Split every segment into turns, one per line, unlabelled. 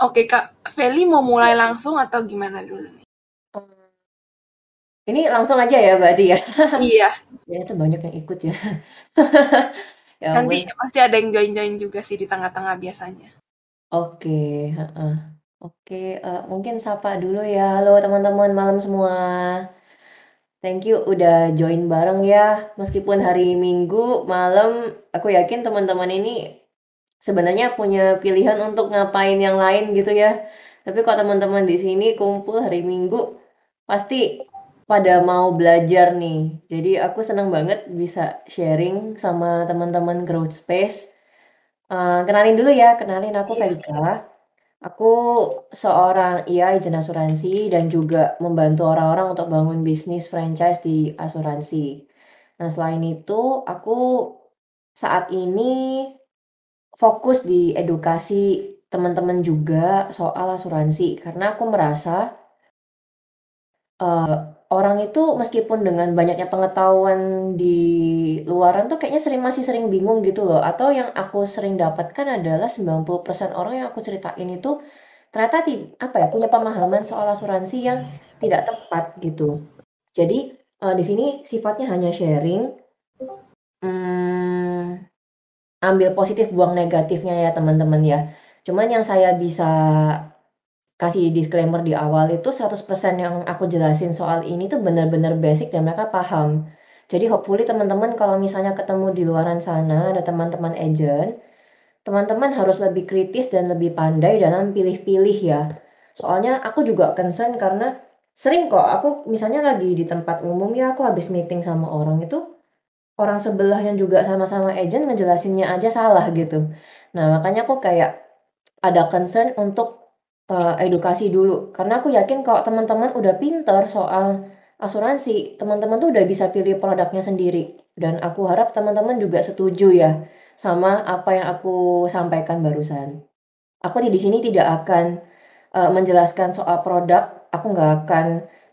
Oke Kak, Feli mau mulai langsung atau gimana dulu nih?
Ini langsung aja ya berarti ya?
Iya.
ya itu banyak yang ikut ya. ya
Nanti
ampun.
pasti ada yang join-join juga sih di tengah-tengah biasanya.
Oke. Oke, uh, mungkin sapa dulu ya. Halo teman-teman malam semua. Thank you udah join bareng ya. Meskipun hari Minggu malam, aku yakin teman-teman ini sebenarnya punya pilihan untuk ngapain yang lain gitu ya. Tapi kalau teman-teman di sini kumpul hari Minggu, pasti pada mau belajar nih. Jadi aku senang banget bisa sharing sama teman-teman Growth Space. Uh, kenalin dulu ya, kenalin aku Felika. Aku seorang IA agent asuransi dan juga membantu orang-orang untuk bangun bisnis franchise di asuransi. Nah, selain itu, aku saat ini fokus di edukasi teman-teman juga soal asuransi karena aku merasa uh, orang itu meskipun dengan banyaknya pengetahuan di luaran tuh kayaknya sering masih sering bingung gitu loh. Atau yang aku sering dapatkan adalah 90% orang yang aku ceritain itu ternyata ti apa ya, punya pemahaman soal asuransi yang tidak tepat gitu. Jadi, uh, di sini sifatnya hanya sharing. Hmm, ambil positif, buang negatifnya ya teman-teman ya. Cuman yang saya bisa kasih disclaimer di awal itu 100% yang aku jelasin soal ini tuh benar-benar basic dan mereka paham. Jadi hopefully teman-teman kalau misalnya ketemu di luaran sana ada teman-teman agent, teman-teman harus lebih kritis dan lebih pandai dalam pilih-pilih ya. Soalnya aku juga concern karena sering kok aku misalnya lagi di tempat umum ya aku habis meeting sama orang itu orang sebelah yang juga sama-sama agent ngejelasinnya aja salah gitu. Nah, makanya aku kayak ada concern untuk uh, edukasi dulu. Karena aku yakin kalau teman-teman udah pinter soal asuransi, teman-teman tuh udah bisa pilih produknya sendiri. Dan aku harap teman-teman juga setuju ya sama apa yang aku sampaikan barusan. Aku di sini tidak akan uh, menjelaskan soal produk, aku nggak akan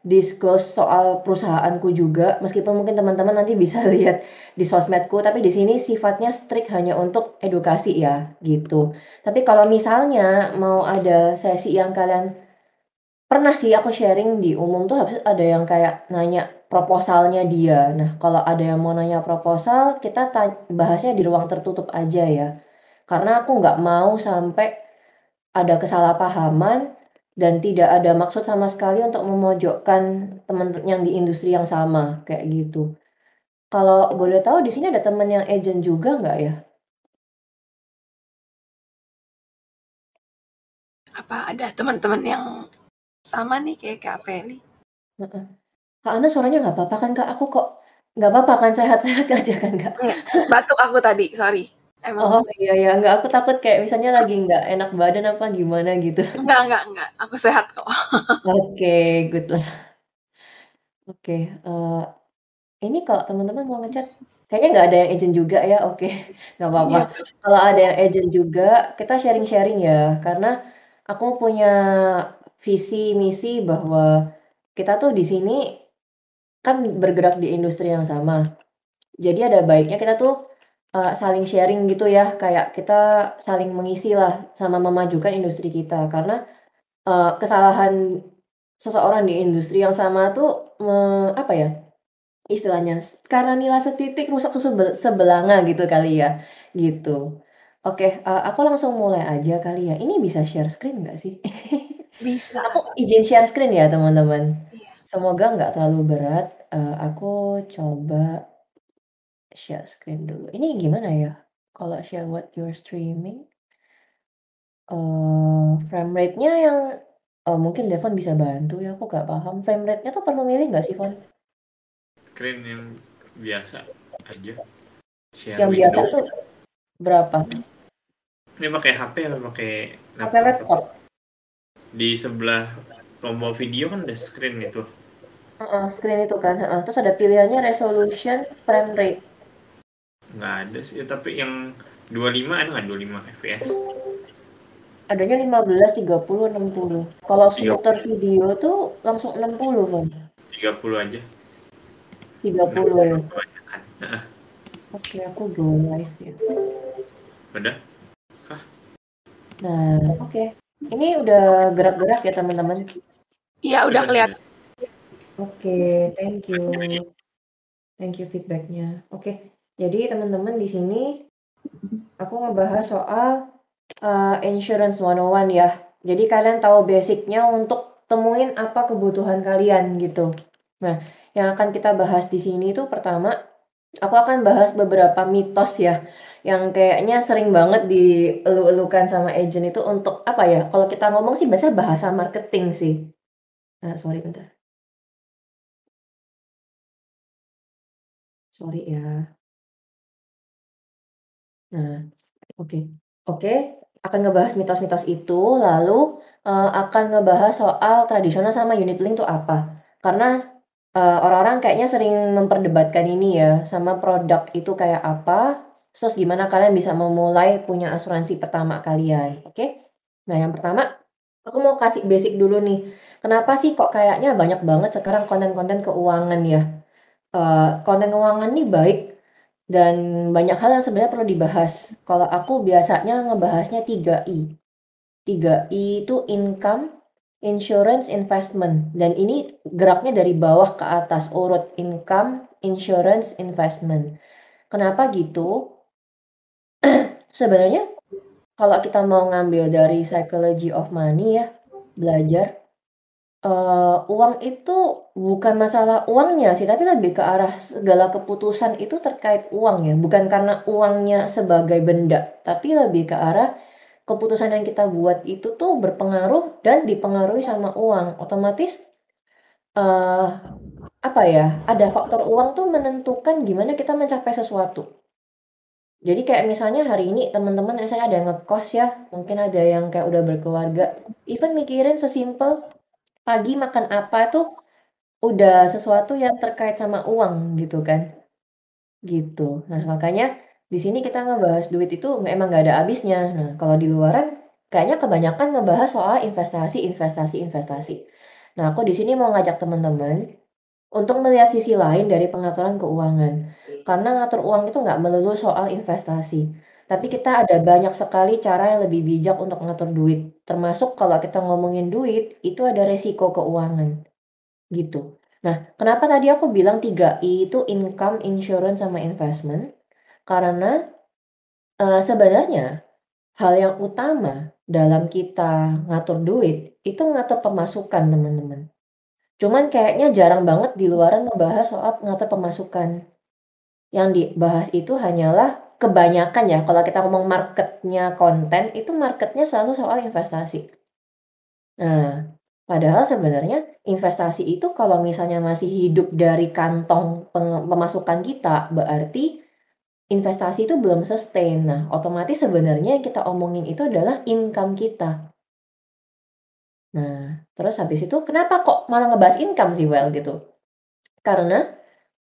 disclose soal perusahaanku juga meskipun mungkin teman-teman nanti bisa lihat di sosmedku tapi di sini sifatnya strict hanya untuk edukasi ya gitu. Tapi kalau misalnya mau ada sesi yang kalian pernah sih aku sharing di umum tuh habis ada yang kayak nanya proposalnya dia. Nah, kalau ada yang mau nanya proposal, kita bahasnya di ruang tertutup aja ya. Karena aku nggak mau sampai ada kesalahpahaman dan tidak ada maksud sama sekali untuk memojokkan teman yang di industri yang sama, kayak gitu. Kalau boleh tahu di sini ada teman yang agent juga nggak ya?
Apa ada teman-teman yang sama nih kayak Kak Feli?
Heeh. Kak Ana suaranya nggak apa-apa kan Kak? Aku kok nggak apa-apa kan sehat-sehat aja kan Kak?
batuk aku tadi, sorry.
Emang. Oh iya ya, nggak aku takut kayak misalnya lagi nggak enak badan apa gimana gitu.
Enggak, enggak, enggak. Aku sehat kok.
Oke, okay, good lah. Oke, okay, uh, eh, ini kalau teman-teman mau ngechat, kayaknya nggak ada yang agent juga ya, oke, okay. nggak apa-apa. Iya. Kalau ada yang agent juga, kita sharing-sharing ya, karena aku punya visi misi bahwa kita tuh di sini kan bergerak di industri yang sama. Jadi ada baiknya kita tuh uh, saling sharing gitu ya, kayak kita saling mengisi lah sama memajukan industri kita. Karena, uh, kesalahan seseorang di industri yang sama tuh, apa ya, istilahnya, karena nilai setitik rusak susu sebelanga gitu kali ya, gitu. Oke, uh, aku langsung mulai aja kali ya. Ini bisa share screen nggak sih?
Bisa.
Aku izin share screen ya teman-teman. Iya. Semoga nggak terlalu berat, uh, aku coba share screen dulu. Ini gimana ya, kalau share what you're streaming? Uh, frame rate-nya yang oh mungkin Devon bisa bantu ya, aku nggak paham. Frame rate-nya tuh perlu milih nggak sih, Von?
Screen yang biasa aja.
Share yang window. biasa tuh berapa?
Ini pakai HP atau pakai
laptop? Pakai laptop.
Di sebelah tombol video kan ada screen itu.
Uh, uh, screen itu kan, uh, terus ada pilihannya resolution, frame rate
nggak ada sih tapi yang 25 ada nggak 25 fps
adanya 15 30 60 kalau smoother video tuh langsung 60 kan
30 aja
30 ya nah. oke aku go live ya
udah
kah nah oke okay. Ini udah gerak-gerak ya teman-teman?
Iya, udah
Sudah,
kelihatan.
Oke, thank you. Thank you feedbacknya. Oke, jadi teman-teman di sini aku ngebahas soal uh, insurance 101 ya. Jadi kalian tahu basicnya untuk temuin apa kebutuhan kalian gitu. Nah, yang akan kita bahas di sini itu pertama, aku akan bahas beberapa mitos ya, yang kayaknya sering banget dielu-elukan sama agent itu untuk apa ya? Kalau kita ngomong sih biasanya bahasa marketing sih. Nah, sorry bentar. Sorry ya. Nah, oke. Oke, akan ngebahas mitos-mitos itu, lalu uh, akan ngebahas soal tradisional sama unit link itu apa. Karena uh, orang-orang kayaknya sering memperdebatkan ini ya, sama produk itu kayak apa, terus gimana kalian bisa memulai punya asuransi pertama kalian. Oke? Nah, yang pertama, aku mau kasih basic dulu nih. Kenapa sih kok kayaknya banyak banget sekarang konten-konten keuangan ya? Uh, konten keuangan nih baik dan banyak hal yang sebenarnya perlu dibahas. Kalau aku biasanya ngebahasnya 3I. 3I itu income, insurance, investment. Dan ini geraknya dari bawah ke atas, urut income, insurance, investment. Kenapa gitu? sebenarnya kalau kita mau ngambil dari psychology of money ya, belajar uh, uang itu bukan masalah uangnya sih, tapi lebih ke arah segala keputusan itu terkait uang ya, bukan karena uangnya sebagai benda, tapi lebih ke arah keputusan yang kita buat itu tuh berpengaruh dan dipengaruhi sama uang. Otomatis, uh, apa ya, ada faktor uang tuh menentukan gimana kita mencapai sesuatu. Jadi kayak misalnya hari ini teman-teman saya ada yang ngekos ya, mungkin ada yang kayak udah berkeluarga, even mikirin sesimpel pagi makan apa tuh udah sesuatu yang terkait sama uang gitu kan. Gitu. Nah, makanya di sini kita ngebahas duit itu emang nggak ada habisnya. Nah, kalau di luaran kayaknya kebanyakan ngebahas soal investasi, investasi, investasi. Nah, aku di sini mau ngajak teman-teman untuk melihat sisi lain dari pengaturan keuangan. Karena ngatur uang itu nggak melulu soal investasi. Tapi kita ada banyak sekali cara yang lebih bijak untuk mengatur duit. Termasuk kalau kita ngomongin duit, itu ada resiko keuangan. Gitu. Nah, kenapa tadi aku bilang 3I itu income, insurance, sama investment? Karena uh, sebenarnya hal yang utama dalam kita ngatur duit itu ngatur pemasukan, teman-teman. Cuman kayaknya jarang banget di luaran ngebahas soal ngatur pemasukan. Yang dibahas itu hanyalah kebanyakan ya kalau kita ngomong marketnya konten itu marketnya selalu soal investasi. Nah, padahal sebenarnya investasi itu kalau misalnya masih hidup dari kantong pemasukan kita berarti investasi itu belum sustain. Nah, otomatis sebenarnya yang kita omongin itu adalah income kita. Nah, terus habis itu kenapa kok malah ngebahas income sih well gitu? Karena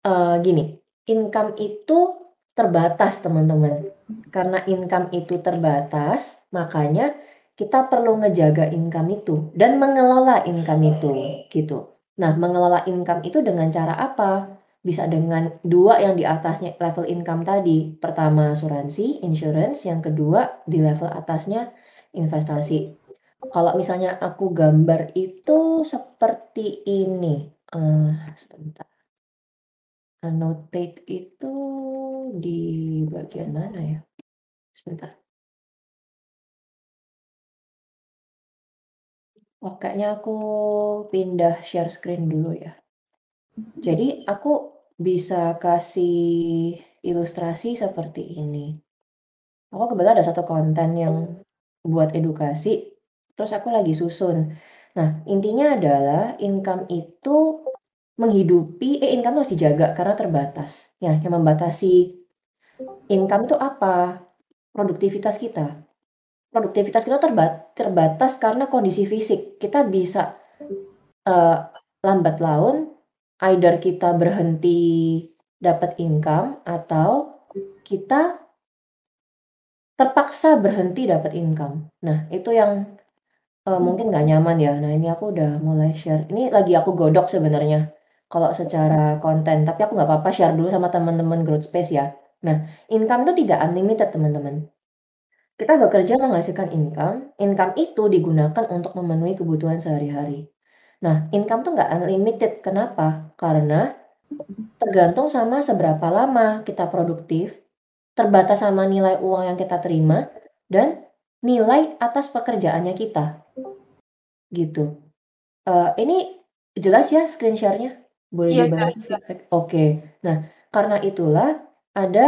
uh, gini, income itu terbatas teman-teman. Karena income itu terbatas, makanya kita perlu ngejaga income itu dan mengelola income itu gitu. Nah, mengelola income itu dengan cara apa? Bisa dengan dua yang di atasnya level income tadi. Pertama asuransi, insurance, yang kedua di level atasnya investasi. Kalau misalnya aku gambar itu seperti ini. Uh, sebentar. Annotate itu di bagian mana ya? Sebentar. Oh, kayaknya aku pindah share screen dulu ya. Jadi aku bisa kasih ilustrasi seperti ini. Aku kebetulan ada satu konten yang buat edukasi, terus aku lagi susun. Nah, intinya adalah income itu menghidupi eh income harus dijaga karena terbatas. Ya, yang membatasi income itu apa? Produktivitas kita. Produktivitas kita terbat terbatas karena kondisi fisik. Kita bisa uh, lambat laun, either kita berhenti dapat income atau kita terpaksa berhenti dapat income. Nah, itu yang uh, mungkin nggak nyaman ya. Nah, ini aku udah mulai share. Ini lagi aku godok sebenarnya kalau secara konten, tapi aku nggak apa-apa share dulu sama teman-teman growth space ya. Nah, income itu tidak unlimited, teman-teman. kita bekerja menghasilkan income, income itu digunakan untuk memenuhi kebutuhan sehari-hari. Nah, income tuh nggak unlimited. Kenapa? Karena tergantung sama seberapa lama kita produktif, terbatas sama nilai uang yang kita terima, dan nilai atas pekerjaannya kita. Gitu. Uh, ini jelas ya screen share-nya? Boleh
Iya,
dibahas?
jelas jelas.
Oke. Nah, karena itulah ada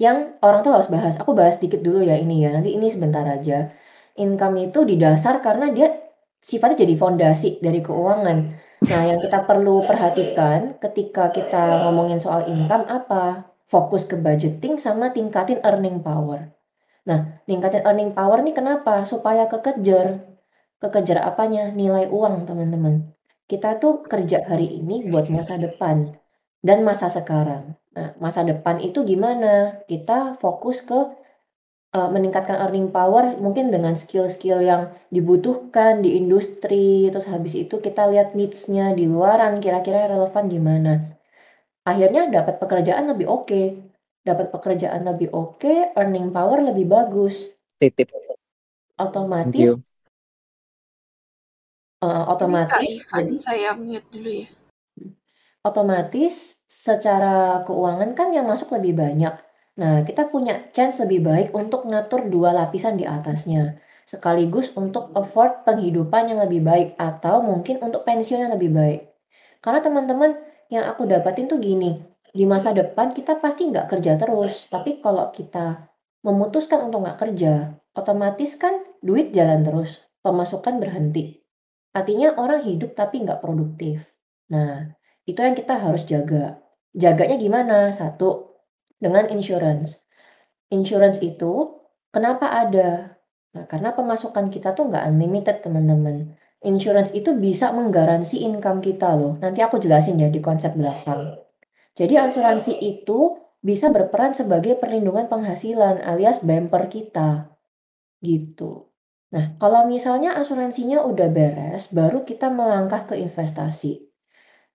yang orang tuh harus bahas. Aku bahas dikit dulu ya ini ya, nanti ini sebentar aja. Income itu didasar karena dia sifatnya jadi fondasi dari keuangan. Nah, yang kita perlu perhatikan ketika kita ngomongin soal income apa? Fokus ke budgeting sama tingkatin earning power. Nah, tingkatin earning power nih kenapa? Supaya kekejar. Kekejar apanya? Nilai uang, teman-teman. Kita tuh kerja hari ini buat masa depan dan masa sekarang. Nah, masa depan itu gimana? Kita fokus ke uh, meningkatkan earning power mungkin dengan skill-skill yang dibutuhkan di industri, terus habis itu kita lihat needs-nya di luaran, kira-kira relevan gimana. Akhirnya dapat pekerjaan lebih oke. Okay. Dapat pekerjaan lebih oke, okay, earning power lebih bagus.
Titip.
Otomatis uh, otomatis
Ivan, saya mute dulu ya.
Otomatis secara keuangan kan yang masuk lebih banyak. Nah, kita punya chance lebih baik untuk ngatur dua lapisan di atasnya. Sekaligus untuk afford penghidupan yang lebih baik atau mungkin untuk pensiun yang lebih baik. Karena teman-teman yang aku dapatin tuh gini, di masa depan kita pasti nggak kerja terus. Tapi kalau kita memutuskan untuk nggak kerja, otomatis kan duit jalan terus, pemasukan berhenti. Artinya orang hidup tapi nggak produktif. Nah, itu yang kita harus jaga. Jaganya gimana? Satu, dengan insurance. Insurance itu kenapa ada? Nah, karena pemasukan kita tuh nggak unlimited, teman-teman. Insurance itu bisa menggaransi income kita loh. Nanti aku jelasin ya di konsep belakang. Jadi asuransi itu bisa berperan sebagai perlindungan penghasilan alias bumper kita. Gitu. Nah, kalau misalnya asuransinya udah beres, baru kita melangkah ke investasi.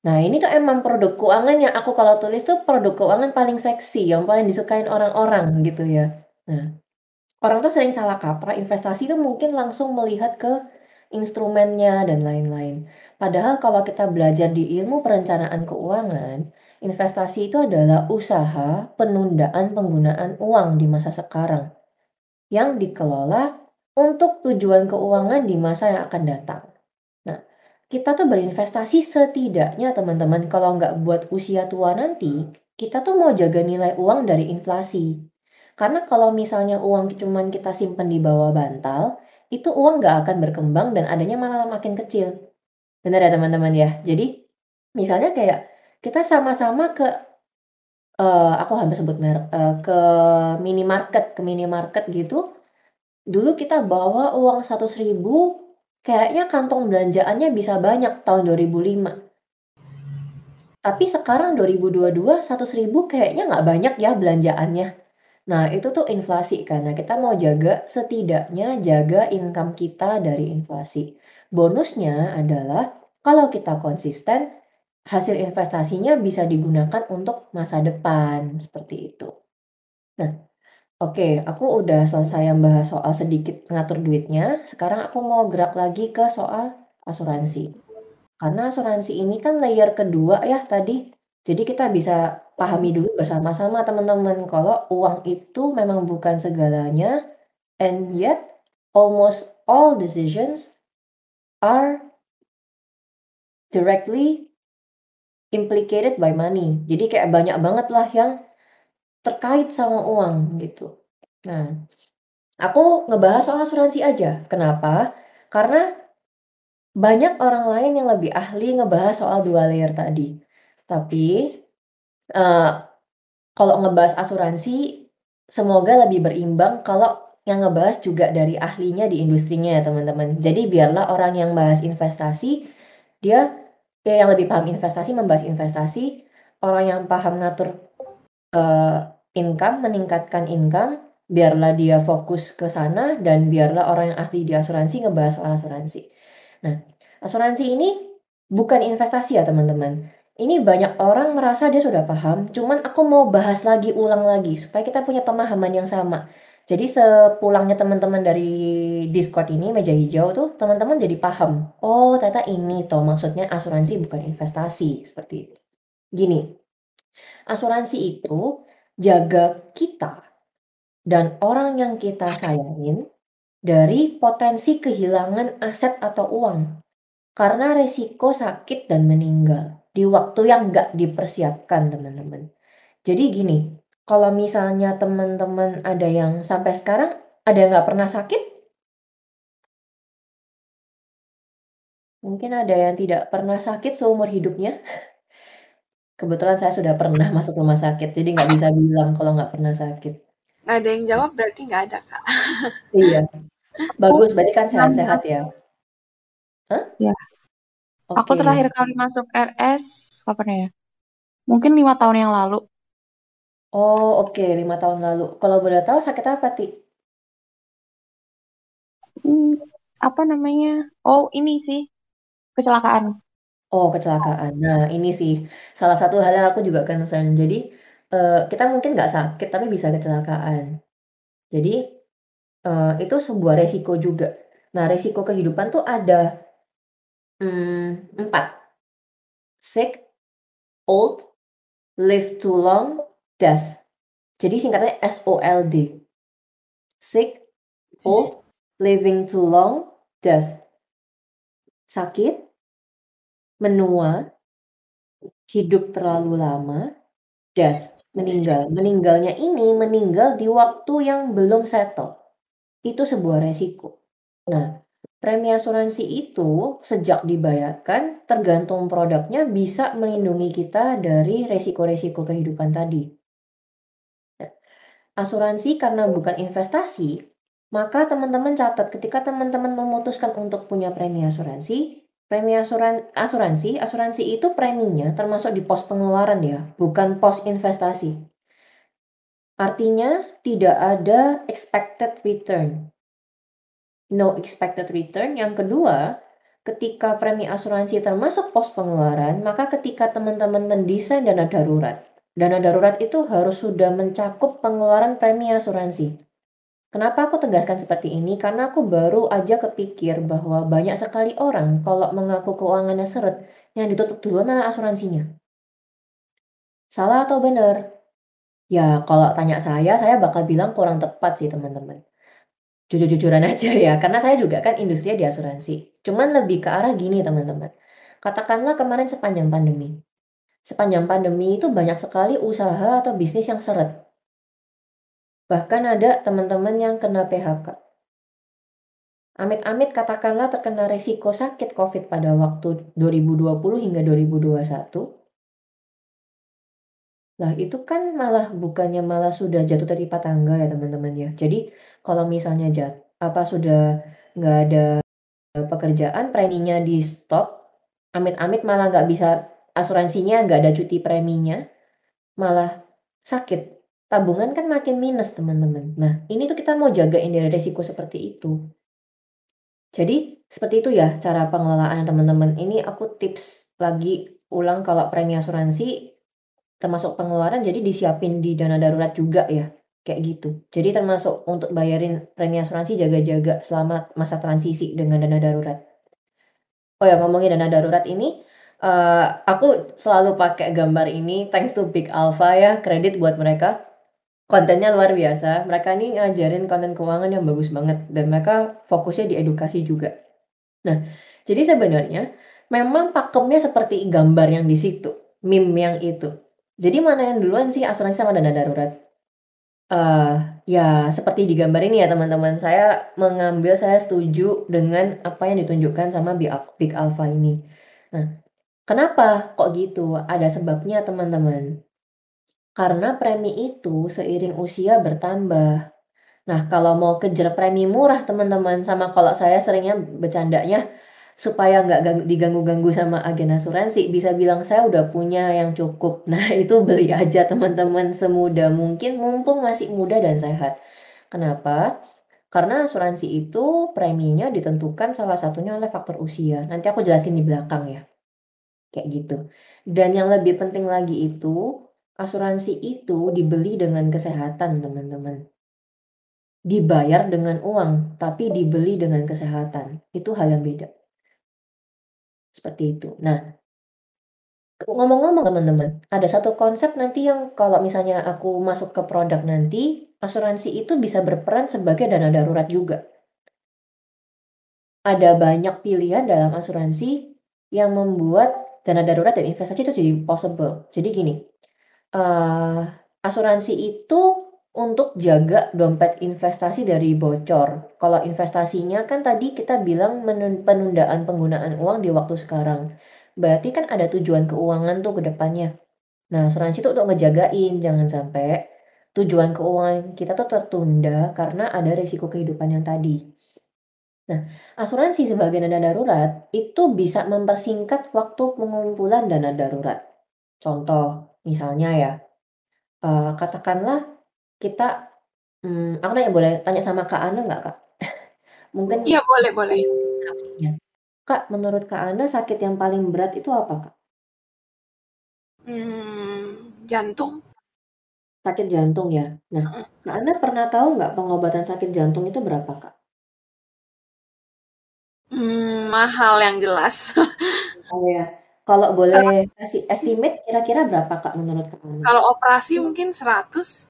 Nah, ini tuh emang produk keuangan yang aku kalau tulis tuh produk keuangan paling seksi, yang paling disukain orang-orang gitu ya. Nah, orang tuh sering salah kaprah investasi tuh mungkin langsung melihat ke instrumennya dan lain-lain. Padahal kalau kita belajar di ilmu perencanaan keuangan, investasi itu adalah usaha penundaan penggunaan uang di masa sekarang yang dikelola untuk tujuan keuangan di masa yang akan datang kita tuh berinvestasi setidaknya teman-teman kalau nggak buat usia tua nanti, kita tuh mau jaga nilai uang dari inflasi. Karena kalau misalnya uang cuman kita simpen di bawah bantal, itu uang nggak akan berkembang dan adanya malah makin kecil. Benar ya teman-teman ya? Jadi misalnya kayak kita sama-sama ke uh, aku hampir sebut merek uh, ke minimarket ke minimarket gitu dulu kita bawa uang satu ribu Kayaknya kantong belanjaannya bisa banyak tahun 2005. Tapi sekarang 2022 100 ribu kayaknya nggak banyak ya belanjaannya. Nah itu tuh inflasi karena kita mau jaga setidaknya jaga income kita dari inflasi. Bonusnya adalah kalau kita konsisten hasil investasinya bisa digunakan untuk masa depan seperti itu. Nah Oke, aku udah selesai yang bahas soal sedikit ngatur duitnya. Sekarang aku mau gerak lagi ke soal asuransi. Karena asuransi ini kan layer kedua ya tadi. Jadi kita bisa pahami dulu bersama-sama teman-teman kalau uang itu memang bukan segalanya and yet almost all decisions are directly implicated by money. Jadi kayak banyak banget lah yang terkait sama uang gitu. Nah, aku ngebahas soal asuransi aja. Kenapa? Karena banyak orang lain yang lebih ahli ngebahas soal dua layer tadi. Tapi uh, kalau ngebahas asuransi, semoga lebih berimbang kalau yang ngebahas juga dari ahlinya di industrinya ya teman-teman. Jadi biarlah orang yang bahas investasi, dia ya yang lebih paham investasi membahas investasi, orang yang paham ngatur uh, income, meningkatkan income, biarlah dia fokus ke sana dan biarlah orang yang ahli di asuransi ngebahas soal asuransi. Nah, asuransi ini bukan investasi ya teman-teman. Ini banyak orang merasa dia sudah paham, cuman aku mau bahas lagi, ulang lagi, supaya kita punya pemahaman yang sama. Jadi sepulangnya teman-teman dari Discord ini, meja hijau tuh, teman-teman jadi paham, "Oh ternyata ini toh maksudnya asuransi bukan investasi," seperti itu. Gini, asuransi itu jaga kita dan orang yang kita sayangin dari potensi kehilangan aset atau uang karena resiko sakit dan meninggal di waktu yang nggak dipersiapkan, teman-teman. Jadi gini, kalau misalnya teman-teman ada yang sampai sekarang ada yang nggak pernah sakit? Mungkin ada yang tidak pernah sakit seumur hidupnya? Kebetulan saya sudah pernah masuk rumah sakit, jadi nggak bisa bilang kalau nggak pernah sakit.
Nggak ada yang jawab berarti nggak ada, Kak.
Iya. Bagus, berarti kan sehat-sehat ya? Hah?
Ya. Aku
Oke.
terakhir kali masuk RS kapan ya? Mungkin lima tahun yang lalu.
Oh, oke, lima tahun lalu. Kalau boleh tahu sakit apa, Ti?
Hmm, apa namanya? Oh, ini sih kecelakaan.
Oh, kecelakaan. Nah, ini sih salah satu hal yang aku juga concern. Jadi, uh, kita mungkin nggak sakit, tapi bisa kecelakaan. Jadi, uh, itu sebuah resiko juga. Nah, resiko kehidupan tuh ada hmm, empat. Sick, old, live too long, death. Jadi singkatnya SOLD. Sick, old, living too long, death. Sakit, menua, hidup terlalu lama, death, meninggal. Meninggalnya ini meninggal di waktu yang belum settle. Itu sebuah resiko. Nah, premi asuransi itu sejak dibayarkan tergantung produknya bisa melindungi kita dari resiko-resiko kehidupan tadi. Nah, asuransi karena bukan investasi, maka teman-teman catat ketika teman-teman memutuskan untuk punya premi asuransi, Premi asuran asuransi, asuransi itu preminya termasuk di pos pengeluaran ya, bukan pos investasi. Artinya tidak ada expected return. No expected return. Yang kedua, ketika premi asuransi termasuk pos pengeluaran, maka ketika teman-teman mendesain dana darurat, dana darurat itu harus sudah mencakup pengeluaran premi asuransi. Kenapa aku tegaskan seperti ini? Karena aku baru aja kepikir bahwa banyak sekali orang kalau mengaku keuangannya seret, yang ditutup duluan adalah asuransinya. Salah atau benar? Ya, kalau tanya saya, saya bakal bilang kurang tepat sih teman-teman. Jujur-jujuran aja ya, karena saya juga kan industri di asuransi. Cuman lebih ke arah gini teman-teman. Katakanlah kemarin sepanjang pandemi. Sepanjang pandemi itu banyak sekali usaha atau bisnis yang seret Bahkan ada teman-teman yang kena PHK. Amit-amit katakanlah terkena resiko sakit COVID pada waktu 2020 hingga 2021. Lah itu kan malah bukannya malah sudah jatuh dari tangga ya teman-teman ya. Jadi kalau misalnya jat apa sudah nggak ada pekerjaan preminya di stop, amit-amit malah nggak bisa asuransinya nggak ada cuti preminya, malah sakit tabungan kan makin minus teman-teman. Nah, ini tuh kita mau jagain dari resiko seperti itu. Jadi, seperti itu ya cara pengelolaan teman-teman. Ini aku tips lagi ulang kalau premi asuransi termasuk pengeluaran jadi disiapin di dana darurat juga ya. Kayak gitu. Jadi termasuk untuk bayarin premi asuransi jaga-jaga selama masa transisi dengan dana darurat. Oh ya ngomongin dana darurat ini, uh, aku selalu pakai gambar ini thanks to Big Alpha ya, kredit buat mereka kontennya luar biasa. Mereka ini ngajarin konten keuangan yang bagus banget dan mereka fokusnya di edukasi juga. Nah, jadi sebenarnya memang pakemnya seperti gambar yang di situ, meme yang itu. Jadi mana yang duluan sih asuransi sama dana darurat? Uh, ya seperti di gambar ini ya teman-teman. Saya mengambil, saya setuju dengan apa yang ditunjukkan sama Big Alpha ini. Nah, kenapa kok gitu? Ada sebabnya teman-teman. Karena premi itu seiring usia bertambah. Nah, kalau mau kejar premi murah teman-teman, sama kalau saya seringnya bercandanya supaya nggak diganggu-ganggu sama agen asuransi, bisa bilang saya udah punya yang cukup. Nah, itu beli aja teman-teman semudah mungkin mumpung masih muda dan sehat. Kenapa? Karena asuransi itu preminya ditentukan salah satunya oleh faktor usia. Nanti aku jelasin di belakang ya. Kayak gitu. Dan yang lebih penting lagi itu Asuransi itu dibeli dengan kesehatan, teman-teman. dibayar dengan uang, tapi dibeli dengan kesehatan. Itu hal yang beda. Seperti itu. Nah ngomong-ngomong teman-teman, ada satu konsep nanti yang kalau misalnya aku masuk ke produk nanti, asuransi itu bisa berperan sebagai dana darurat juga. Ada banyak pilihan dalam asuransi yang membuat dana darurat dan investasi itu jadi possible. Jadi gini, uh, asuransi itu untuk jaga dompet investasi dari bocor. Kalau investasinya kan tadi kita bilang penundaan penggunaan uang di waktu sekarang. Berarti kan ada tujuan keuangan tuh ke depannya. Nah, asuransi itu untuk ngejagain jangan sampai tujuan keuangan kita tuh tertunda karena ada risiko kehidupan yang tadi. Nah, asuransi sebagai dana darurat itu bisa mempersingkat waktu pengumpulan dana darurat. Contoh, misalnya ya, uh, katakanlah kita, hmm, aku nanya boleh tanya sama Kak Ana nggak Kak?
Mungkin Iya boleh boleh.
Kak, menurut Kak Anda sakit yang paling berat itu apa, Kak?
Hmm, jantung.
Sakit jantung ya? Nah, Kak Anda pernah tahu nggak pengobatan sakit jantung itu berapa, Kak?
Hmm, mahal yang jelas.
Oh ya. Kalau boleh kasih estimate kira-kira berapa, Kak, menurut Anda?
Kalau operasi mungkin 100.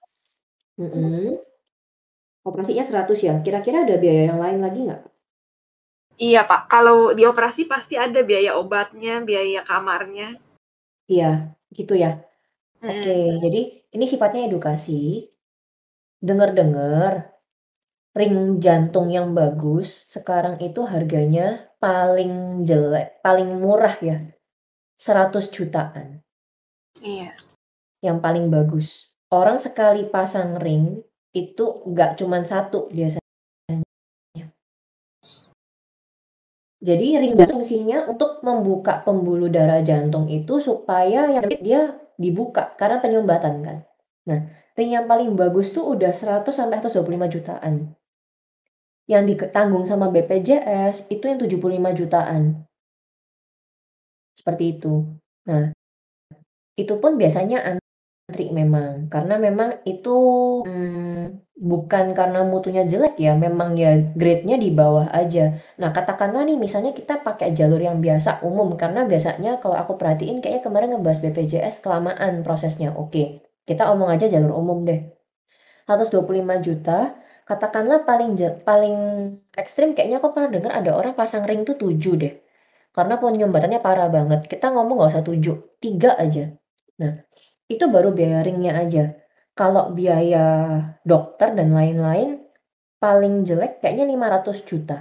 Mm -hmm. Operasinya 100 ya? Kira-kira ada biaya yang lain lagi nggak,
Iya Pak, kalau di operasi pasti ada biaya obatnya, biaya kamarnya.
Iya, gitu ya. Hmm. Oke, jadi ini sifatnya edukasi. Dengar-dengar, ring jantung yang bagus sekarang itu harganya paling jelek, paling murah ya, 100 jutaan.
Iya.
Yang paling bagus. Orang sekali pasang ring itu nggak cuma satu biasanya. Jadi ring jantung fungsinya untuk membuka pembuluh darah jantung itu supaya yang dia dibuka karena penyumbatan kan. Nah, ring yang paling bagus tuh udah 100 sampai 125 jutaan. Yang ditanggung sama BPJS itu yang 75 jutaan. Seperti itu. Nah, itu pun biasanya antri memang karena memang itu hmm, Bukan karena mutunya jelek ya, memang ya grade-nya di bawah aja. Nah, katakanlah nih misalnya kita pakai jalur yang biasa umum karena biasanya kalau aku perhatiin kayaknya kemarin ngebahas BPJS kelamaan prosesnya. Oke, kita omong aja jalur umum deh. 125 juta, katakanlah paling paling ekstrim kayaknya aku pernah dengar ada orang pasang ring tuh 7 deh. Karena penyumbatannya parah banget. Kita ngomong nggak usah 7, 3 aja. Nah, itu baru biaya ringnya aja. Kalau biaya dokter dan lain-lain, paling jelek kayaknya 500 juta.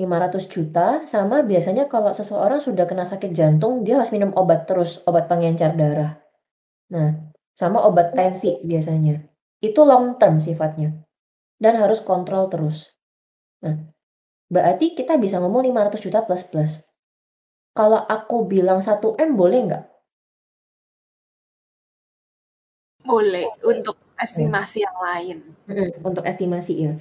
500 juta sama biasanya kalau seseorang sudah kena sakit jantung, dia harus minum obat terus, obat pengencer darah. Nah, sama obat tensi biasanya. Itu long term sifatnya. Dan harus kontrol terus. Nah, berarti kita bisa ngomong 500 juta plus plus. Kalau aku bilang 1M boleh nggak?
Boleh, untuk estimasi yang lain.
untuk estimasi ya.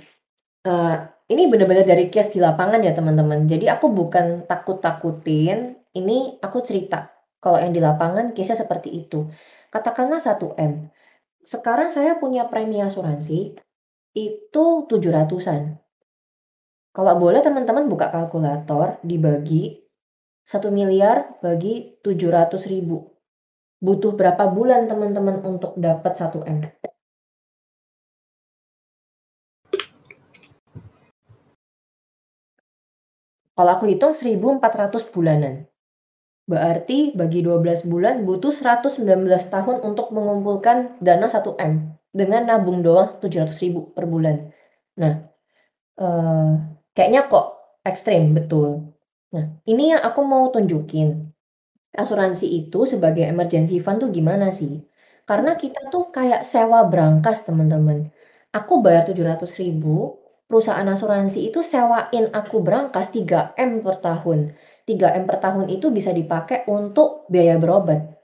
Uh, ini benar-benar dari case di lapangan ya teman-teman. Jadi aku bukan takut-takutin, ini aku cerita. Kalau yang di lapangan case-nya seperti itu. Katakanlah 1M. Sekarang saya punya premi asuransi, itu 700-an. Kalau boleh teman-teman buka kalkulator, dibagi 1 miliar bagi 700 ribu. Butuh berapa bulan teman-teman untuk dapat 1 M? Kalau aku hitung 1400 bulanan. Berarti bagi 12 bulan butuh 119 tahun untuk mengumpulkan dana 1 M dengan nabung doang 700 ribu per bulan. Nah, eh, kayaknya kok ekstrim betul. Nah, ini yang aku mau tunjukin asuransi itu sebagai emergency fund tuh gimana sih? Karena kita tuh kayak sewa berangkas teman-teman. Aku bayar 700 ribu, perusahaan asuransi itu sewain aku berangkas 3M per tahun. 3M per tahun itu bisa dipakai untuk biaya berobat.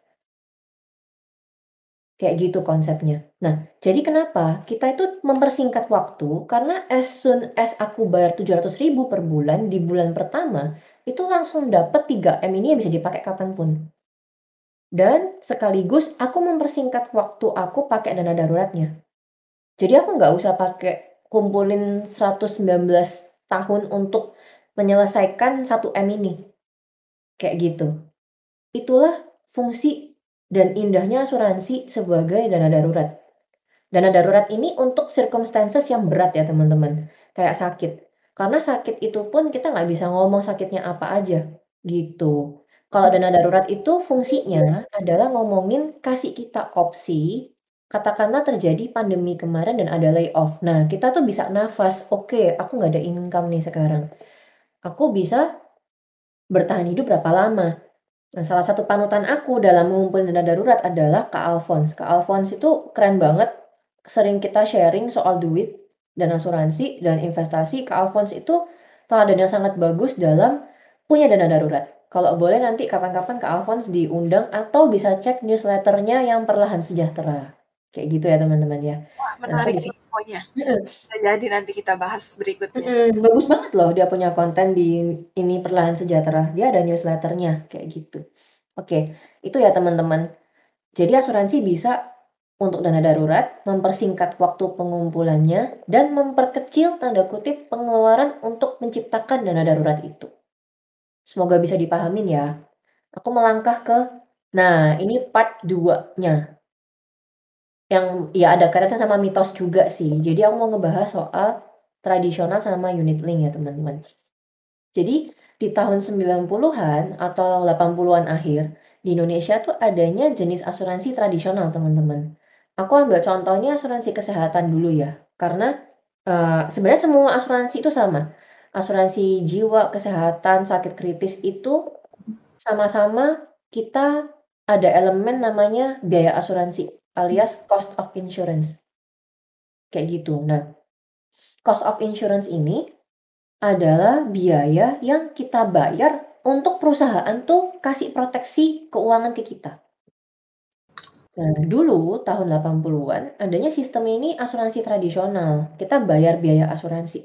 Kayak gitu konsepnya. Nah, jadi kenapa? Kita itu mempersingkat waktu karena as soon as aku bayar 700 ribu per bulan di bulan pertama, itu langsung dapat 3M ini yang bisa dipakai kapan pun. Dan sekaligus aku mempersingkat waktu aku pakai dana daruratnya. Jadi aku nggak usah pakai kumpulin 119 tahun untuk menyelesaikan 1 M ini. Kayak gitu. Itulah fungsi dan indahnya asuransi sebagai dana darurat. Dana darurat ini untuk circumstances yang berat ya teman-teman, kayak sakit. Karena sakit itu pun kita nggak bisa ngomong sakitnya apa aja, gitu. Kalau dana darurat itu fungsinya adalah ngomongin kasih kita opsi, katakanlah terjadi pandemi kemarin dan ada layoff. Nah, kita tuh bisa nafas, "Oke, aku nggak ada income nih sekarang. Aku bisa bertahan hidup berapa lama?" Nah, salah satu panutan aku dalam mengumpulkan dana darurat adalah Kak Alphonse. Kak Alphonse itu keren banget, sering kita sharing soal duit dan asuransi dan investasi. Kak Alphonse itu teladan yang sangat bagus dalam punya dana darurat. Kalau boleh nanti kapan-kapan Kak Alphonse diundang atau bisa cek newsletternya yang Perlahan Sejahtera. Kayak gitu ya teman-teman ya.
Wah, menarik nih infonya. Bisa jadi nanti kita bahas berikutnya.
Mhm, bagus banget loh dia punya konten di ini Perlahan Sejahtera. Dia ada newsletternya kayak gitu. Oke, itu ya teman-teman. Jadi asuransi bisa untuk dana darurat, mempersingkat waktu pengumpulannya, dan memperkecil tanda kutip pengeluaran untuk menciptakan dana darurat itu. Semoga bisa dipahamin ya. Aku melangkah ke, nah ini part 2-nya. Yang ya ada kaitannya sama mitos juga sih. Jadi aku mau ngebahas soal tradisional sama unit link ya teman-teman. Jadi di tahun 90-an atau 80-an akhir di Indonesia tuh adanya jenis asuransi tradisional teman-teman. Aku ambil contohnya asuransi kesehatan dulu ya. Karena uh, sebenarnya semua asuransi itu sama. Asuransi jiwa, kesehatan, sakit kritis itu sama-sama kita ada elemen namanya biaya asuransi alias cost of insurance. Kayak gitu. Nah, cost of insurance ini adalah biaya yang kita bayar untuk perusahaan tuh kasih proteksi keuangan ke kita. Nah, dulu tahun 80-an adanya sistem ini asuransi tradisional. Kita bayar biaya asuransi.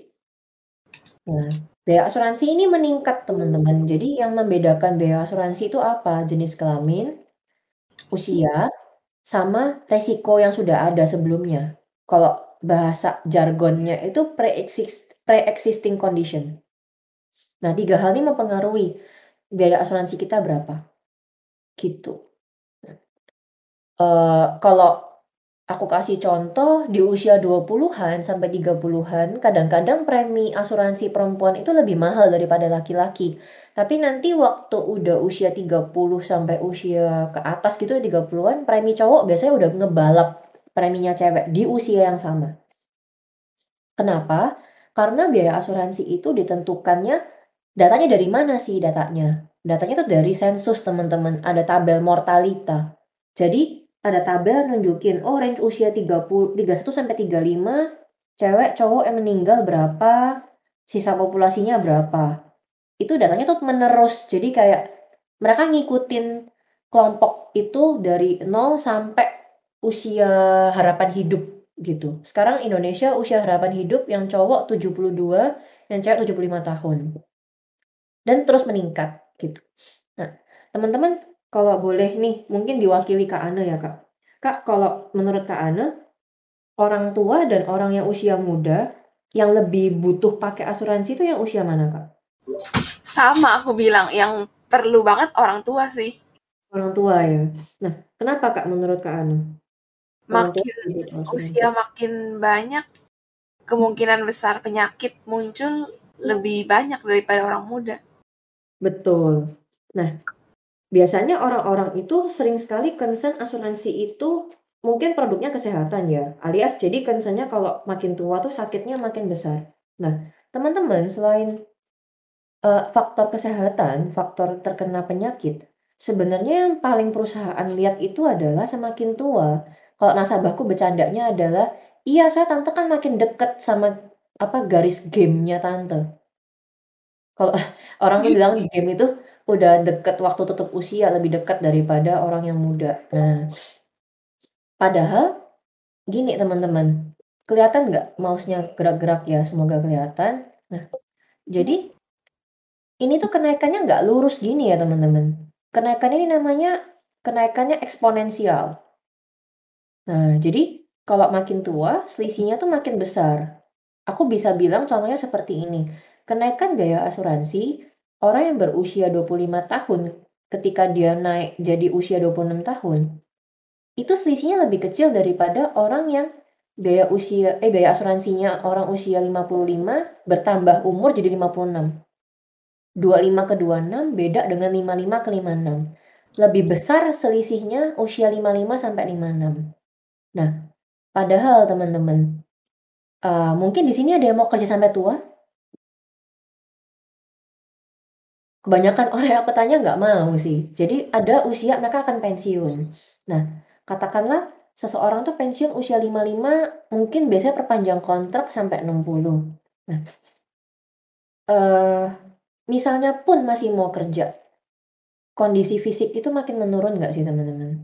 Nah, biaya asuransi ini meningkat teman-teman. Jadi yang membedakan biaya asuransi itu apa? Jenis kelamin, usia, sama resiko yang sudah ada sebelumnya. Kalau bahasa jargonnya itu pre-existing condition. Nah, tiga hal ini mempengaruhi biaya asuransi kita berapa. Gitu. Uh, kalau aku kasih contoh di usia 20-an sampai 30-an, kadang-kadang premi asuransi perempuan itu lebih mahal daripada laki-laki. Tapi nanti waktu udah usia 30 sampai usia ke atas gitu 30-an, premi cowok biasanya udah ngebalap preminya cewek di usia yang sama. Kenapa? Karena biaya asuransi itu ditentukannya datanya dari mana sih datanya? Datanya tuh dari sensus teman-teman, ada tabel mortalita. Jadi ada tabel nunjukin oh range usia 30 31 sampai 35 cewek cowok yang meninggal berapa, sisa populasinya berapa. Itu datanya tuh menerus. Jadi kayak mereka ngikutin kelompok itu dari 0 sampai usia harapan hidup gitu. Sekarang Indonesia usia harapan hidup yang cowok 72, yang cewek 75 tahun. Dan terus meningkat gitu. Nah, teman-teman kalau boleh nih, mungkin diwakili Kak Ana ya, Kak. Kak, kalau menurut Kak Ana, orang tua dan orang yang usia muda yang lebih butuh pakai asuransi itu yang usia mana, Kak?
Sama aku bilang, yang perlu banget orang tua sih.
Orang tua ya. Nah, kenapa Kak menurut Kak Ana?
Makin usia makin banyak, kemungkinan besar penyakit muncul lebih banyak daripada orang muda.
Betul. Nah, biasanya orang-orang itu sering sekali concern asuransi itu mungkin produknya kesehatan ya, alias jadi concernnya kalau makin tua tuh sakitnya makin besar. Nah, teman-teman selain uh, faktor kesehatan, faktor terkena penyakit, sebenarnya yang paling perusahaan lihat itu adalah semakin tua. Kalau nasabahku bercandanya adalah, iya saya tante kan makin deket sama apa garis gamenya tante. Kalau orang tuh bilang game itu udah deket waktu tutup usia lebih dekat daripada orang yang muda. Nah, padahal gini teman-teman, kelihatan nggak mouse-nya gerak-gerak ya? Semoga kelihatan. Nah, jadi ini tuh kenaikannya nggak lurus gini ya teman-teman. Kenaikan ini namanya kenaikannya eksponensial. Nah, jadi kalau makin tua, selisihnya tuh makin besar. Aku bisa bilang contohnya seperti ini, kenaikan biaya asuransi orang yang berusia 25 tahun ketika dia naik jadi usia 26 tahun, itu selisihnya lebih kecil daripada orang yang biaya usia eh biaya asuransinya orang usia 55 bertambah umur jadi 56. 25 ke 26 beda dengan 55 ke 56. Lebih besar selisihnya usia 55 sampai 56. Nah, padahal teman-teman, uh, mungkin di sini ada yang mau kerja sampai tua? Kebanyakan orang yang aku tanya nggak mau sih. Jadi ada usia mereka akan pensiun. Nah, katakanlah seseorang tuh pensiun usia 55 mungkin biasanya perpanjang kontrak sampai 60. Nah, uh, misalnya pun masih mau kerja, kondisi fisik itu makin menurun nggak sih teman-teman?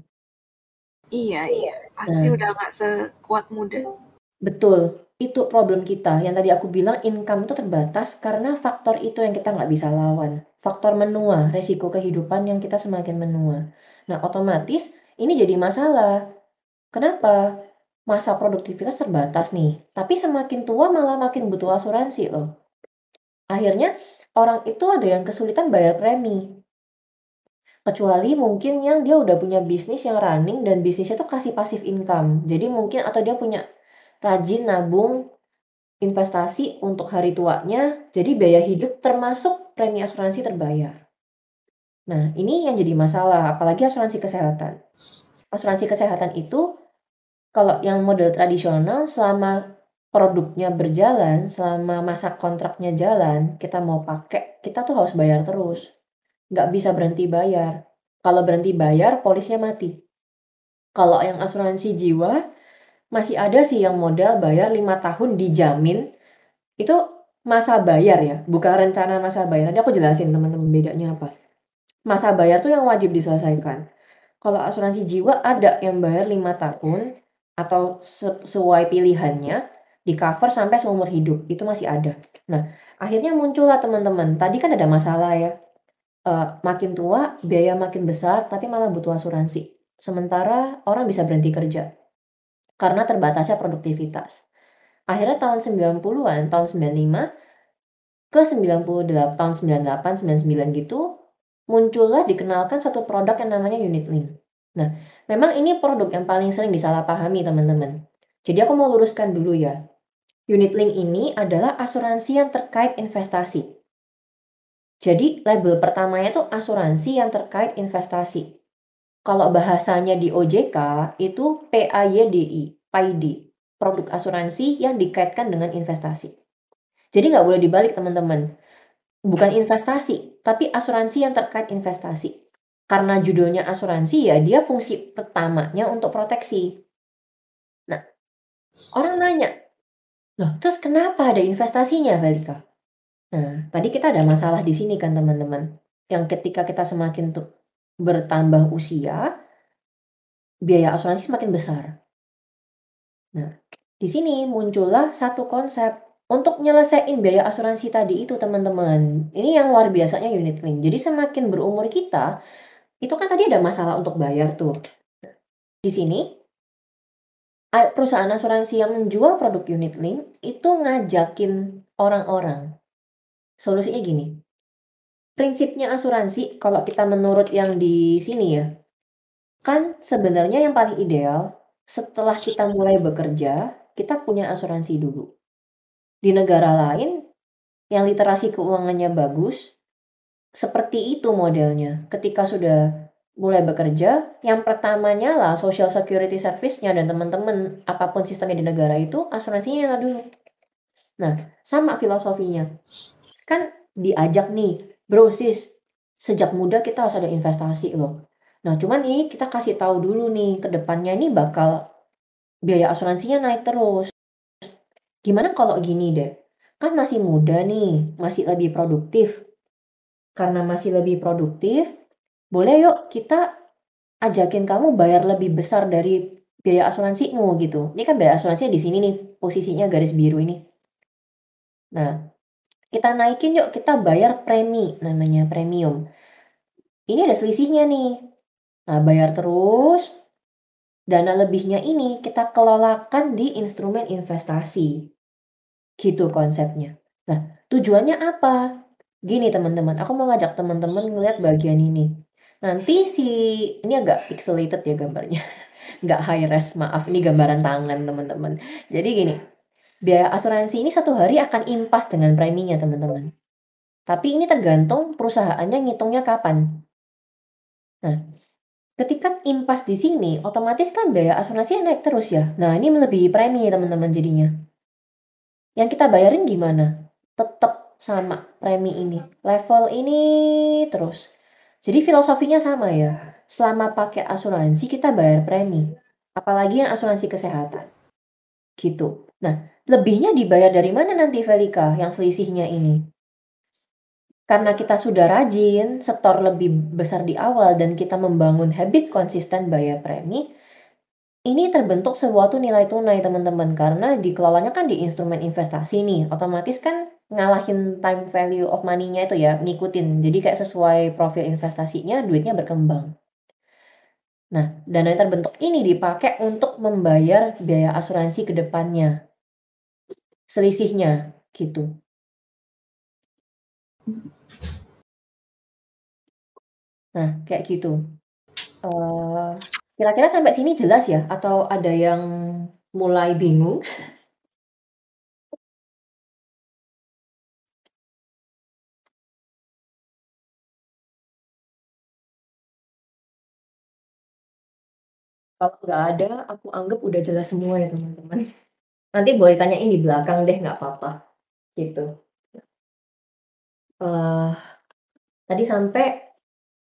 Iya, iya. Pasti nah, udah nggak sekuat muda.
Betul. Itu problem kita. Yang tadi aku bilang income itu terbatas karena faktor itu yang kita nggak bisa lawan. Faktor menua, resiko kehidupan yang kita semakin menua. Nah, otomatis ini jadi masalah. Kenapa? Masa produktivitas terbatas nih. Tapi semakin tua malah makin butuh asuransi loh. Akhirnya orang itu ada yang kesulitan bayar premi. Kecuali mungkin yang dia udah punya bisnis yang running dan bisnisnya tuh kasih pasif income. Jadi mungkin atau dia punya rajin nabung investasi untuk hari tuanya, jadi biaya hidup termasuk premi asuransi terbayar. Nah, ini yang jadi masalah, apalagi asuransi kesehatan. Asuransi kesehatan itu kalau yang model tradisional selama produknya berjalan, selama masa kontraknya jalan, kita mau pakai, kita tuh harus bayar terus nggak bisa berhenti bayar. Kalau berhenti bayar, polisnya mati. Kalau yang asuransi jiwa, masih ada sih yang modal bayar 5 tahun dijamin, itu masa bayar ya, bukan rencana masa bayar. Nanti aku jelasin teman-teman bedanya apa. Masa bayar tuh yang wajib diselesaikan. Kalau asuransi jiwa ada yang bayar 5 tahun atau sesuai pilihannya di cover sampai seumur hidup itu masih ada. Nah, akhirnya muncullah teman-teman. Tadi kan ada masalah ya uh, makin tua biaya makin besar tapi malah butuh asuransi. Sementara orang bisa berhenti kerja karena terbatasnya produktivitas. Akhirnya tahun 90-an, tahun 95 ke 98, tahun 98, 99 gitu muncullah dikenalkan satu produk yang namanya unit link. Nah, memang ini produk yang paling sering disalahpahami teman-teman. Jadi aku mau luruskan dulu ya. Unit link ini adalah asuransi yang terkait investasi. Jadi label pertamanya itu asuransi yang terkait investasi. Kalau bahasanya di OJK itu PAYDI, PAYD, produk asuransi yang dikaitkan dengan investasi. Jadi nggak boleh dibalik teman-teman. Bukan investasi, tapi asuransi yang terkait investasi. Karena judulnya asuransi ya dia fungsi pertamanya untuk proteksi. Nah, orang nanya, loh terus kenapa ada investasinya Velika? Nah, tadi kita ada masalah di sini kan teman-teman, yang ketika kita semakin tuh bertambah usia, biaya asuransi semakin besar. Nah, di sini muncullah satu konsep untuk nyelesain biaya asuransi tadi itu teman-teman. Ini yang luar biasanya unit link. Jadi semakin berumur kita, itu kan tadi ada masalah untuk bayar tuh. Di sini perusahaan asuransi yang menjual produk unit link itu ngajakin orang-orang Solusinya gini. Prinsipnya asuransi kalau kita menurut yang di sini ya, kan sebenarnya yang paling ideal setelah kita mulai bekerja, kita punya asuransi dulu. Di negara lain yang literasi keuangannya bagus, seperti itu modelnya. Ketika sudah mulai bekerja, yang pertamanya lah social security service-nya dan teman-teman apa pun sistemnya di negara itu asuransinya dulu. Nah, sama filosofinya kan diajak nih, bro sis, sejak muda kita harus ada investasi loh. Nah, cuman ini kita kasih tahu dulu nih, ke depannya ini bakal biaya asuransinya naik terus. Gimana kalau gini deh, kan masih muda nih, masih lebih produktif. Karena masih lebih produktif, boleh yuk kita ajakin kamu bayar lebih besar dari biaya asuransimu gitu. Ini kan biaya asuransinya di sini nih, posisinya garis biru ini. Nah, kita naikin yuk, kita bayar premi, namanya premium. Ini ada selisihnya nih. Nah, bayar terus, dana lebihnya ini kita kelolakan di instrumen investasi. Gitu konsepnya. Nah, tujuannya apa? Gini teman-teman, aku mau ngajak teman-teman ngeliat bagian ini. Nanti si ini agak pixelated ya gambarnya. Nggak high res, maaf. Ini gambaran tangan teman-teman. Jadi gini, biaya asuransi ini satu hari akan impas dengan preminya teman-teman. Tapi ini tergantung perusahaannya ngitungnya kapan. Nah, ketika impas di sini, otomatis kan biaya asuransi naik terus ya. Nah, ini melebihi premi teman-teman jadinya. Yang kita bayarin gimana? Tetap sama premi ini. Level ini terus. Jadi filosofinya sama ya. Selama pakai asuransi kita bayar premi. Apalagi yang asuransi kesehatan. Gitu. Nah, lebihnya dibayar dari mana nanti Velika yang selisihnya ini? Karena kita sudah rajin, setor lebih besar di awal dan kita membangun habit konsisten bayar premi, ini terbentuk suatu nilai tunai teman-teman. Karena dikelolanya kan di instrumen investasi nih. Otomatis kan ngalahin time value of money-nya itu ya ngikutin. Jadi kayak sesuai profil investasinya duitnya berkembang. Nah dana yang terbentuk ini dipakai untuk membayar biaya asuransi ke depannya selisihnya gitu nah kayak gitu uh, Kira-kira sampai sini jelas ya? Atau ada yang mulai bingung? Kalau nggak ada, aku anggap udah jelas semua ya teman-teman. Nanti boleh tanyain di belakang deh, nggak apa-apa. Gitu. Uh, tadi sampai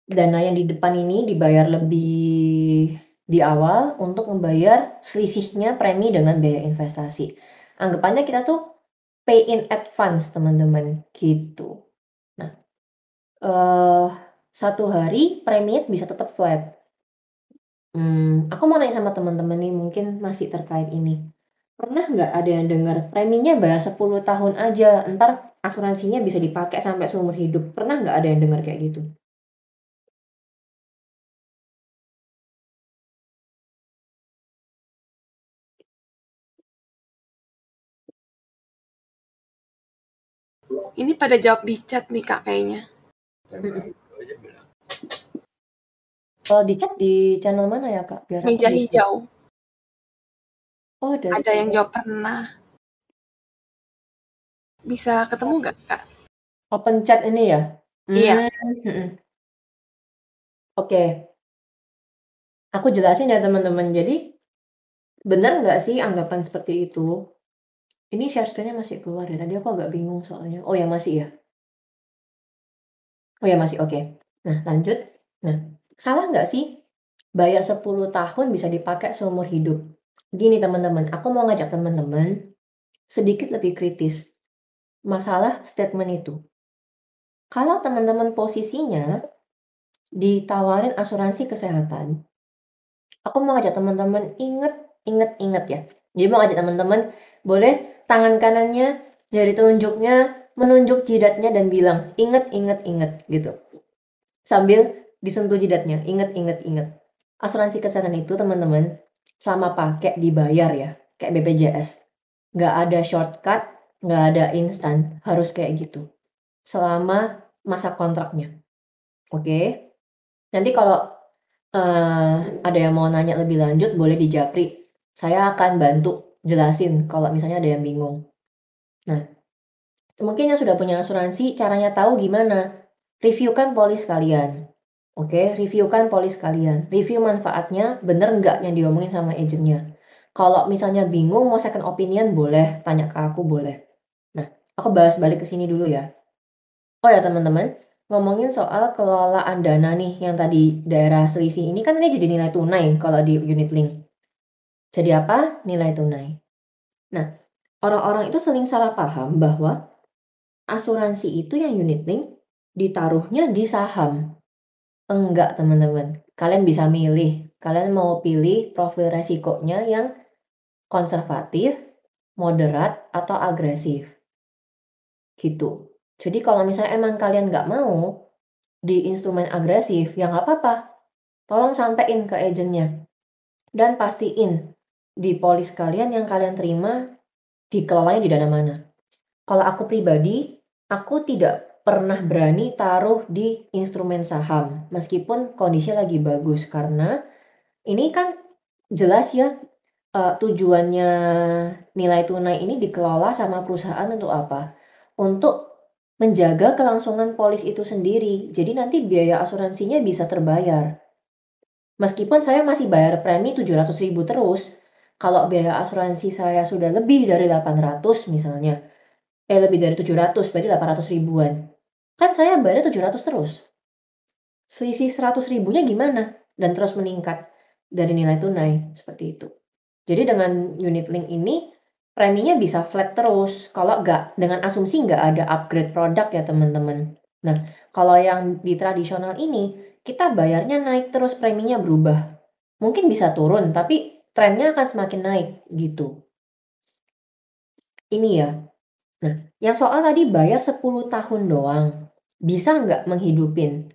dana yang di depan ini dibayar lebih di awal untuk membayar selisihnya premi dengan biaya investasi. Anggapannya kita tuh pay in advance teman-teman gitu. Nah, uh, satu hari premi bisa tetap flat. Hmm, aku mau nanya sama teman-teman nih mungkin masih terkait ini. Pernah nggak ada yang dengar preminya bayar 10 tahun aja, ntar asuransinya bisa dipakai sampai seumur hidup. Pernah nggak ada yang dengar kayak gitu?
Ini pada jawab di chat nih Kak kayaknya.
Kalau di chat di channel mana ya Kak?
Biar Meja hijau.
Oh, ada.
Ada yang jawab pernah. Bisa ketemu nggak Kak?
Open chat ini ya?
Iya.
Hmm. Oke. Okay. Aku jelasin ya teman-teman. Jadi benar nggak sih anggapan seperti itu? Ini share screen-nya masih keluar ya? Tadi aku agak bingung soalnya. Oh ya masih ya? Oh ya masih, oke. Nah lanjut. Nah, salah nggak sih bayar 10 tahun bisa dipakai seumur hidup? Gini teman-teman, aku mau ngajak teman-teman sedikit lebih kritis. Masalah statement itu. Kalau teman-teman posisinya ditawarin asuransi kesehatan, aku mau ngajak teman-teman inget, inget, inget ya. Jadi mau ngajak teman-teman boleh tangan kanannya, jari telunjuknya menunjuk jidatnya dan bilang, inget, inget, inget, gitu. Sambil disentuh jidatnya, inget, inget, inget. Asuransi kesehatan itu teman-teman, sama pakai dibayar ya, kayak BPJS. Nggak ada shortcut, nggak ada instan, harus kayak gitu. Selama masa kontraknya. Oke? Okay? Nanti kalau uh, ada yang mau nanya lebih lanjut, boleh di Japri. Saya akan bantu jelasin kalau misalnya ada yang bingung. Nah, mungkin yang sudah punya asuransi, caranya tahu gimana? Reviewkan polis kalian. Oke, reviewkan polis kalian. Review manfaatnya, bener nggak yang diomongin sama agentnya. Kalau misalnya bingung mau second opinion, boleh tanya ke aku, boleh. Nah, aku bahas balik ke sini dulu ya. Oh ya teman-teman, ngomongin soal kelolaan dana nih yang tadi daerah selisih ini kan ini jadi nilai tunai kalau di unit link. Jadi apa? Nilai tunai. Nah, orang-orang itu sering salah paham bahwa asuransi itu yang unit link ditaruhnya di saham. Enggak, teman-teman. Kalian bisa milih. Kalian mau pilih profil resikonya yang konservatif, moderat, atau agresif. Gitu. Jadi kalau misalnya emang kalian nggak mau di instrumen agresif, ya nggak apa-apa. Tolong sampaikan ke agentnya. Dan pastiin di polis kalian yang kalian terima dikelolanya di dana mana. Kalau aku pribadi, aku tidak pernah berani taruh di instrumen saham meskipun kondisi lagi bagus karena ini kan jelas ya uh, tujuannya nilai tunai ini dikelola sama perusahaan untuk apa? Untuk menjaga kelangsungan polis itu sendiri. Jadi nanti biaya asuransinya bisa terbayar. Meskipun saya masih bayar premi 700 ribu terus, kalau biaya asuransi saya sudah lebih dari 800 misalnya, eh lebih dari 700 berarti 800 ribuan. Kan saya bayar 700 terus. Selisih 100 ribunya gimana? Dan terus meningkat dari nilai tunai seperti itu. Jadi dengan unit link ini preminya bisa flat terus. Kalau nggak dengan asumsi nggak ada upgrade produk ya teman-teman. Nah kalau yang di tradisional ini kita bayarnya naik terus preminya berubah. Mungkin bisa turun tapi trennya akan semakin naik gitu. Ini ya Nah, yang soal tadi bayar 10 tahun doang, bisa nggak menghidupin?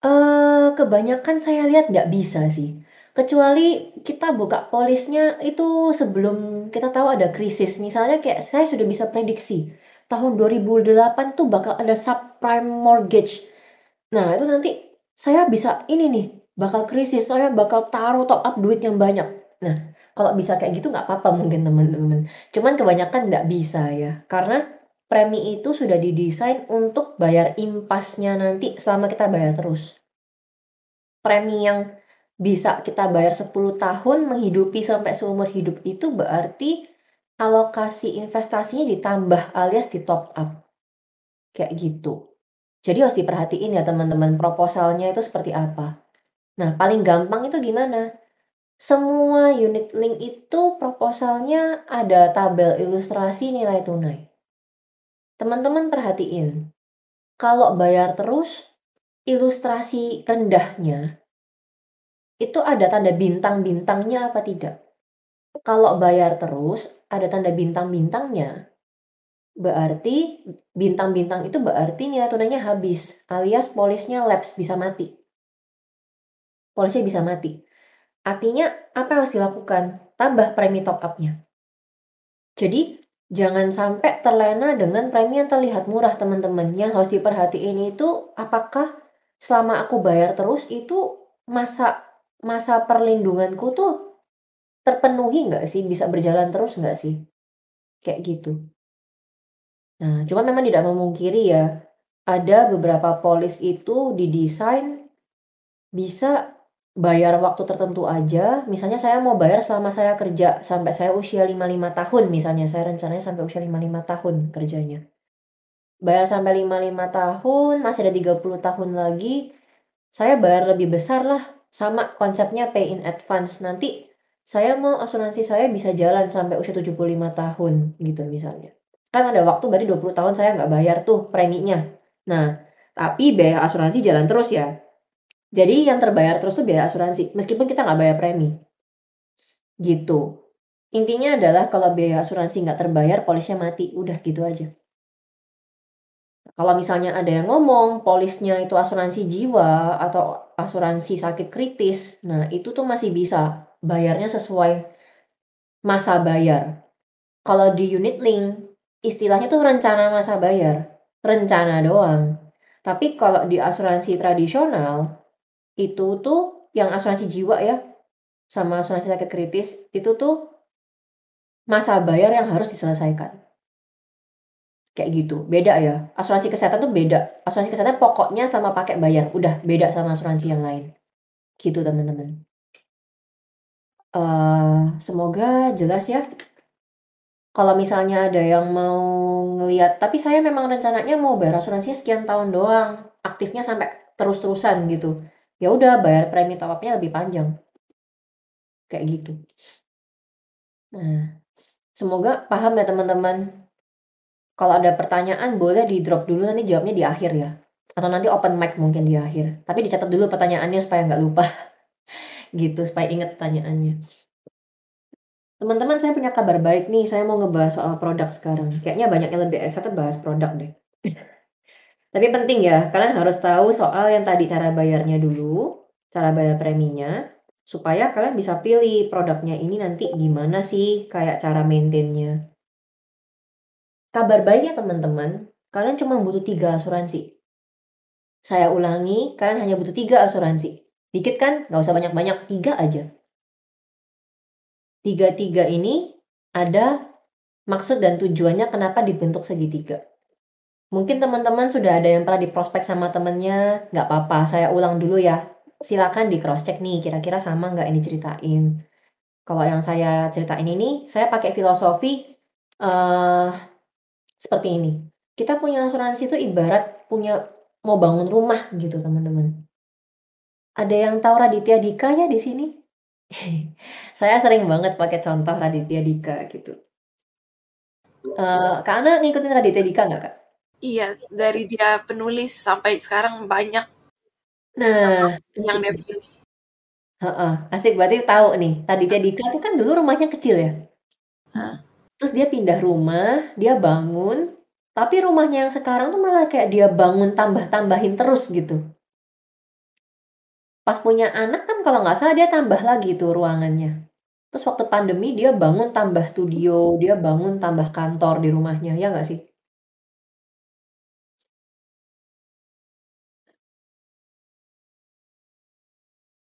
Eh, kebanyakan saya lihat nggak bisa sih. Kecuali kita buka polisnya itu sebelum kita tahu ada krisis. Misalnya kayak saya sudah bisa prediksi, tahun 2008 tuh bakal ada subprime mortgage. Nah, itu nanti saya bisa ini nih, bakal krisis, saya bakal taruh top up duit yang banyak. Nah, kalau bisa kayak gitu nggak apa-apa mungkin teman-teman. Cuman kebanyakan nggak bisa ya. Karena premi itu sudah didesain untuk bayar impasnya nanti selama kita bayar terus. Premi yang bisa kita bayar 10 tahun menghidupi sampai seumur hidup itu berarti alokasi investasinya ditambah alias di top up. Kayak gitu. Jadi harus diperhatiin ya teman-teman proposalnya itu seperti apa. Nah, paling gampang itu gimana? Semua unit link itu proposalnya ada tabel ilustrasi nilai tunai. Teman-teman perhatiin, kalau bayar terus, ilustrasi rendahnya itu ada tanda bintang-bintangnya apa tidak? Kalau bayar terus, ada tanda bintang-bintangnya, berarti bintang-bintang itu berarti nilai tunainya habis, alias polisnya lapse bisa mati. Polisnya bisa mati. Artinya apa yang harus dilakukan? Tambah premi top up-nya. Jadi jangan sampai terlena dengan premi yang terlihat murah teman-teman. Yang harus diperhatiin itu apakah selama aku bayar terus itu masa masa perlindunganku tuh terpenuhi nggak sih? Bisa berjalan terus nggak sih? Kayak gitu. Nah, cuma memang tidak memungkiri ya, ada beberapa polis itu didesain bisa bayar waktu tertentu aja, misalnya saya mau bayar selama saya kerja sampai saya usia 55 tahun misalnya, saya rencananya sampai usia 55 tahun kerjanya. Bayar sampai 55 tahun, masih ada 30 tahun lagi, saya bayar lebih besar lah, sama konsepnya pay in advance. Nanti saya mau asuransi saya bisa jalan sampai usia 75 tahun gitu misalnya. Kan ada waktu berarti 20 tahun saya nggak bayar tuh preminya. Nah, tapi biaya asuransi jalan terus ya. Jadi yang terbayar terus tuh biaya asuransi, meskipun kita nggak bayar premi. Gitu. Intinya adalah kalau biaya asuransi nggak terbayar, polisnya mati. Udah gitu aja. Kalau misalnya ada yang ngomong polisnya itu asuransi jiwa atau asuransi sakit kritis, nah itu tuh masih bisa bayarnya sesuai masa bayar. Kalau di unit link, istilahnya tuh rencana masa bayar, rencana doang. Tapi kalau di asuransi tradisional, itu tuh yang asuransi jiwa ya, sama asuransi sakit kritis, itu tuh masa bayar yang harus diselesaikan. Kayak gitu, beda ya. Asuransi kesehatan tuh beda. Asuransi kesehatan pokoknya sama pakai bayar, udah beda sama asuransi yang lain. Gitu teman-teman. Uh, semoga jelas ya. Kalau misalnya ada yang mau ngeliat, tapi saya memang rencananya mau bayar asuransi sekian tahun doang, aktifnya sampai terus-terusan gitu ya udah bayar premi top up-nya lebih panjang. Kayak gitu. Nah, semoga paham ya teman-teman. Kalau ada pertanyaan boleh di-drop dulu nanti jawabnya di akhir ya. Atau nanti open mic mungkin di akhir. Tapi dicatat dulu pertanyaannya supaya nggak lupa. gitu, supaya inget pertanyaannya. Teman-teman saya punya kabar baik nih, saya mau ngebahas soal produk sekarang. Kayaknya banyak yang lebih excited bahas produk deh. Tapi penting ya, kalian harus tahu soal yang tadi cara bayarnya dulu, cara bayar preminya, supaya kalian bisa pilih produknya ini nanti gimana sih kayak cara maintainnya. Kabar baiknya teman-teman, kalian cuma butuh tiga asuransi. Saya ulangi, kalian hanya butuh tiga asuransi. Dikit kan? Nggak usah banyak-banyak, tiga aja. Tiga-tiga ini ada maksud dan tujuannya kenapa dibentuk segitiga. Mungkin teman-teman sudah ada yang pernah diprospek sama temennya, nggak apa-apa, saya ulang dulu ya. Silakan di cross check nih, kira-kira sama nggak ini ceritain. Kalau yang saya ceritain ini, saya pakai filosofi uh, seperti ini. Kita punya asuransi itu ibarat punya mau bangun rumah gitu teman-teman. Ada yang tahu Raditya Dika ya di sini? saya sering banget pakai contoh Raditya Dika gitu. Uh, Kak Ana ngikutin Raditya Dika nggak kak?
Iya, dari dia penulis sampai sekarang banyak
nah
yang dia pilih.
Heeh, asik berarti tahu nih. Raditya Dika itu kan dulu rumahnya kecil ya.
Hah?
Terus dia pindah rumah, dia bangun, tapi rumahnya yang sekarang tuh malah kayak dia bangun tambah-tambahin terus gitu. Pas punya anak kan kalau nggak salah dia tambah lagi tuh ruangannya. Terus waktu pandemi dia bangun tambah studio, dia bangun tambah kantor di rumahnya, ya nggak sih?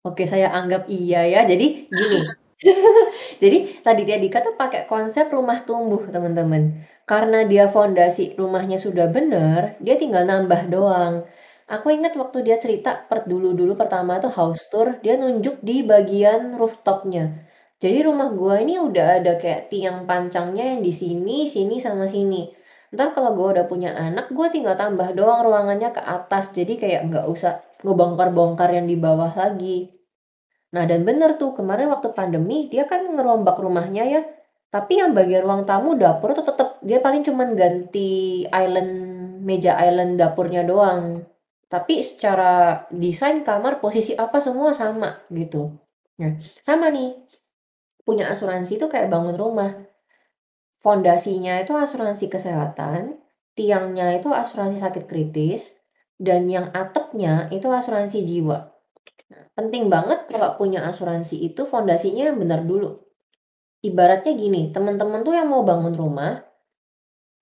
Oke, saya anggap iya ya. Jadi gini, Jadi Raditya Dika tuh pakai konsep rumah tumbuh teman-teman. Karena dia fondasi rumahnya sudah benar, dia tinggal nambah doang. Aku ingat waktu dia cerita per dulu-dulu pertama tuh house tour, dia nunjuk di bagian rooftopnya. Jadi rumah gua ini udah ada kayak tiang pancangnya yang di sini, sini sama sini. Ntar kalau gua udah punya anak, gua tinggal tambah doang ruangannya ke atas. Jadi kayak nggak usah ngebongkar-bongkar yang di bawah lagi. Nah, dan bener tuh kemarin waktu pandemi dia kan ngerombak rumahnya ya. Tapi yang bagian ruang tamu dapur tuh tetap dia paling cuman ganti island meja island dapurnya doang. Tapi secara desain kamar posisi apa semua sama gitu. Nah, sama nih. Punya asuransi itu kayak bangun rumah. Fondasinya itu asuransi kesehatan, tiangnya itu asuransi sakit kritis, dan yang atapnya itu asuransi jiwa. Penting banget kalau punya asuransi itu fondasinya yang benar dulu. Ibaratnya gini, teman-teman tuh yang mau bangun rumah,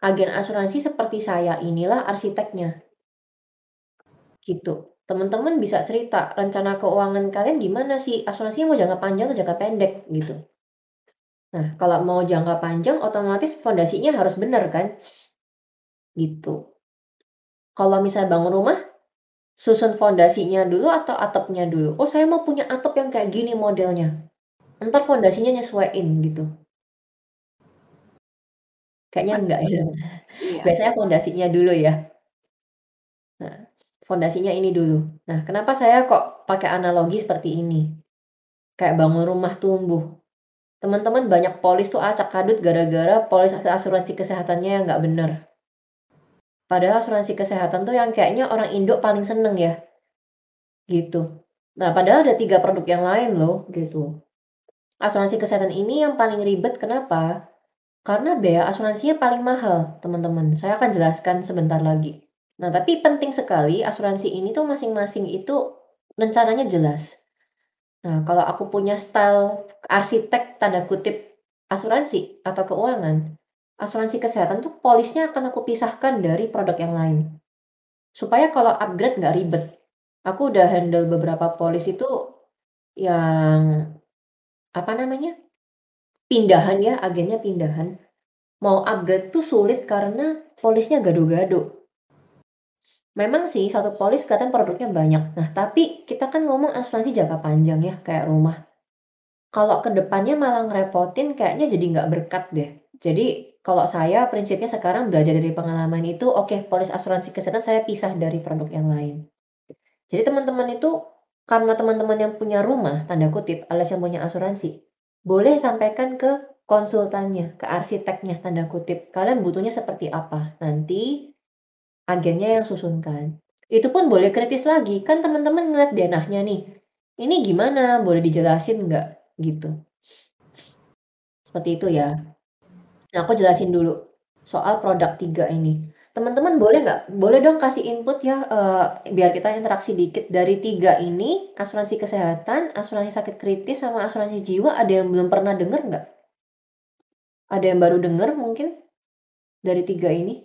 agen asuransi seperti saya inilah arsiteknya. Gitu. Teman-teman bisa cerita rencana keuangan kalian gimana sih? Asuransinya mau jangka panjang atau jangka pendek gitu. Nah, kalau mau jangka panjang otomatis fondasinya harus benar kan? Gitu. Kalau misalnya bangun rumah, Susun fondasinya dulu atau atapnya dulu? Oh saya mau punya atap yang kayak gini modelnya. Ntar fondasinya nyesuaiin gitu. Kayaknya enggak ya. Iya. Biasanya fondasinya dulu ya. Nah, fondasinya ini dulu. Nah, kenapa saya kok pakai analogi seperti ini? Kayak bangun rumah tumbuh. Teman-teman banyak polis tuh acak kadut gara-gara polis asuransi kesehatannya yang nggak bener. Padahal asuransi kesehatan tuh yang kayaknya orang Indo paling seneng ya. Gitu. Nah, padahal ada tiga produk yang lain loh, gitu. Asuransi kesehatan ini yang paling ribet, kenapa? Karena biaya asuransinya paling mahal, teman-teman. Saya akan jelaskan sebentar lagi. Nah, tapi penting sekali asuransi ini tuh masing-masing itu rencananya jelas. Nah, kalau aku punya style arsitek tanda kutip asuransi atau keuangan, asuransi kesehatan tuh polisnya akan aku pisahkan dari produk yang lain. Supaya kalau upgrade nggak ribet. Aku udah handle beberapa polis itu yang apa namanya? Pindahan ya, agennya pindahan. Mau upgrade tuh sulit karena polisnya gado-gado. Memang sih satu polis kelihatan produknya banyak. Nah, tapi kita kan ngomong asuransi jangka panjang ya, kayak rumah. Kalau ke depannya malah ngerepotin kayaknya jadi nggak berkat deh. Jadi kalau saya prinsipnya sekarang belajar dari pengalaman itu, oke, okay, polis asuransi kesehatan saya pisah dari produk yang lain. Jadi teman-teman itu karena teman-teman yang punya rumah, tanda kutip, alias yang punya asuransi, boleh sampaikan ke konsultannya, ke arsiteknya, tanda kutip. Kalian butuhnya seperti apa? Nanti agennya yang susunkan. Itu pun boleh kritis lagi. Kan teman-teman ngeliat denahnya nih. Ini gimana? Boleh dijelasin nggak? Gitu. Seperti itu ya. Nah, aku jelasin dulu soal produk tiga ini. Teman-teman boleh nggak? Boleh dong kasih input ya, uh, biar kita interaksi dikit. Dari tiga ini, asuransi kesehatan, asuransi sakit kritis, sama asuransi jiwa, ada yang belum pernah denger nggak? Ada yang baru denger mungkin? dari tiga ini?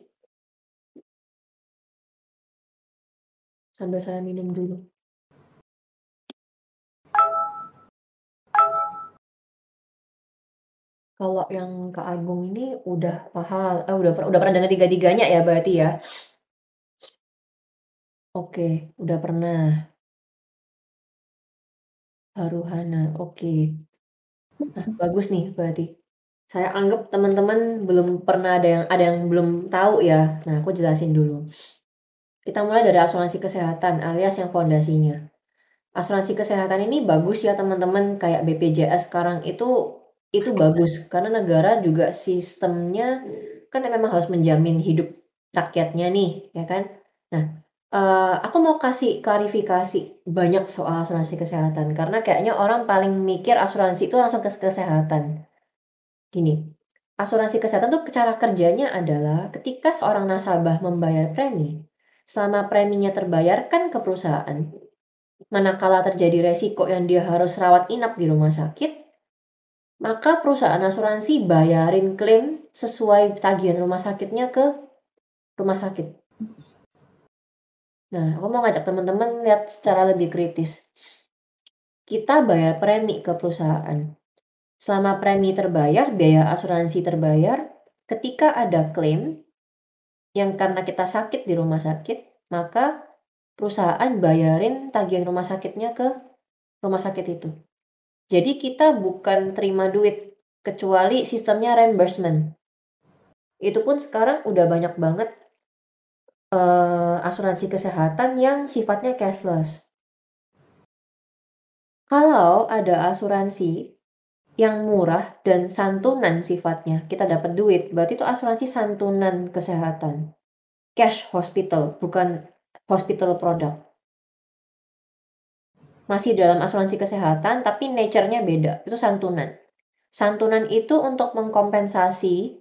Sambil saya minum dulu. Kalau yang Kak Agung ini udah paham eh, udah udah pernah dengar tiga-tiganya ya berarti ya? Oke, udah pernah. Haruhana, oke. Nah, bagus nih berarti. Saya anggap teman-teman belum pernah ada yang ada yang belum tahu ya. Nah, aku jelasin dulu. Kita mulai dari asuransi kesehatan alias yang fondasinya. Asuransi kesehatan ini bagus ya teman-teman, kayak BPJS sekarang itu itu bagus karena negara juga sistemnya kan memang harus menjamin hidup rakyatnya nih, ya kan? Nah, uh, aku mau kasih klarifikasi banyak soal asuransi kesehatan karena kayaknya orang paling mikir asuransi itu langsung ke kesehatan. Gini, asuransi kesehatan tuh cara kerjanya adalah ketika seorang nasabah membayar premi, selama preminya terbayarkan ke perusahaan, manakala terjadi resiko yang dia harus rawat inap di rumah sakit, maka perusahaan asuransi bayarin klaim sesuai tagihan rumah sakitnya ke rumah sakit. Nah, aku mau ngajak teman-teman lihat secara lebih kritis. Kita bayar premi ke perusahaan. Selama premi terbayar, biaya asuransi terbayar, ketika ada klaim yang karena kita sakit di rumah sakit, maka perusahaan bayarin tagihan rumah sakitnya ke rumah sakit itu. Jadi kita bukan terima duit, kecuali sistemnya reimbursement. Itu pun sekarang udah banyak banget uh, asuransi kesehatan yang sifatnya cashless. Kalau ada asuransi yang murah dan santunan sifatnya, kita dapat duit, berarti itu asuransi santunan kesehatan. Cash hospital, bukan hospital product masih dalam asuransi kesehatan tapi nature-nya beda. Itu santunan. Santunan itu untuk mengkompensasi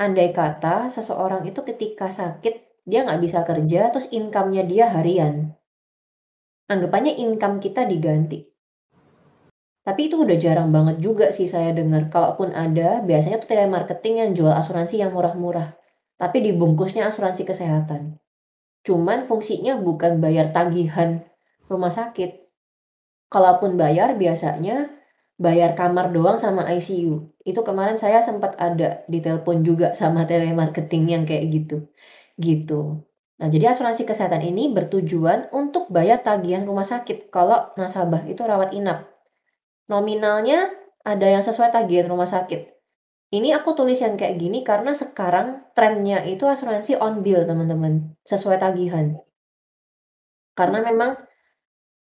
andai kata seseorang itu ketika sakit dia nggak bisa kerja terus income-nya dia harian. Anggapannya income kita diganti. Tapi itu udah jarang banget juga sih saya dengar. Kalaupun ada, biasanya tuh telemarketing yang jual asuransi yang murah-murah. Tapi dibungkusnya asuransi kesehatan. Cuman fungsinya bukan bayar tagihan rumah sakit, Kalaupun bayar biasanya bayar kamar doang sama ICU. Itu kemarin saya sempat ada di telepon juga sama telemarketing yang kayak gitu. Gitu. Nah, jadi asuransi kesehatan ini bertujuan untuk bayar tagihan rumah sakit kalau nasabah itu rawat inap. Nominalnya ada yang sesuai tagihan rumah sakit. Ini aku tulis yang kayak gini karena sekarang trennya itu asuransi on bill, teman-teman. Sesuai tagihan. Karena memang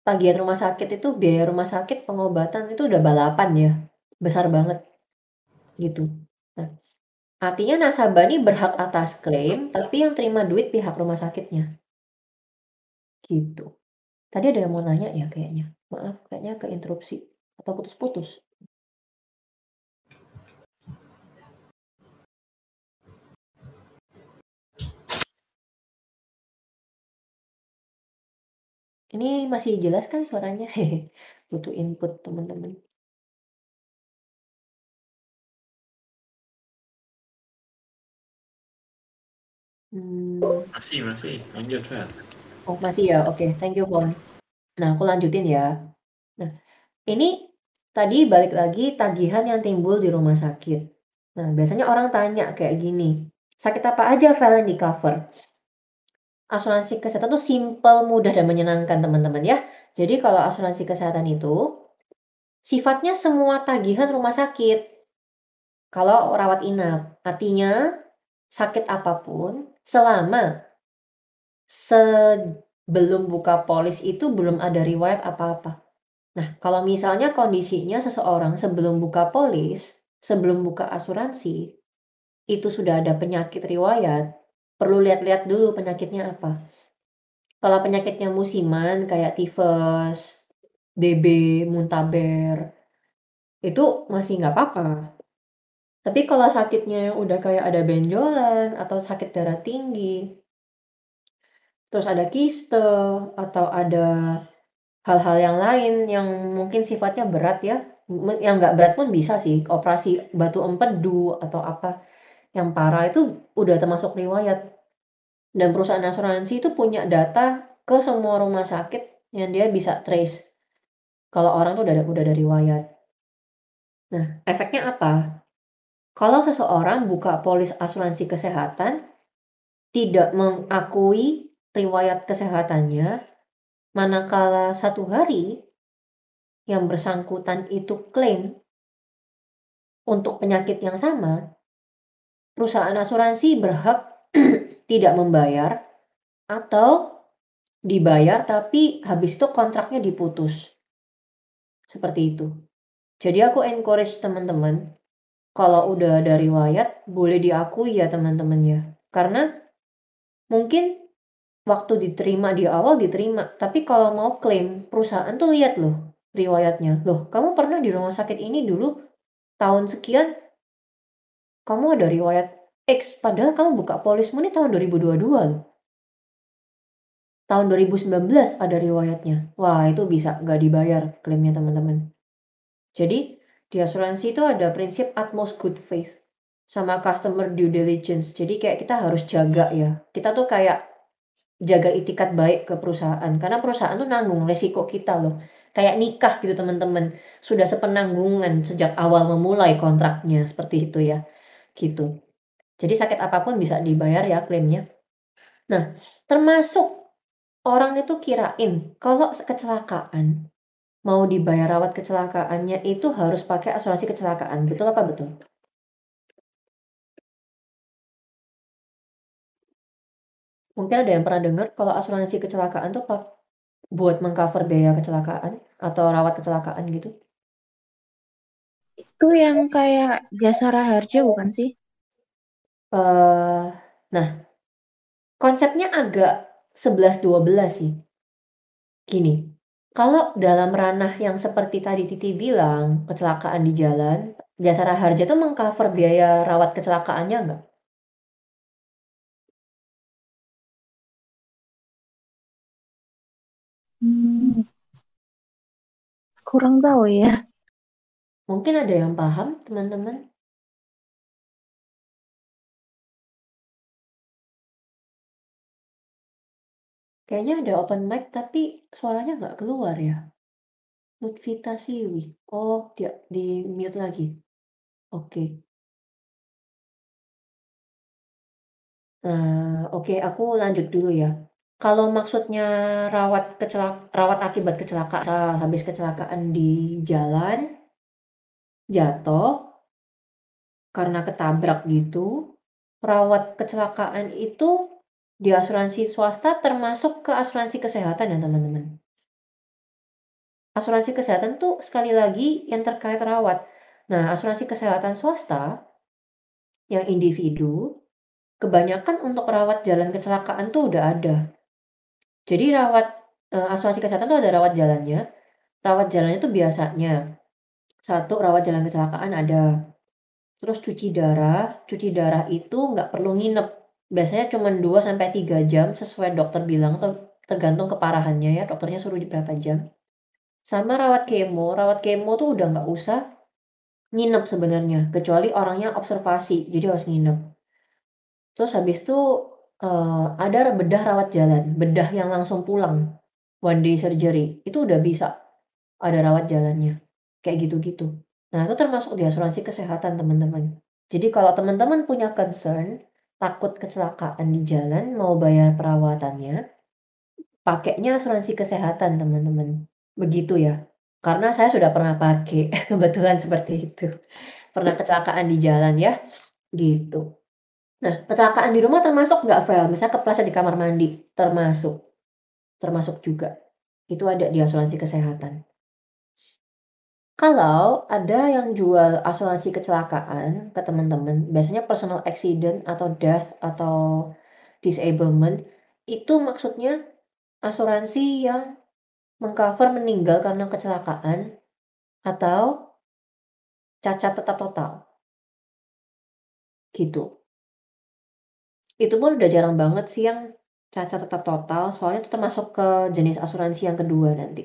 tagihan rumah sakit itu biaya rumah sakit pengobatan itu udah balapan ya. Besar banget. Gitu. Nah artinya nasabah ini berhak atas klaim tapi yang terima duit pihak rumah sakitnya. Gitu. Tadi ada yang mau nanya ya kayaknya. Maaf kayaknya keinterupsi atau putus-putus Ini masih jelas kan suaranya? Butuh input teman-teman.
Hmm. Masih, masih. Lanjut, Fer.
Oh, masih ya? Oke, thank you, Fon. Nah, aku lanjutin ya. Nah, ini tadi balik lagi tagihan yang timbul di rumah sakit. Nah, biasanya orang tanya kayak gini, sakit apa aja file yang di cover? Asuransi kesehatan tuh simple, mudah dan menyenangkan teman-teman ya. Jadi kalau asuransi kesehatan itu sifatnya semua tagihan rumah sakit. Kalau rawat inap, artinya sakit apa pun selama sebelum buka polis itu belum ada riwayat apa-apa. Nah, kalau misalnya kondisinya seseorang sebelum buka polis, sebelum buka asuransi, itu sudah ada penyakit riwayat, perlu lihat-lihat dulu penyakitnya apa. Kalau penyakitnya musiman kayak tifus, DB, muntaber, itu masih nggak apa-apa. Tapi kalau sakitnya udah kayak ada benjolan atau sakit darah tinggi, terus ada kiste atau ada hal-hal yang lain yang mungkin sifatnya berat ya, yang nggak berat pun bisa sih, operasi batu empedu atau apa yang parah itu udah termasuk riwayat. Dan perusahaan asuransi itu punya data ke semua rumah sakit yang dia bisa trace. Kalau orang tuh udah udah ada riwayat. Nah, efeknya apa? Kalau seseorang buka polis asuransi kesehatan, tidak mengakui riwayat kesehatannya, manakala satu hari yang bersangkutan itu klaim untuk penyakit yang sama, perusahaan asuransi berhak tidak membayar atau dibayar tapi habis itu kontraknya diputus. Seperti itu. Jadi aku encourage teman-teman kalau udah ada riwayat boleh diakui ya teman-teman ya. Karena mungkin waktu diterima di awal diterima, tapi kalau mau klaim perusahaan tuh lihat loh riwayatnya. Loh, kamu pernah di rumah sakit ini dulu tahun sekian kamu ada riwayat X padahal kamu buka polismu ini tahun 2022 loh. Tahun 2019 ada riwayatnya. Wah, itu bisa nggak dibayar klaimnya teman-teman. Jadi di asuransi itu ada prinsip utmost good faith sama customer due diligence. Jadi kayak kita harus jaga ya. Kita tuh kayak jaga itikat baik ke perusahaan karena perusahaan tuh nanggung resiko kita loh. Kayak nikah gitu teman-teman. Sudah sepenanggungan sejak awal memulai kontraknya seperti itu ya. Gitu. Jadi sakit apa pun bisa dibayar ya klaimnya. Nah, termasuk orang itu kirain kalau kecelakaan mau dibayar rawat kecelakaannya itu harus pakai asuransi kecelakaan. Betul apa betul? Mungkin ada yang pernah dengar kalau asuransi kecelakaan tuh pak buat mengcover biaya kecelakaan atau rawat kecelakaan gitu?
Itu yang kayak jasa raharja bukan sih?
Uh, nah, konsepnya agak 11-12 sih. Gini, kalau dalam ranah yang seperti tadi Titi bilang, kecelakaan di jalan, Jasara Harja itu mengcover biaya rawat kecelakaannya nggak?
Hmm, kurang tahu ya.
Mungkin ada yang paham, teman-teman? Kayaknya ada open mic tapi suaranya nggak keluar ya? Lutfita Siwi. Oh, dia di-mute lagi. Oke. Nah, oke aku lanjut dulu ya. Kalau maksudnya rawat kecelak rawat akibat kecelakaan habis kecelakaan di jalan, jatuh, karena ketabrak gitu, rawat kecelakaan itu di asuransi swasta termasuk ke asuransi kesehatan ya teman-teman. Asuransi kesehatan tuh sekali lagi yang terkait rawat. Nah, asuransi kesehatan swasta yang individu kebanyakan untuk rawat jalan kecelakaan tuh udah ada. Jadi rawat eh, asuransi kesehatan tuh ada rawat jalannya. Rawat jalannya tuh biasanya satu rawat jalan kecelakaan ada. Terus cuci darah, cuci darah itu nggak perlu nginep Biasanya cuma 2 sampai 3 jam sesuai dokter bilang atau tergantung keparahannya ya, dokternya suruh berapa jam. Sama rawat kemo, rawat kemo tuh udah nggak usah nginep sebenarnya, kecuali orangnya observasi, jadi harus nginep. Terus habis itu uh, ada bedah rawat jalan, bedah yang langsung pulang, one day surgery, itu udah bisa ada rawat jalannya, kayak gitu-gitu. Nah itu termasuk di asuransi kesehatan teman-teman. Jadi kalau teman-teman punya concern, takut kecelakaan di jalan mau bayar perawatannya, pakainya asuransi kesehatan teman-teman. Begitu ya. Karena saya sudah pernah pakai, kebetulan seperti itu. Pernah kecelakaan di jalan ya, gitu. Nah, kecelakaan di rumah termasuk nggak, Vel? Misalnya kepleset di kamar mandi, termasuk. Termasuk juga. Itu ada di asuransi kesehatan. Kalau ada yang jual asuransi kecelakaan ke teman-teman, biasanya personal accident atau death atau disablement, itu maksudnya asuransi yang mengcover meninggal karena kecelakaan atau cacat tetap total. Gitu. Itu pun udah jarang banget sih yang cacat tetap total, soalnya itu termasuk ke jenis asuransi yang kedua nanti.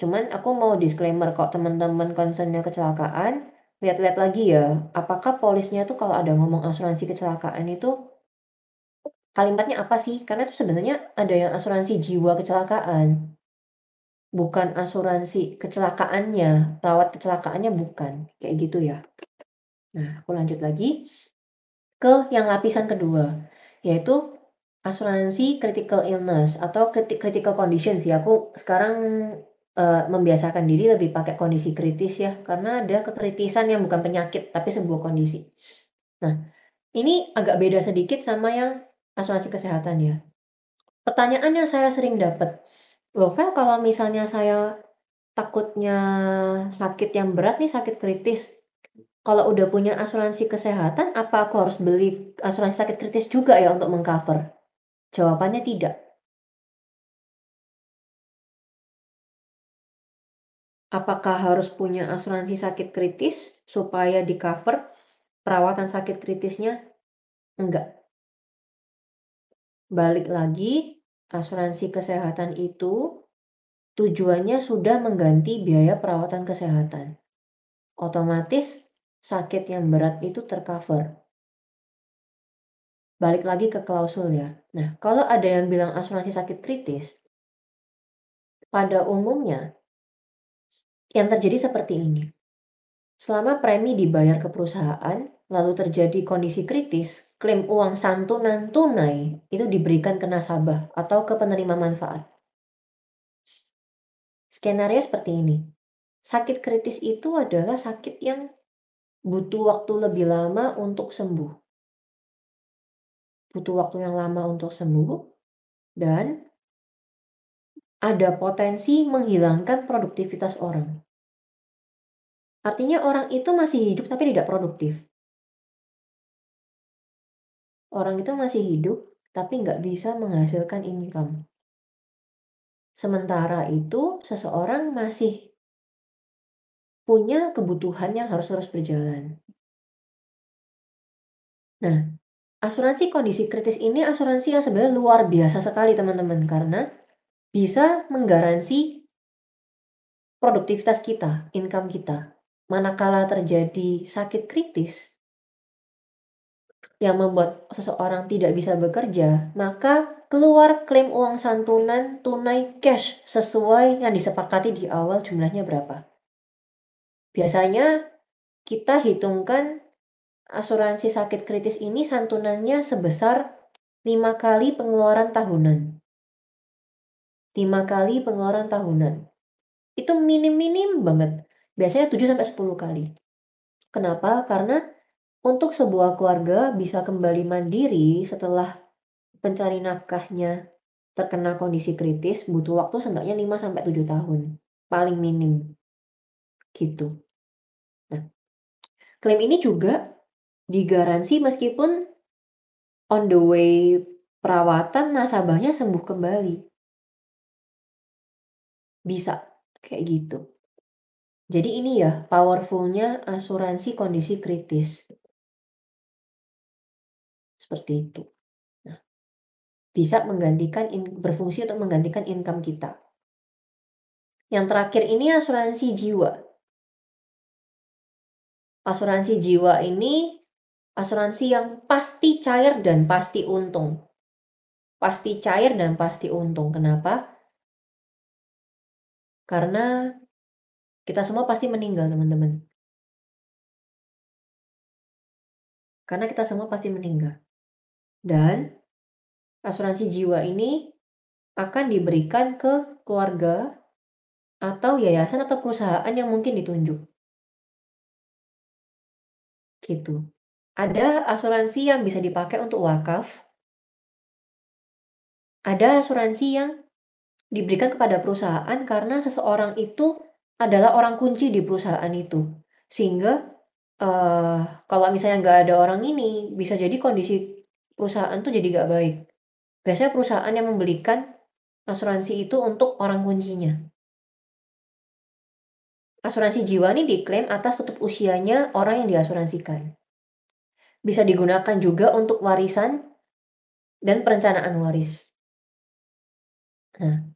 Cuman aku mau disclaimer kok teman-teman concernnya kecelakaan, lihat-lihat lagi ya, apakah polisnya tuh kalau ada ngomong asuransi kecelakaan itu kalimatnya apa sih? Karena itu sebenarnya ada yang asuransi jiwa kecelakaan. Bukan asuransi kecelakaannya, rawat kecelakaannya bukan, kayak gitu ya. Nah, aku lanjut lagi ke yang lapisan kedua, yaitu asuransi critical illness atau critical condition sih. Aku sekarang uh, membiasakan diri lebih pakai kondisi kritis ya, karena ada kekritisan yang bukan penyakit tapi sebuah kondisi. Nah, ini agak beda sedikit sama yang asuransi kesehatan ya. Pertanyaan yang saya sering dapat, Loh Vel kalau misalnya saya takutnya sakit yang berat nih, sakit kritis, kalau udah punya asuransi kesehatan, apa aku harus beli asuransi sakit kritis juga ya untuk mengcover? Jawabannya tidak. Apakah harus punya asuransi sakit kritis supaya di cover perawatan sakit kritisnya? Enggak. Balik lagi, asuransi kesehatan itu tujuannya sudah mengganti biaya perawatan kesehatan. Otomatis sakit yang berat itu tercover. Balik lagi ke klausul ya. Nah, kalau ada yang bilang asuransi sakit kritis, pada umumnya yang terjadi seperti ini. Selama premi dibayar ke perusahaan, lalu terjadi kondisi kritis, klaim uang santunan tunai itu diberikan ke nasabah atau ke penerima manfaat. Skenario seperti ini. Sakit kritis itu adalah sakit yang butuh waktu lebih lama untuk sembuh. Butuh waktu yang lama untuk sembuh dan ada potensi menghilangkan produktivitas orang. Artinya orang itu masih hidup tapi tidak produktif. Orang itu masih hidup, tapi nggak bisa menghasilkan income. Sementara itu, seseorang masih punya kebutuhan yang harus terus berjalan. Nah, asuransi kondisi kritis ini asuransi yang sebenarnya luar biasa sekali teman-teman karena bisa menggaransi produktivitas kita, income kita. Manakala terjadi sakit kritis, yang membuat seseorang tidak bisa bekerja, maka keluar klaim uang santunan tunai cash sesuai yang disepakati di awal jumlahnya berapa. Biasanya kita hitungkan asuransi sakit kritis ini santunannya sebesar 5 kali pengeluaran tahunan. 5 kali pengeluaran tahunan. Itu minim-minim banget. Biasanya 7 sampai 10 kali. Kenapa? Karena untuk sebuah keluarga bisa kembali mandiri setelah pencari nafkahnya terkena kondisi kritis butuh waktu seenggaknya 5 sampai 7 tahun, paling minim. Gitu. Nah, klaim ini juga digaransi meskipun on the way perawatan nasabahnya sembuh kembali. Bisa kayak gitu. Jadi ini ya powerfulnya asuransi kondisi kritis. Seperti itu. Nah, bisa menggantikan berfungsi untuk menggantikan income kita. Yang terakhir ini asuransi jiwa. Asuransi jiwa ini asuransi yang pasti cair dan pasti untung. Pasti cair dan pasti untung. Kenapa? Karena kita semua pasti meninggal, teman-teman. Karena kita semua pasti meninggal. Dan asuransi jiwa ini akan diberikan ke keluarga atau yayasan atau perusahaan yang mungkin ditunjuk. Gitu. Ada asuransi yang bisa dipakai untuk wakaf. Ada asuransi yang diberikan kepada perusahaan karena seseorang itu adalah orang kunci di perusahaan itu. Sehingga uh, kalau misalnya nggak ada orang ini, bisa jadi kondisi perusahaan tuh jadi gak baik. Biasanya perusahaan yang membelikan asuransi itu untuk orang kuncinya. Asuransi jiwa ini diklaim atas tutup usianya orang yang diasuransikan. Bisa digunakan juga untuk warisan dan perencanaan waris. Nah,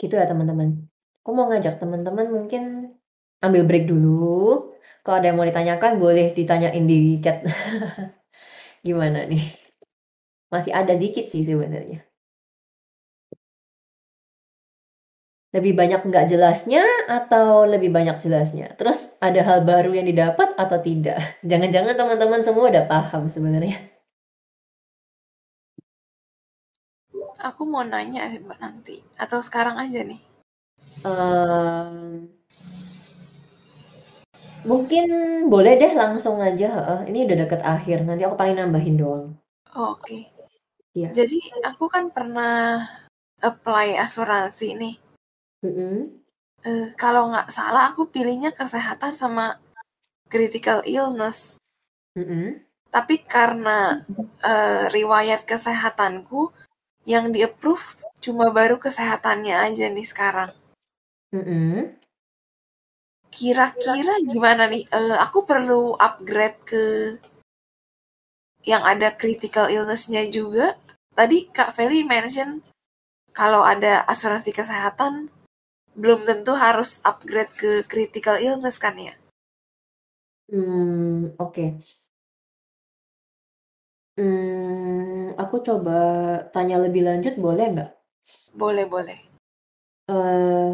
gitu ya teman-teman. Aku mau ngajak teman-teman mungkin ambil break dulu. Kalau ada yang mau ditanyakan boleh ditanyain di chat. Gimana nih? Masih ada dikit sih sebenarnya. Lebih banyak nggak jelasnya atau lebih banyak jelasnya? Terus ada hal baru yang didapat atau tidak? Jangan-jangan teman-teman semua udah paham sebenarnya.
Aku mau nanya sih Mbak nanti. Atau sekarang aja nih?
Um, mungkin boleh deh langsung aja. Ini udah deket akhir. Nanti aku paling nambahin doang.
Oke.
Iya.
Jadi aku kan pernah apply asuransi nih.
Mm-mm.
Eh, kalau nggak salah aku pilihnya kesehatan sama critical illness.
Mm-mm.
Tapi karena eh, riwayat kesehatanku yang di approve cuma baru kesehatannya aja nih sekarang.
Mm-mm.
Kira-kira gimana nih? Eh, aku perlu upgrade ke yang ada critical illness-nya juga. Tadi Kak Feli mention kalau ada asuransi kesehatan belum tentu harus upgrade ke critical illness kan ya?
Hmm, oke. Hmm, aku coba tanya lebih lanjut boleh nggak?
Boleh, boleh.
Eh,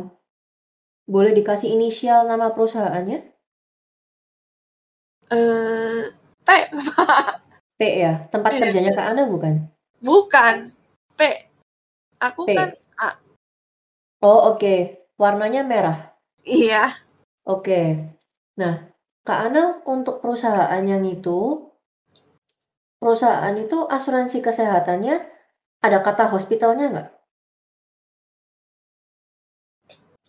boleh dikasih inisial nama perusahaannya?
Eh, P,
P ya, tempat
Iya.
kerjanya Kak Ana bukan?
bukan P. Aku
P.
kan A.
Oh, oke. Warnanya merah.
Iya.
Oke. Nah, Kak Ana untuk perusahaan yang itu, perusahaan itu asuransi kesehatannya ada kata hospitalnya nggak?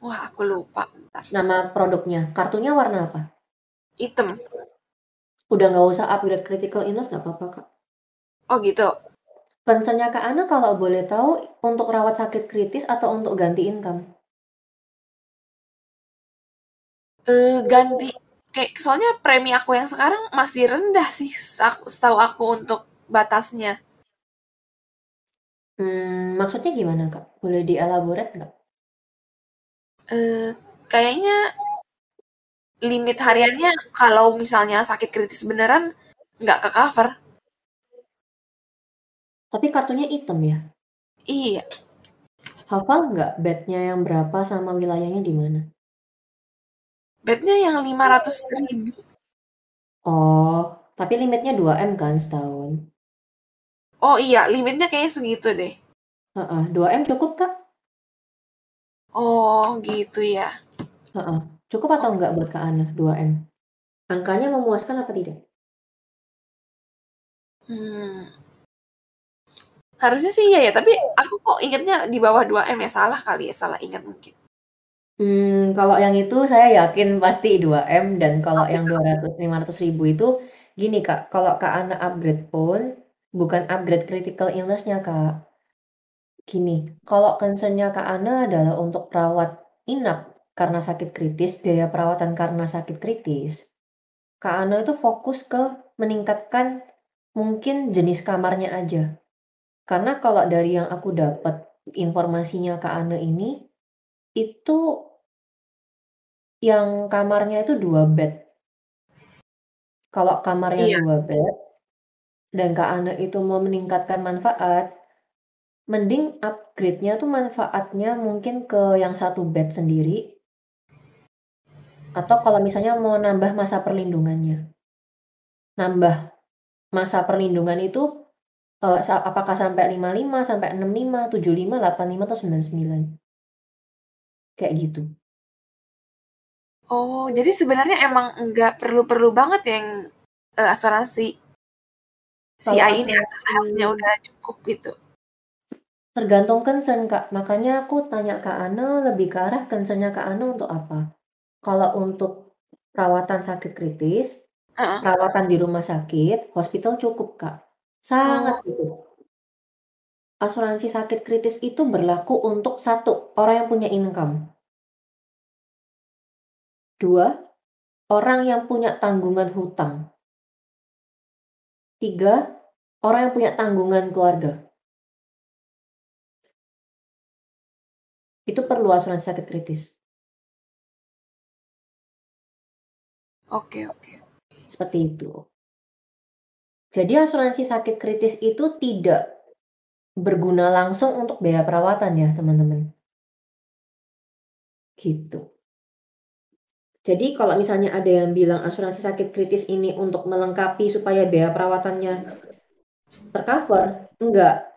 Wah, aku lupa. Bentar.
Nama produknya, kartunya warna apa?
Item.
Udah nggak usah upgrade critical illness nggak apa-apa Kak.
Oh gitu.
Concernnya Kak Ana kalau boleh tahu untuk rawat sakit kritis atau untuk ganti income?
Eh, ganti kayak soalnya premi aku yang sekarang masih rendah sih aku setahu aku untuk batasnya.
Hmm, maksudnya gimana Kak? Boleh dielaborate nggak?
Eh, kayaknya limit hariannya kalau misalnya sakit kritis beneran nggak ke cover.
Tapi kartunya hitam ya?
Iya.
Hafal nggak bednya yang berapa sama wilayahnya di mana?
Bednya yang 500 ribu.
Oh, tapi limitnya 2M kan setahun?
Oh iya, limitnya kayaknya segitu deh.
Heeh, 2M cukup Kak?
Oh gitu ya.
Heeh. Cukup atau enggak buat Kak Ana 2M? Angkanya memuaskan apa tidak?
Hmm. Harusnya sih iya ya, tapi aku kok ingetnya di bawah 2M ya salah kali ya, salah ingat mungkin.
Hmm, kalau yang itu saya yakin pasti 2M dan kalau yang 200 500 ribu itu gini Kak, kalau Kak Ana upgrade pun bukan upgrade critical illness-nya Kak. Gini, kalau concern-nya Kak Ana adalah untuk perawat inap karena sakit kritis, biaya perawatan karena sakit kritis, Kak Ana itu fokus ke meningkatkan mungkin jenis kamarnya aja. Karena kalau dari yang aku dapat informasinya Kak Ana ini, itu yang kamarnya itu dua bed. Kalau kamarnya
Iya.
dua bed, dan Kak Ana itu mau meningkatkan manfaat, mending upgrade-nya tuh manfaatnya mungkin ke yang satu bed sendiri. Atau kalau misalnya mau nambah masa perlindungannya. Nambah masa perlindungan itu eh, sa- apakah sampai 55, sampai 65, 75, 85, atau 99. Kayak gitu.
Oh, jadi sebenarnya emang nggak perlu-perlu banget yang eh, asuransi
Kalau
CI ini
asuransi-
asal udah cukup gitu.
Tergantung concern Kak, makanya aku tanya Kak Ana lebih ke arah concernnya Kak Ana untuk apa? Kalau untuk perawatan sakit kritis,
Heeh.
perawatan di rumah sakit, hospital cukup Kak, sangat cukup. Asuransi sakit kritis itu berlaku untuk satu orang yang punya income, dua orang yang punya tanggungan hutang, tiga orang yang punya tanggungan keluarga. Itu perlu asuransi sakit kritis.
Oke, oke.
Seperti itu. Jadi asuransi sakit kritis itu tidak berguna langsung untuk biaya perawatan ya, teman-teman. Gitu. Jadi kalau misalnya ada yang bilang asuransi sakit kritis ini untuk melengkapi supaya biaya perawatannya tercover, enggak.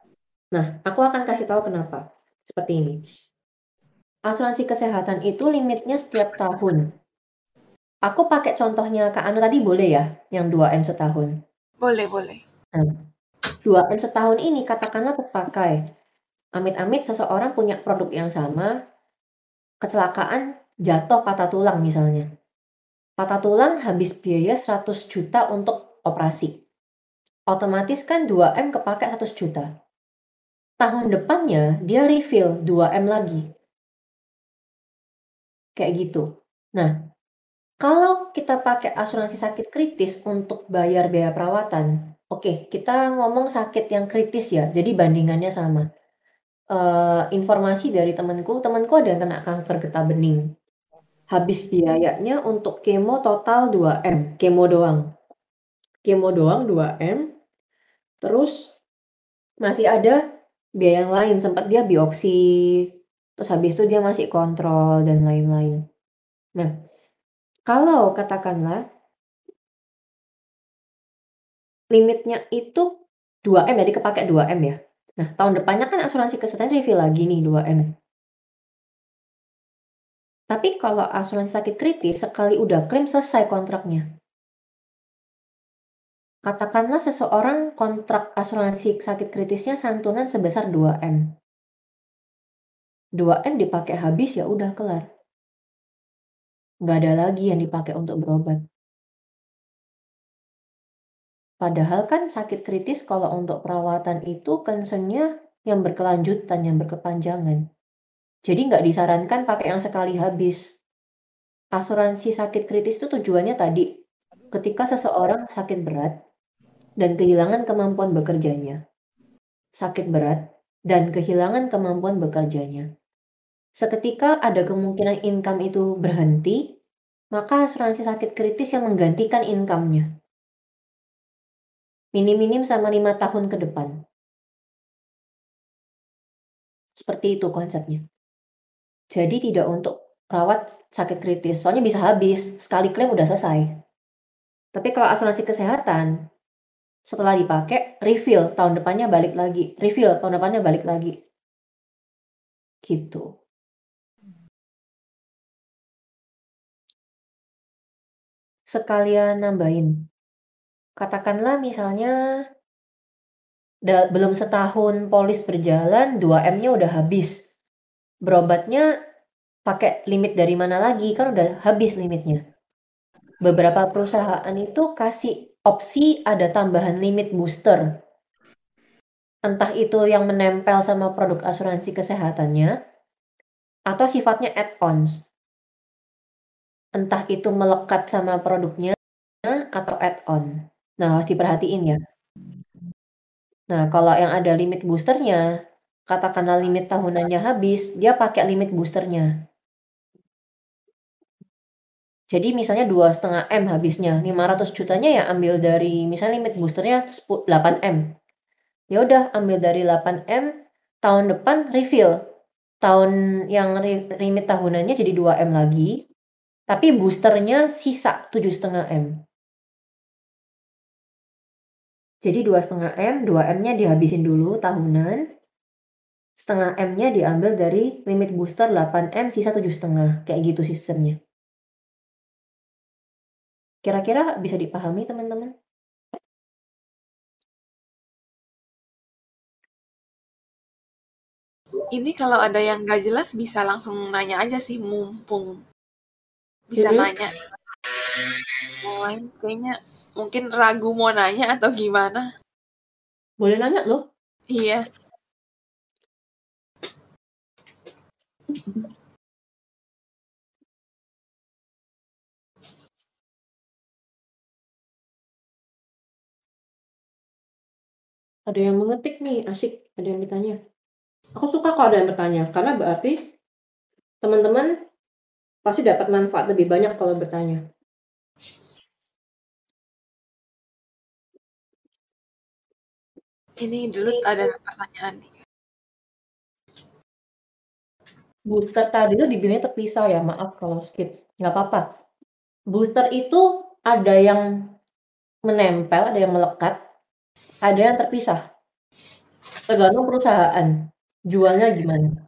Nah, aku akan kasih tahu kenapa. Seperti ini. Asuransi kesehatan itu limitnya setiap tahun. Aku pakai contohnya Kak Anu tadi boleh ya, yang 2M setahun.
Boleh, boleh.
Nah, 2M setahun ini katakanlah terpakai. Amit-amit seseorang punya produk yang sama, kecelakaan jatuh patah tulang misalnya. Patah tulang habis biaya 100 juta untuk operasi. Otomatis kan 2M kepake 100 juta. Tahun depannya dia refill 2M lagi. Kayak gitu. Nah, kalau kita pakai asuransi sakit kritis untuk bayar biaya perawatan, oke, kita ngomong sakit yang kritis ya, jadi bandingannya sama. Uh, informasi dari temanku, temanku ada yang kena kanker getah bening. Habis biayanya untuk kemo total 2M, kemo doang. Kemo doang 2M. Terus masih ada biaya yang lain, sempat dia biopsi, terus habis itu dia masih kontrol dan lain-lain. Nah, kalau katakanlah limitnya itu 2M, jadi kepake 2M ya. Nah, tahun depannya kan asuransi kesehatan review lagi nih 2M. Tapi kalau asuransi sakit kritis, sekali udah klaim selesai kontraknya. Katakanlah seseorang kontrak asuransi sakit kritisnya santunan sebesar 2M. 2M dipakai habis ya udah kelar. Nggak ada lagi yang dipakai untuk berobat. Padahal kan sakit kritis kalau untuk perawatan itu concernnya yang berkelanjutan, yang berkepanjangan. Jadi nggak disarankan pakai yang sekali habis. Asuransi sakit kritis itu tujuannya tadi, ketika seseorang sakit berat dan kehilangan kemampuan bekerjanya. Sakit berat dan kehilangan kemampuan bekerjanya. Seketika ada kemungkinan income itu berhenti, maka asuransi sakit kritis yang menggantikan income-nya. Minim-minim sama lima tahun ke depan. Seperti itu konsepnya. Jadi tidak untuk rawat sakit kritis, soalnya bisa habis, sekali klaim udah selesai. Tapi kalau asuransi kesehatan, setelah dipakai, refill, tahun depannya balik lagi. Refill, tahun depannya balik lagi. Gitu. Sekalian nambahin. Katakanlah misalnya belum setahun polis berjalan, 2M-nya udah habis berobatnya pakai limit dari mana lagi, kan udah habis limitnya. Beberapa perusahaan itu kasih opsi ada tambahan limit booster. Entah itu yang menempel sama produk asuransi kesehatannya, atau sifatnya add-ons. Entah itu melekat sama produknya, atau add-on. Nah, harus diperhatiin ya. Nah, kalau yang ada limit boosternya, katakanlah limit tahunannya habis, dia pakai limit boosternya. Jadi misalnya dua setengah M habisnya, 500 jutanya ya ambil dari misalnya limit boosternya 8 M. Ya udah ambil dari 8 M, tahun depan refill. Tahun yang limit tahunannya jadi 2 M lagi, tapi boosternya sisa tujuh setengah M. Jadi dua setengah M, 2 M-nya dihabisin dulu tahunan, setengah M-nya diambil dari limit booster 8M sisa tujuh setengah. Kayak gitu sistemnya. Kira-kira bisa dipahami teman-teman?
Ini kalau ada yang nggak jelas bisa langsung nanya aja sih mumpung. Bisa Jadi? nanya. Oh, kayaknya mungkin ragu mau nanya atau gimana
boleh nanya loh
iya
Ada yang mengetik nih, asik. Ada yang bertanya. Aku suka kalau ada yang bertanya, karena berarti teman-teman pasti dapat manfaat lebih banyak kalau bertanya.
Ini dulu ada pertanyaan nih.
Booster tadi tuh dibilangnya terpisah ya, maaf kalau skip, nggak apa-apa. Booster itu ada yang menempel, ada yang melekat, ada yang terpisah. Tergantung perusahaan, jualnya gimana.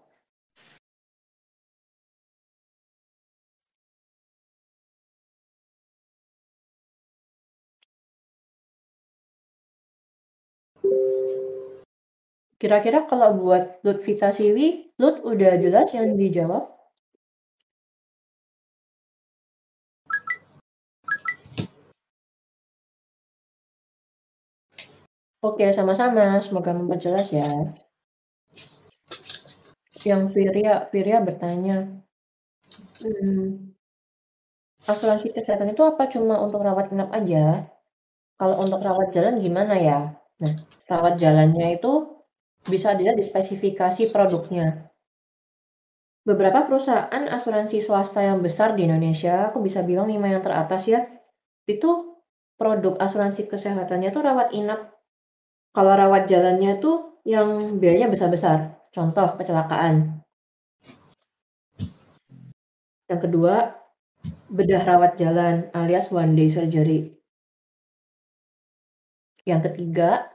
Kira-kira kalau buat Lutfita Siwi, Lut udah jelas yang dijawab? Oke, sama-sama. Semoga memperjelas ya. Yang Virya, Virya bertanya, hmm, asuransi kesehatan itu apa cuma untuk rawat inap aja? Kalau untuk rawat jalan gimana ya? Nah, rawat jalannya itu bisa dilihat di spesifikasi produknya. Beberapa perusahaan asuransi swasta yang besar di Indonesia, aku bisa bilang lima yang teratas ya, itu produk asuransi kesehatannya tuh rawat inap. Kalau rawat jalannya tuh yang biayanya besar-besar. Contoh kecelakaan. Yang kedua, bedah rawat jalan alias one day surgery. Yang ketiga,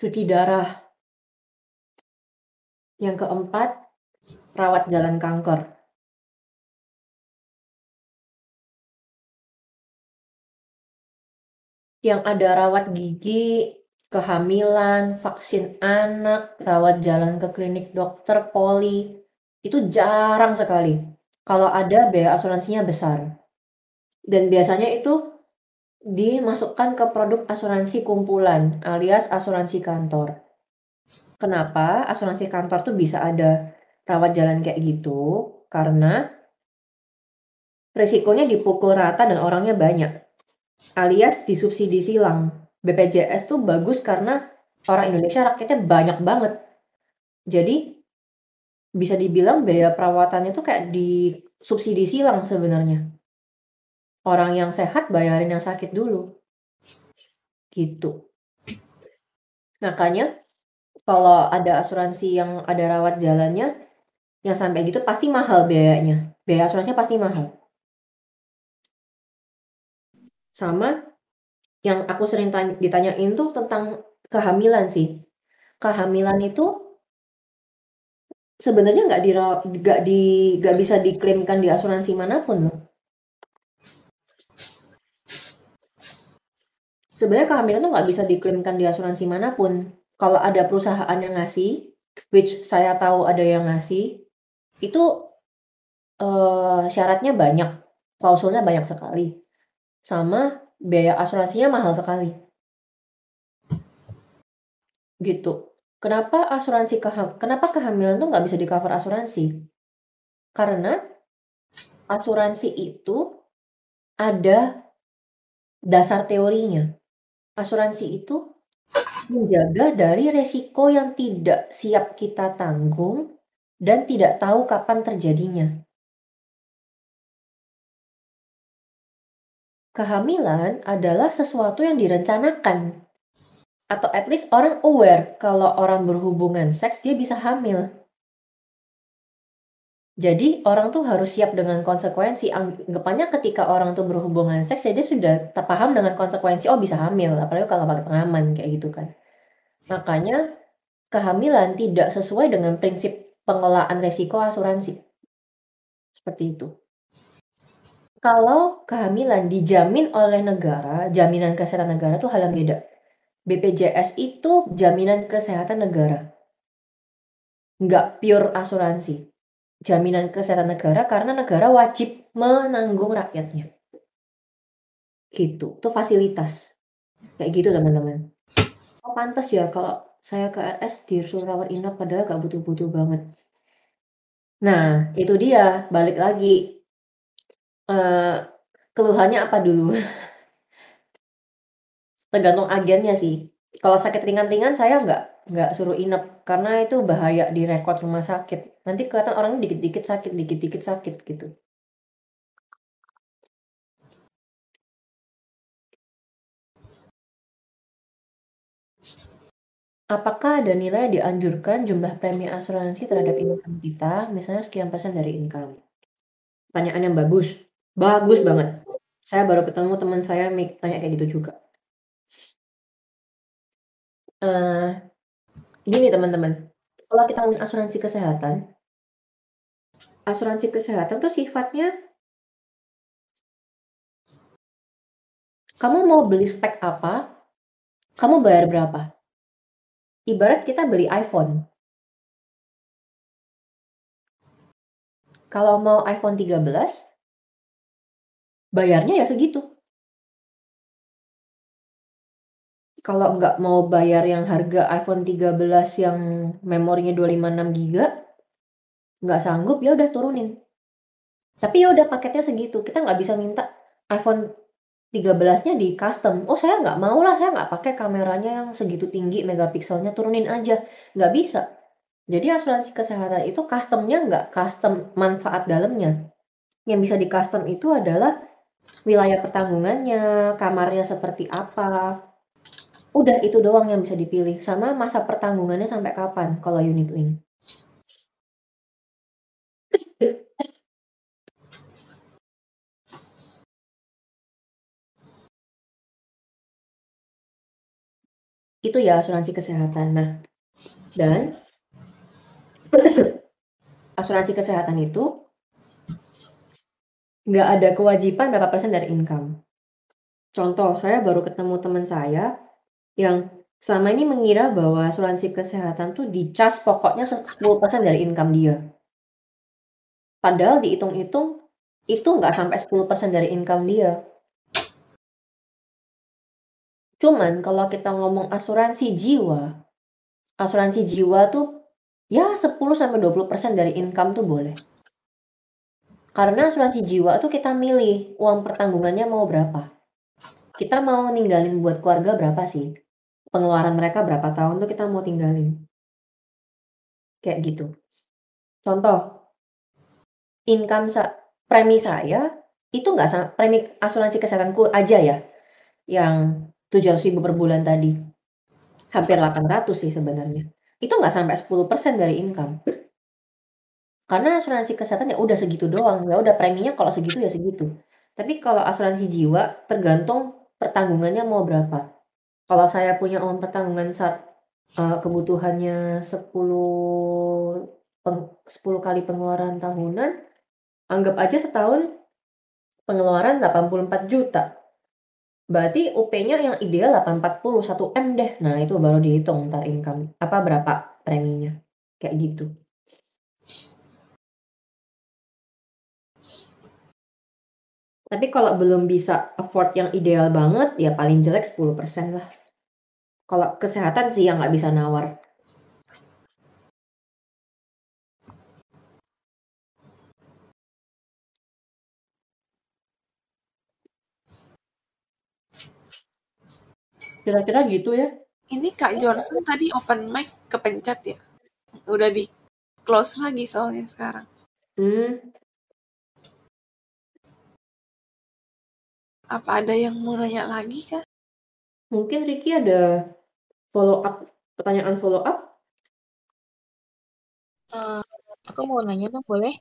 cuci darah. Yang keempat, rawat jalan kanker. Yang ada rawat gigi, kehamilan, vaksin anak, rawat jalan ke klinik dokter, poli, itu jarang sekali. Kalau ada biaya asuransinya besar. Dan biasanya itu dimasukkan ke produk asuransi kumpulan alias asuransi kantor. Kenapa asuransi kantor tuh bisa ada rawat jalan kayak gitu? Karena risikonya dipukul rata dan orangnya banyak. Alias disubsidi silang. BPJS tuh bagus karena orang Indonesia rakyatnya banyak banget. Jadi bisa dibilang biaya perawatannya tuh kayak di subsidi silang sebenarnya. Orang yang sehat bayarin yang sakit dulu. Gitu. Makanya kalau ada asuransi yang ada rawat jalannya yang sampai gitu pasti mahal biayanya. Biaya asuransinya pasti mahal. Sama yang aku sering tanya, ditanyain tuh tentang kehamilan sih. Kehamilan itu sebenarnya nggak di nggak di nggak bisa diklaimkan di asuransi mana pun loh. Sebenarnya kehamilan tuh nggak bisa diklaimkan di asuransi mana pun. Kalau ada perusahaan yang ngasih, which saya tahu ada yang ngasih, itu uh, syaratnya banyak, klausulnya banyak sekali. Sama biaya asuransinya mahal sekali. Gitu. Kenapa asuransi keham kenapa kehamilan tuh nggak bisa di-cover asuransi? Karena asuransi itu ada dasar teorinya. Asuransi itu menjaga dari resiko yang tidak siap kita tanggung dan tidak tahu kapan terjadinya. Kehamilan adalah sesuatu yang direncanakan. Atau at least orang aware kalau orang berhubungan seks dia bisa hamil. Jadi orang tuh harus siap dengan konsekuensi. Anggapannya ketika orang tuh berhubungan seks, ya dia sudah terpaham dengan konsekuensi, oh bisa hamil. Apalagi kalau pakai pengaman kayak gitu kan. Makanya kehamilan tidak sesuai dengan prinsip pengelolaan resiko asuransi. Seperti itu. Kalau kehamilan dijamin oleh negara, jaminan kesehatan negara tuh hal yang beda. BPJS itu jaminan kesehatan negara. Nggak pure asuransi. Jaminan kesehatan negara karena negara wajib menanggung rakyatnya. Gitu. Itu fasilitas. Kayak gitu teman-teman. Oh pantas ya kalau saya ke RS disuruh rawat inap padahal gak butuh-butuh banget. Nah, itu dia. Balik lagi. Uh, keluhannya apa dulu? Tergantung agennya sih. Kalau sakit ringan-ringan saya nggak nggak suruh inap, karena itu bahaya di rekod rumah sakit. Nanti kelihatan orangnya dikit-dikit sakit dikit-dikit sakit, gitu. apakah ada nilai dianjurkan jumlah premi asuransi terhadap income kita, misalnya sekian persen dari income? Pertanyaan yang bagus, bagus banget. Saya baru ketemu teman saya tanya kayak gitu juga. Uh, gini teman-teman, kalau kita ngomongin asuransi kesehatan, asuransi kesehatan tuh sifatnya kamu mau beli spek apa, kamu bayar berapa. Ibarat kita beli iPhone. Kalau mau iPhone 13, bayarnya ya segitu. Kalau nggak mau bayar yang harga iPhone 13 yang memorinya 256 GB, nggak sanggup, ya udah turunin. Tapi ya udah paketnya segitu, kita nggak bisa minta iPhone 13-nya di custom. Oh saya nggak mau lah, saya nggak pakai kameranya yang segitu tinggi megapikselnya, turunin aja. Nggak bisa. Jadi asuransi kesehatan itu customnya nggak custom manfaat dalamnya. Yang bisa di custom itu adalah wilayah pertanggungannya, kamarnya seperti apa. Udah itu doang yang bisa dipilih. Sama masa pertanggungannya sampai kapan kalau unit link. Itu ya asuransi kesehatan. Nah, dan asuransi kesehatan itu nggak ada kewajiban berapa persen dari income. Contoh, saya baru ketemu teman saya yang selama ini mengira bahwa asuransi kesehatan tuh dicas pokoknya 10% dari income dia. Padahal dihitung-hitung itu nggak sampai 10% dari income dia. Cuman kalau kita ngomong asuransi jiwa, asuransi jiwa tuh ya 10 sampai 20% dari income tuh boleh. Karena asuransi jiwa tuh kita milih uang pertanggungannya mau berapa. Kita mau ninggalin buat keluarga berapa sih? Pengeluaran mereka berapa tahun tuh kita mau tinggalin. Kayak gitu. Contoh, income sa premi saya itu nggak premi asuransi kesehatanku aja ya, yang 700 ribu per bulan tadi. Hampir 800 sih sebenarnya. Itu nggak sampai 10% dari income. Karena asuransi kesehatan ya udah segitu doang, ya udah preminya kalau segitu ya segitu. Tapi kalau asuransi jiwa tergantung pertanggungannya mau berapa. Kalau saya punya uang pertanggungan saat uh, kebutuhannya 10 peng, 10 kali pengeluaran tahunan, anggap aja setahun pengeluaran 84 juta. Berarti UP-nya yang ideal 840, 1 M deh. Nah, itu baru dihitung ntar income. Apa berapa preminya. Kayak gitu. Tapi kalau belum bisa afford yang ideal banget, ya paling jelek 10% lah. Kalau kesehatan sih yang nggak bisa nawar. Kira-kira gitu ya.
Ini Kak Johnson tadi open mic kepencet ya? Udah di close lagi soalnya sekarang. Hmm. Apa ada yang mau nanya lagi kak?
Mungkin Ricky ada follow up, pertanyaan follow up?
Uh, aku mau nanya dong, boleh?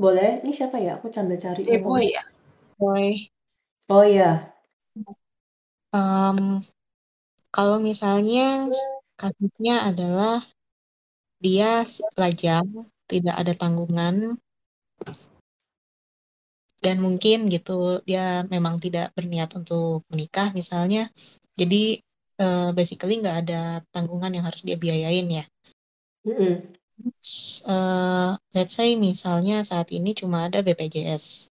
Boleh. Ini siapa ya? Aku sambil cari.
Eh, boy ya?
Boy.
Oh iya.
Um, kalau misalnya kasusnya adalah dia lajang, tidak ada tanggungan, dan mungkin gitu dia memang tidak berniat untuk menikah misalnya, jadi uh, basically nggak ada tanggungan yang harus dia biayain ya.
Mm -hmm.
uh, let's say misalnya saat ini cuma ada BPJS.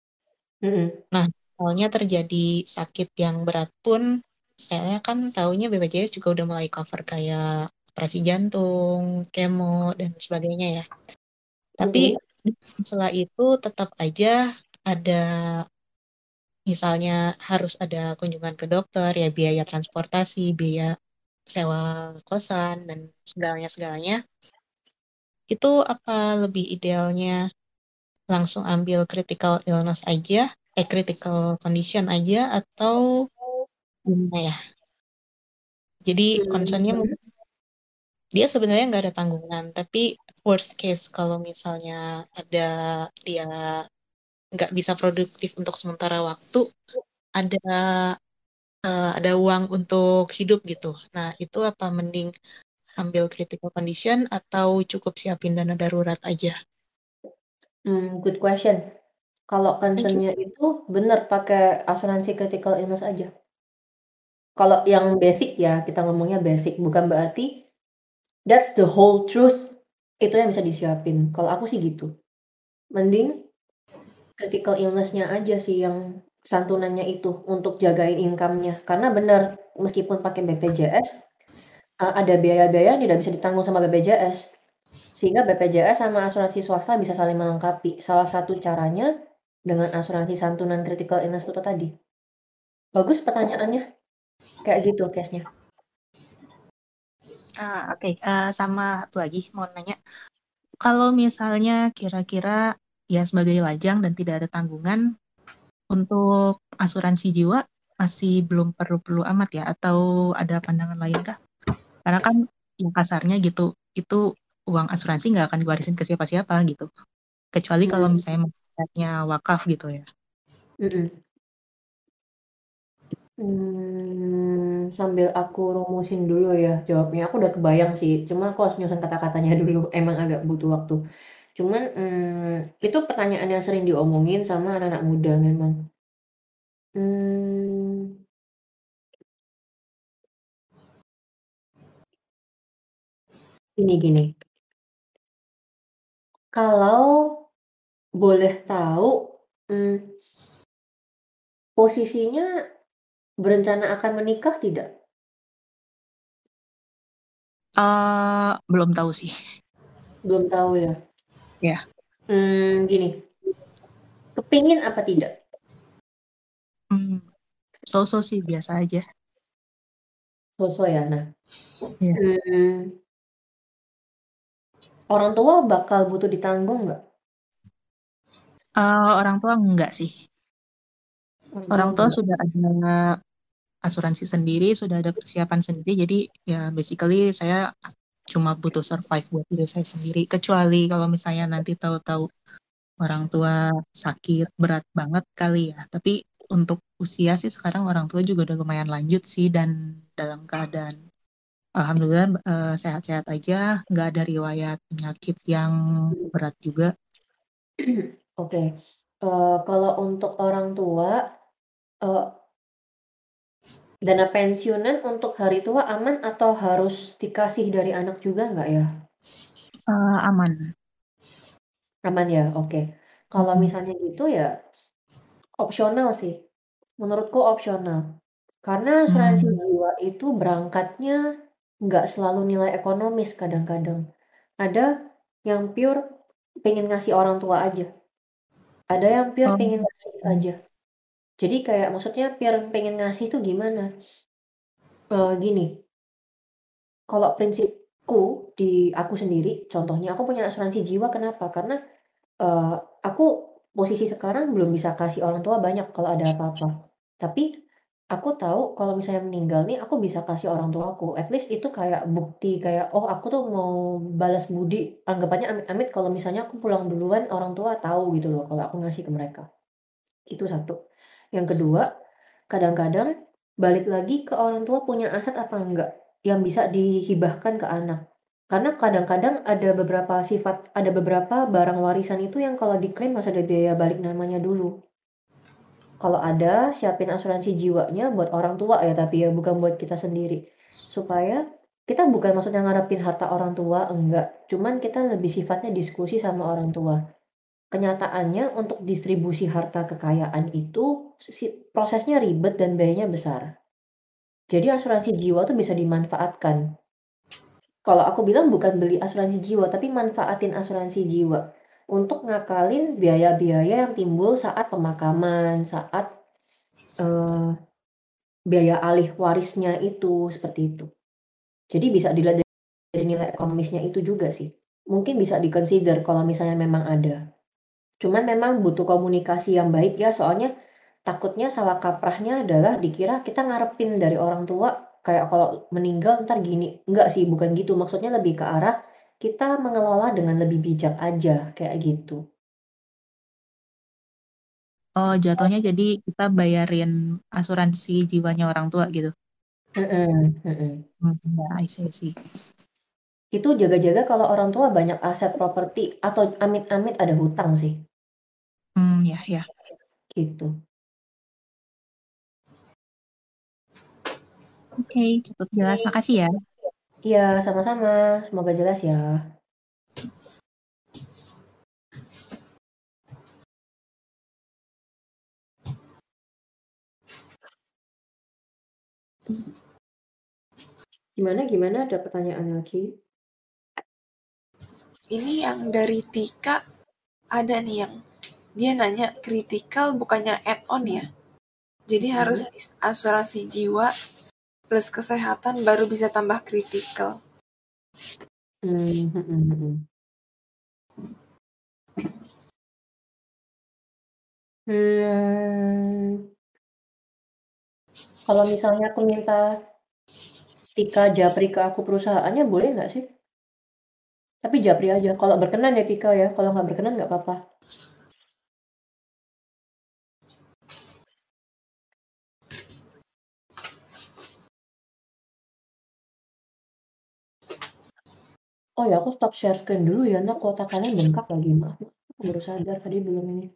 Mm -hmm.
Nah, Soalnya terjadi sakit yang berat pun, saya kan tahunya BPJS juga udah mulai cover kayak operasi jantung, kemo, dan sebagainya ya. Tapi setelah itu tetap aja ada misalnya harus ada kunjungan ke dokter, ya biaya transportasi, biaya sewa kosan, dan segalanya-segalanya. Itu apa lebih idealnya langsung ambil critical illness aja eh critical condition aja atau gimana ya? Jadi concernnya mungkin dia sebenarnya nggak ada tanggungan, tapi worst case kalau misalnya ada dia nggak bisa produktif untuk sementara waktu, ada uh, ada uang untuk hidup gitu. Nah itu apa mending ambil critical condition atau cukup siapin dana darurat aja?
Hmm, good question. Kalau concernnya itu benar pakai asuransi critical illness aja. Kalau yang basic ya, kita ngomongnya basic, bukan berarti that's the whole truth, itu yang bisa disiapin. Kalau aku sih gitu. Mending critical illness-nya aja sih yang santunannya itu untuk jagain income-nya. Karena benar meskipun pakai BPJS, uh, ada biaya-biaya yang tidak bisa ditanggung sama BPJS. Sehingga BPJS sama asuransi swasta bisa saling melengkapi. Salah satu caranya dengan asuransi santunan critical illness itu tadi. Bagus pertanyaannya. Kayak gitu case-nya.
Ah, oke. Uh, sama satu lagi mau nanya. Kalau misalnya kira-kira ya sebagai lajang dan tidak ada tanggungan, untuk asuransi jiwa masih belum perlu-perlu amat ya atau ada pandangan lain kah? Karena kan yang kasarnya gitu, itu uang asuransi nggak akan diwarisin ke siapa-siapa gitu. Kecuali kalau hmm. misalnya maksudnya wakaf gitu ya.
Mm Hmm, sambil aku rumusin dulu ya jawabnya. Aku udah kebayang sih, cuma aku harus nyusun kata-katanya dulu, emang agak butuh waktu. Cuman, hmm, itu pertanyaan yang sering diomongin sama anak-anak muda memang. Hmm. Gini gini. Kalau boleh tahu, hmm, posisinya berencana akan menikah tidak?
Uh, belum tahu sih.
Belum tahu ya?
Ya.
Hmm, gini. Kepingin apa tidak?
Hmm, so-so sih biasa aja.
So-so ya. Nah,
Iya.
hmm, orang tua bakal butuh ditanggung nggak?
Uh, orang tua enggak sih. Orang tua sudah ada asuransi sendiri, sudah ada persiapan sendiri. Jadi ya basically saya cuma butuh survive buat diri saya sendiri. Kecuali kalau misalnya nanti tahu-tahu orang tua sakit berat banget kali ya. Tapi untuk usia sih sekarang orang tua juga udah lumayan lanjut sih dan dalam keadaan alhamdulillah uh, sehat-sehat aja, nggak ada riwayat penyakit yang berat juga.
Oke, uh, kalau untuk orang tua, uh, dana pensiunan untuk hari tua aman atau harus dikasih dari anak juga nggak ya?
Uh, aman.
Aman ya, oke. Kalau misalnya gitu ya Opsional sih, menurutku opsional. Karena asuransi hmm. jiwa itu berangkatnya nggak selalu nilai ekonomis kadang-kadang. Ada yang pure pengen ngasih orang tua aja. Ada yang pure oh. pengen ngasih aja. Jadi kayak maksudnya pure pengen ngasih tuh gimana? Uh, gini, kalau prinsipku di aku sendiri, contohnya aku punya asuransi jiwa kenapa? Karena uh, aku posisi sekarang belum bisa kasih orang tua banyak kalau ada apa-apa. Tapi aku tahu kalau misalnya meninggal nih aku bisa kasih orang tua aku. At least itu kayak bukti kayak oh aku tuh mau balas budi. Anggapannya amit-amit kalau misalnya aku pulang duluan orang tua tahu gitu loh kalau aku ngasih ke mereka. Itu satu. Yang kedua, kadang-kadang balik lagi ke orang tua punya aset apa enggak yang bisa dihibahkan ke anak. Karena kadang-kadang ada beberapa sifat ada beberapa barang warisan itu yang kalau diklaim harus ada biaya balik namanya dulu. Kalau ada, siapin asuransi jiwanya buat orang tua ya, tapi ya bukan buat kita sendiri. Supaya kita bukan maksudnya ngarepin harta orang tua, enggak. Cuman kita lebih sifatnya diskusi sama orang tua. Kenyataannya untuk distribusi harta kekayaan itu prosesnya ribet dan biayanya besar. Jadi asuransi jiwa tuh bisa dimanfaatkan kalau aku bilang bukan beli asuransi jiwa, tapi manfaatin asuransi jiwa untuk ngakalin biaya-biaya yang timbul saat pemakaman, saat uh, biaya alih warisnya itu, seperti itu. Jadi bisa dilihat dari nilai ekonomisnya itu juga sih. Mungkin bisa di-consider kalau misalnya memang ada. Cuman memang butuh komunikasi yang baik ya, soalnya takutnya salah kaprahnya adalah dikira kita ngarepin dari orang tua kayak kalau meninggal ntar gini, enggak sih bukan gitu, maksudnya lebih ke arah kita mengelola dengan lebih bijak aja, kayak gitu.
Oh, jatuhnya jadi kita bayarin asuransi jiwanya orang tua gitu? Hmm, ya, I see I see.
Itu jaga-jaga kalau orang tua banyak aset properti atau amit-amit ada hutang sih.
Hmm, ya ya.
Gitu.
Oke, cukup jelas. Makasih ya.
Iya, sama-sama. Semoga jelas ya. Gimana gimana, ada pertanyaan lagi?
Ini yang dari Tika, ada nih yang dia nanya kritikal bukannya add-on ya? Jadi harus is- asuransi jiwa plus kesehatan baru bisa tambah kritikal.
Hmm. Kalau misalnya aku minta Tika japri ke aku perusahaannya boleh nggak sih? Tapi japri aja, kalau berkenan ya Tika ya, kalau nggak berkenan nggak apa-apa. Oh ya, aku stop share screen dulu ya, entar kuota kalian bengkak lagi, maaf aku baru sadar tadi belum ini.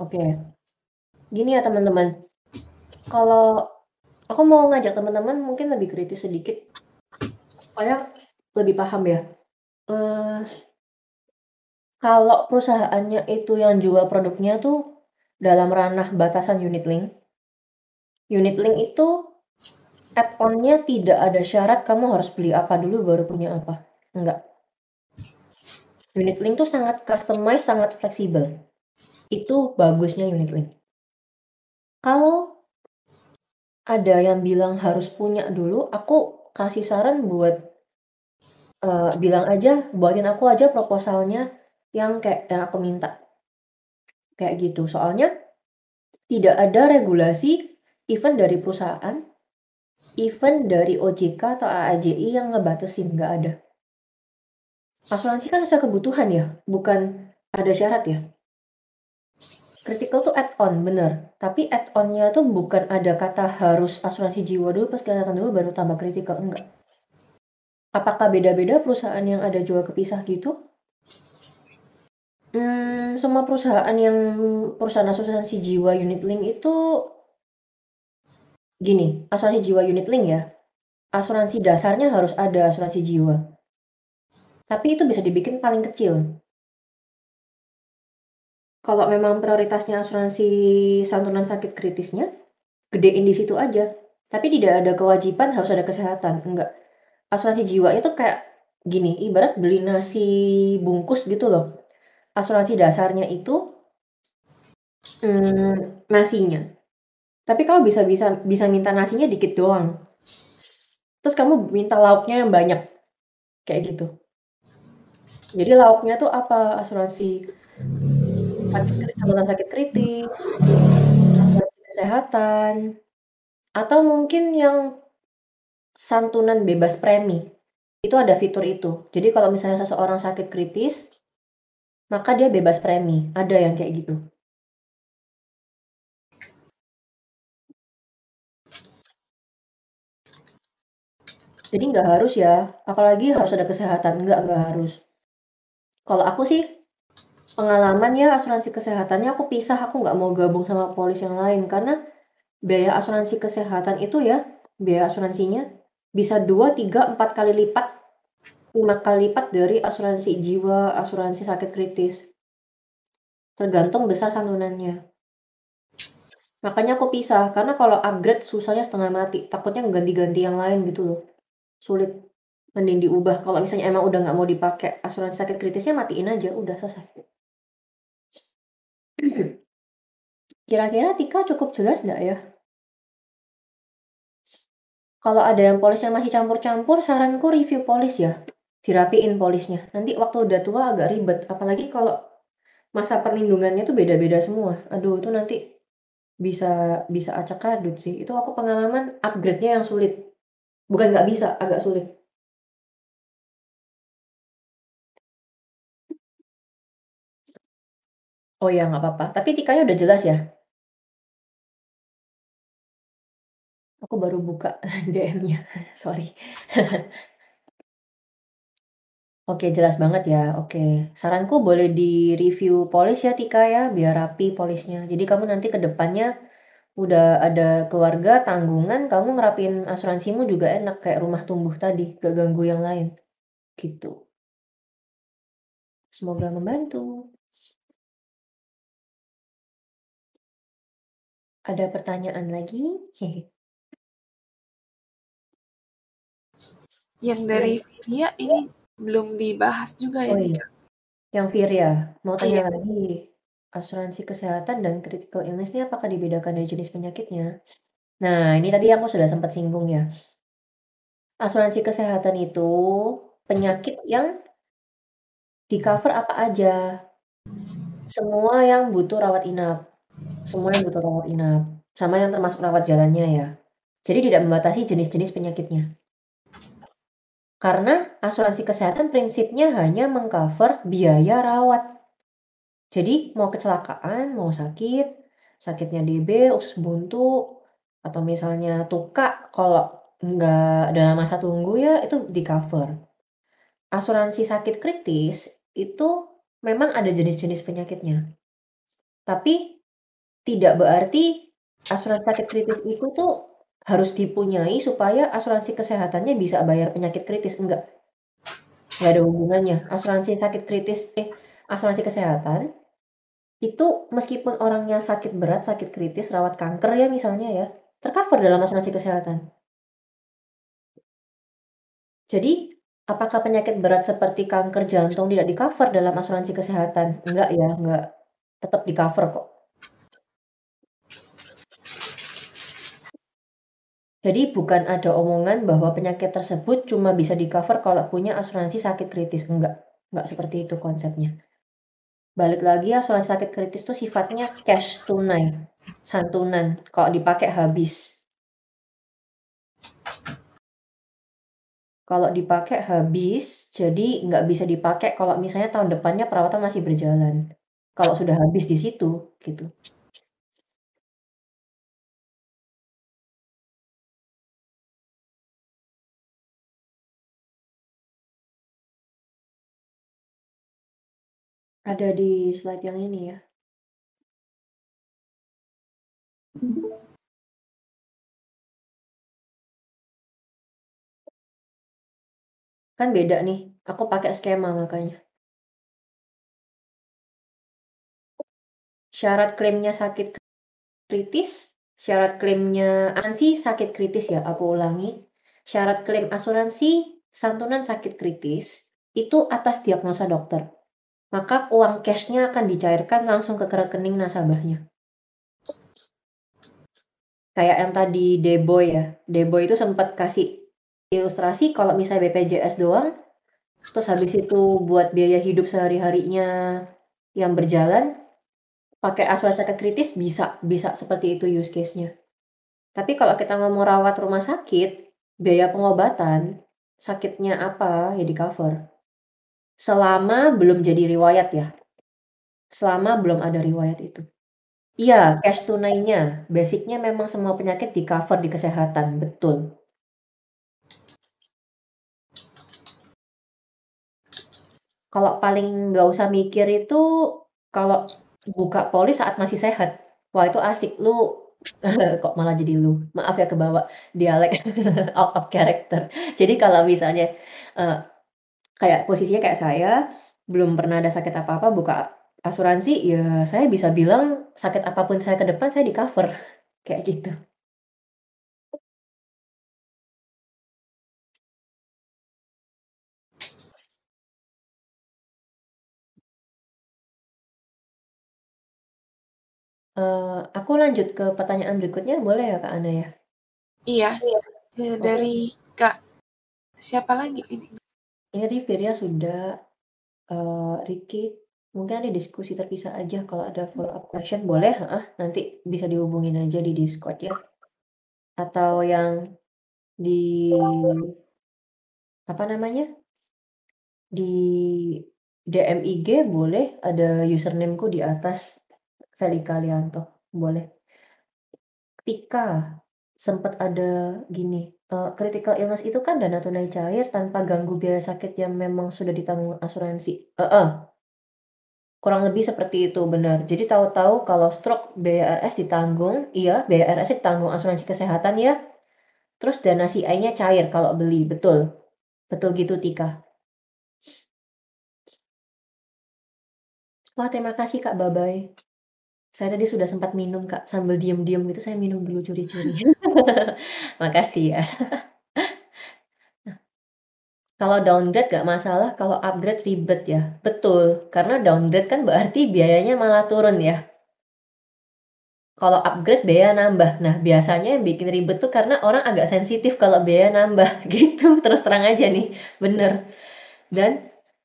Oke. Gini ya teman-teman, kalau aku mau ngajak teman-teman mungkin lebih kritis sedikit, supaya lebih paham ya. Eee kalau perusahaannya itu yang jual produknya tuh dalam ranah batasan unit link unit link itu add-on-nya tidak ada syarat kamu harus beli apa dulu baru punya apa, enggak. Unit link tuh sangat customize, sangat fleksibel. Itu bagusnya unit link. Kalau ada yang bilang harus punya dulu, aku kasih saran buat eee, bilang aja, buatin aku aja proposalnya yang kayak yang aku minta. Kayak gitu, soalnya tidak ada regulasi even dari perusahaan, even dari OJK atau AAJI yang ngebatasin, nggak ada. Asuransi kan sesuai kebutuhan ya, bukan ada syarat ya. Kritikal tuh add-on, bener, tapi add-on-nya tuh bukan ada kata harus asuransi jiwa dulu plus kesehatan dulu baru tambah kritikal, enggak. Apakah beda-beda perusahaan yang ada jual kepisah gitu? Mmm, semua perusahaan yang perusahaan asuransi jiwa unit link itu gini, asuransi jiwa unit link ya, asuransi dasarnya harus ada asuransi jiwa. Tapi itu bisa dibikin paling kecil. Kalau memang prioritasnya asuransi santunan sakit kritisnya, gedein di situ aja, tapi tidak ada kewajiban harus ada kesehatan, enggak. Asuransi jiwa itu kayak gini, ibarat beli nasi bungkus gitu loh. Asuransi dasarnya itu mmm, nasinya. Tapi kamu bisa bisa bisa minta nasinya dikit doang. Terus kamu minta lauknya yang banyak, kayak gitu. Jadi lauknya tuh apa, asuransi sakit sakit kritis, asuransi kesehatan, atau mungkin yang santunan bebas premi, itu ada fitur itu. Jadi kalau misalnya seseorang sakit kritis, maka dia bebas premi, ada yang kayak gitu. Jadi nggak harus ya, apalagi harus ada kesehatan, enggak enggak harus. Kalau aku sih, pengalaman ya asuransi kesehatannya aku pisah, aku nggak mau gabung sama polis yang lain, karena biaya asuransi kesehatan itu ya, biaya asuransinya bisa 2, 3, 4 kali lipat, 5 kali lipat dari asuransi jiwa, asuransi sakit kritis. Tergantung besar santunannya. Makanya aku pisah, karena kalau upgrade susahnya setengah mati, takutnya ganti-ganti yang lain gitu loh, sulit. Mending diubah, kalau misalnya emang udah nggak mau dipakai asuransi sakit kritisnya matiin aja, udah selesai. Kira-kira Tika cukup jelas nggak ya? Kalau ada yang polisnya masih campur-campur, saranku review polis ya, dirapiin polisnya, nanti waktu udah tua agak ribet, apalagi kalau masa perlindungannya tuh beda-beda semua, aduh itu nanti bisa bisa acak-adut sih, itu aku pengalaman upgrade-nya yang sulit. Bukan nggak bisa, agak sulit. Oh ya, nggak apa-apa. Tapi tikanya udah jelas ya? Aku baru buka DM-nya, sorry. Oke, jelas banget ya, oke. Saranku boleh di-review polish ya Tika ya, biar rapi polishnya. Jadi kamu nanti ke depannya udah ada keluarga, tanggungan, kamu ngerapin asuransimu juga enak kayak rumah tumbuh tadi, gak ganggu yang lain, gitu. Semoga membantu. Ada pertanyaan lagi?
Yang dari Virya ini belum dibahas juga ya,
Oh iya.
Kak?
Yang Virya, mau tanya
Iya.
lagi, asuransi kesehatan dan critical illness ini apakah dibedakan dari jenis penyakitnya? Nah, ini tadi aku sudah sempat singgung ya. Asuransi kesehatan itu penyakit yang di-cover apa aja. Semua yang butuh rawat inap. Semua yang butuh rawat inap, sama yang termasuk rawat jalannya ya. Jadi tidak membatasi jenis-jenis penyakitnya. Karena asuransi kesehatan prinsipnya hanya meng-cover biaya rawat. Jadi mau kecelakaan, mau sakit, sakitnya DB, usus buntu, atau misalnya tukak, kalau nggak dalam masa tunggu ya itu di-cover. Asuransi sakit kritis itu memang ada jenis-jenis penyakitnya. Tapi tidak berarti asuransi sakit kritis itu tuh harus dipunyai supaya asuransi kesehatannya bisa bayar penyakit kritis, enggak. Nggak ada hubungannya. Asuransi sakit kritis, eh, asuransi kesehatan itu meskipun orangnya sakit berat, sakit kritis, rawat kanker ya misalnya ya, tercover dalam asuransi kesehatan. Jadi, apakah penyakit berat seperti kanker jantung tidak di-cover dalam asuransi kesehatan? Enggak ya, enggak. Tetap di-cover kok. Jadi bukan ada omongan bahwa penyakit tersebut cuma bisa di-cover kalau punya asuransi sakit kritis, enggak. Enggak seperti itu konsepnya. Balik lagi asuransi sakit kritis itu sifatnya cash tunai, santunan, kalau dipakai habis. Kalau dipakai habis, jadi nggak bisa dipakai kalau misalnya tahun depannya perawatan masih berjalan. Kalau sudah habis di situ, gitu. Ada di slide yang ini ya. Kan beda nih, aku pakai skema makanya. Syarat klaimnya sakit kritis, syarat klaimnya asuransi sakit kritis ya, aku ulangi. Syarat klaim asuransi santunan sakit kritis itu atas diagnosa dokter. Maka uang cash-nya akan dicairkan langsung ke rekening nasabahnya. Kayak yang tadi Deboy ya. Deboy itu sempat kasih ilustrasi kalau misalnya BPJS doang, terus habis itu buat biaya hidup sehari-harinya yang berjalan, pakai asuransi sakit kritis bisa, bisa seperti itu use case-nya. Tapi kalau kita ngomong rawat rumah sakit, biaya pengobatan, sakitnya apa ya di-cover. Selama belum jadi riwayat ya. Selama belum ada riwayat itu. Iya, cash tunainya, basic-nya memang semua penyakit di-cover di kesehatan, betul. Kalau paling nggak usah mikir itu, kalau buka polis saat masih sehat. Wah itu asik, lu kok malah jadi lu, maaf ya kebawa dialek out of character. Jadi kalau misalnya, eee, kayak posisinya kayak saya, belum pernah ada sakit apa-apa buka asuransi, ya saya bisa bilang sakit apa pun saya ke depan saya di-cover, kayak gitu. Eee, aku lanjut ke pertanyaan berikutnya boleh ya Kak Ana ya?
Iya, eee, dari Kak siapa lagi ini?
Ini tadi Virya sudah, eee, Ricky, mungkin ada diskusi terpisah aja kalau ada follow up question. Boleh, nanti bisa dihubungin aja di Discord ya. Atau yang di apa namanya, di DM IG boleh, ada username-ku di atas, Feli Kalianto, boleh. Tika, sempat ada gini, uh, critical illness itu kan dana tunai cair tanpa ganggu biaya sakit yang memang sudah ditanggung asuransi. -uh. Kurang lebih seperti itu, benar. Jadi tahu-tahu kalau stroke biaya RS ditanggung, iya biaya RS ditanggung asuransi kesehatan ya. Terus dana CI-nya cair kalau beli, betul. Betul gitu Tika. Wah, terima kasih Kak, bye-bye. Saya tadi sudah sempat minum Kak, sambil diem-diem gitu saya minum dulu curi-curi. Makasih ya. Nah, kalau downgrade gak masalah, kalau upgrade ribet ya. Betul, karena downgrade kan berarti biayanya malah turun ya. Kalau upgrade biaya nambah. Nah, biasanya yang bikin ribet tuh karena orang agak sensitif kalau biaya nambah gitu. Terus terang aja nih, bener. Dan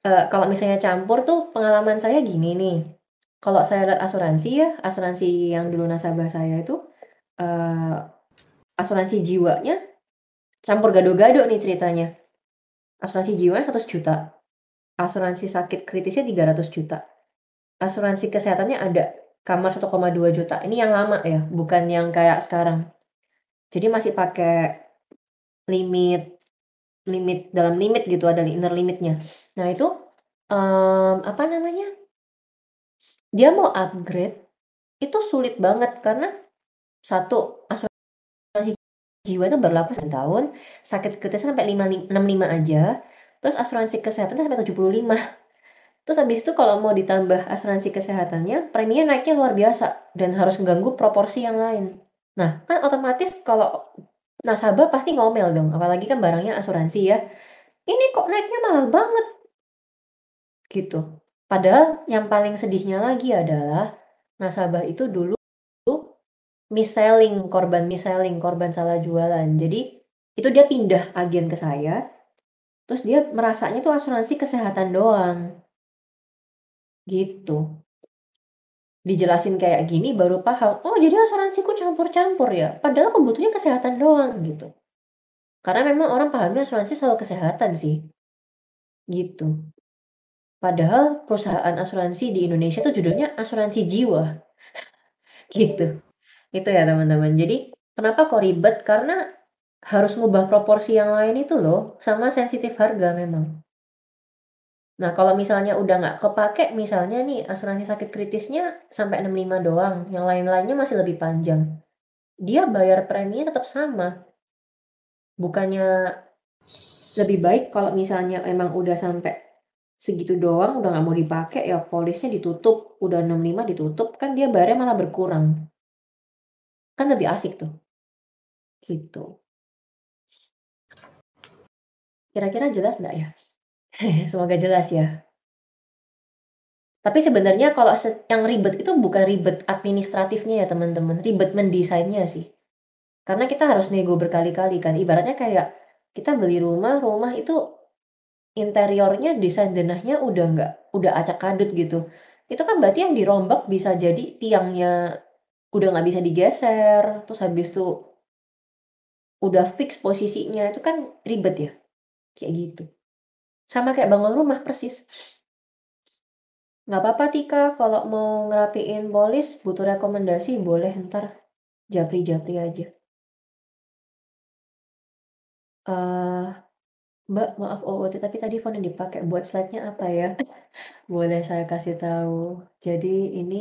uh, kalau misalnya campur tuh pengalaman saya gini nih. Kalau saya lihat asuransi ya, asuransi yang dulu nasabah saya itu uh, asuransi jiwanya campur gado-gado nih ceritanya. Asuransi jiwa 100 juta. Asuransi sakit kritisnya 300 juta. Asuransi kesehatannya ada kamar 1,2 juta. Ini yang lama ya, bukan yang kayak sekarang. Jadi masih pakai limit limit dalam limit gitu ada inner limitnya. Nah itu um, apa namanya? Dia mau upgrade itu sulit banget karena satu asuransi jiwa itu berlaku satu tahun, sakit kritis sampai 5, 65 aja, terus asuransi kesehatan sampai 75. Terus habis itu kalau mau ditambah asuransi kesehatannya, preminya naiknya luar biasa dan harus mengganggu proporsi yang lain. Nah, kan otomatis kalau nasabah pasti ngomel dong, apalagi kan barangnya asuransi ya. Ini kok naiknya mahal banget. Gitu. Padahal yang paling sedihnya lagi adalah nasabah itu dulu mis-selling, korban mis-selling, korban salah jualan. Jadi itu dia pindah agen ke saya, terus dia merasanya tuh asuransi kesehatan doang. Gitu dijelasin kayak gini baru paham, oh jadi asuransiku campur-campur ya, padahal aku butuhnya kesehatan doang gitu. Karena memang orang pahamnya asuransi selalu kesehatan sih. Gitu. Padahal perusahaan asuransi di Indonesia tuh judulnya asuransi jiwa. gitu. Itu ya teman-teman. Jadi kenapa kok ribet? Karena harus ngubah proporsi yang lain itu loh, sama sensitif harga memang. Nah, kalau misalnya udah nggak kepake, misalnya nih asuransi sakit kritisnya sampai 65 doang, yang lain-lainnya masih lebih panjang. Dia bayar preminya tetap sama. Bukannya lebih baik kalau misalnya emang udah sampai segitu doang, udah nggak mau dipakai, ya polisnya ditutup, udah 65 ditutup, kan dia bayarnya malah berkurang. Kan lebih asik tuh. Gitu. Kira-kira jelas nggak ya? Semoga jelas ya. Tapi sebenarnya kalau yang ribet itu bukan ribet administratifnya ya teman-teman, ribet mendesainnya sih. Karena kita harus nego berkali-kali kan, ibaratnya kayak kita beli rumah, rumah itu interiornya desain denahnya udah nggak udah acak kadut gitu. Itu kan berarti yang dirombak bisa jadi tiangnya udah nggak bisa digeser, terus habis itu udah fix posisinya, itu kan ribet ya, kayak gitu. Sama kayak bangun rumah persis. Nggak apa-apa Tika, kalau mau ngerapiin polis butuh rekomendasi boleh ntar japri-japri aja. Uh, Mbak, maaf OOT, tapi tadi font yang dipakai buat slide-nya apa ya? Boleh saya kasih tahu. Jadi ini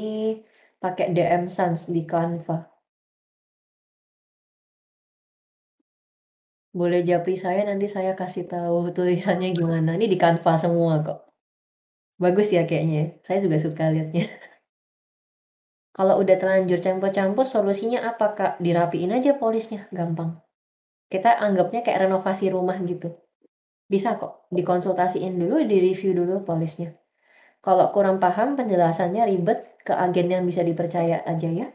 pakai DM Sans di Canva. Boleh japri saya, nanti saya kasih tahu tulisannya gimana. Ini di Canva semua kok. Bagus ya kayaknya. Saya juga suka lihatnya. Kalau udah terlanjur campur-campur, solusinya apa kak? Dirapiin aja polisnya, gampang. Kita anggapnya kayak renovasi rumah gitu. Bisa kok, dikonsultasiin dulu, di-review dulu polisnya. Kalau kurang paham penjelasannya ribet, ke agen yang bisa dipercaya aja ya.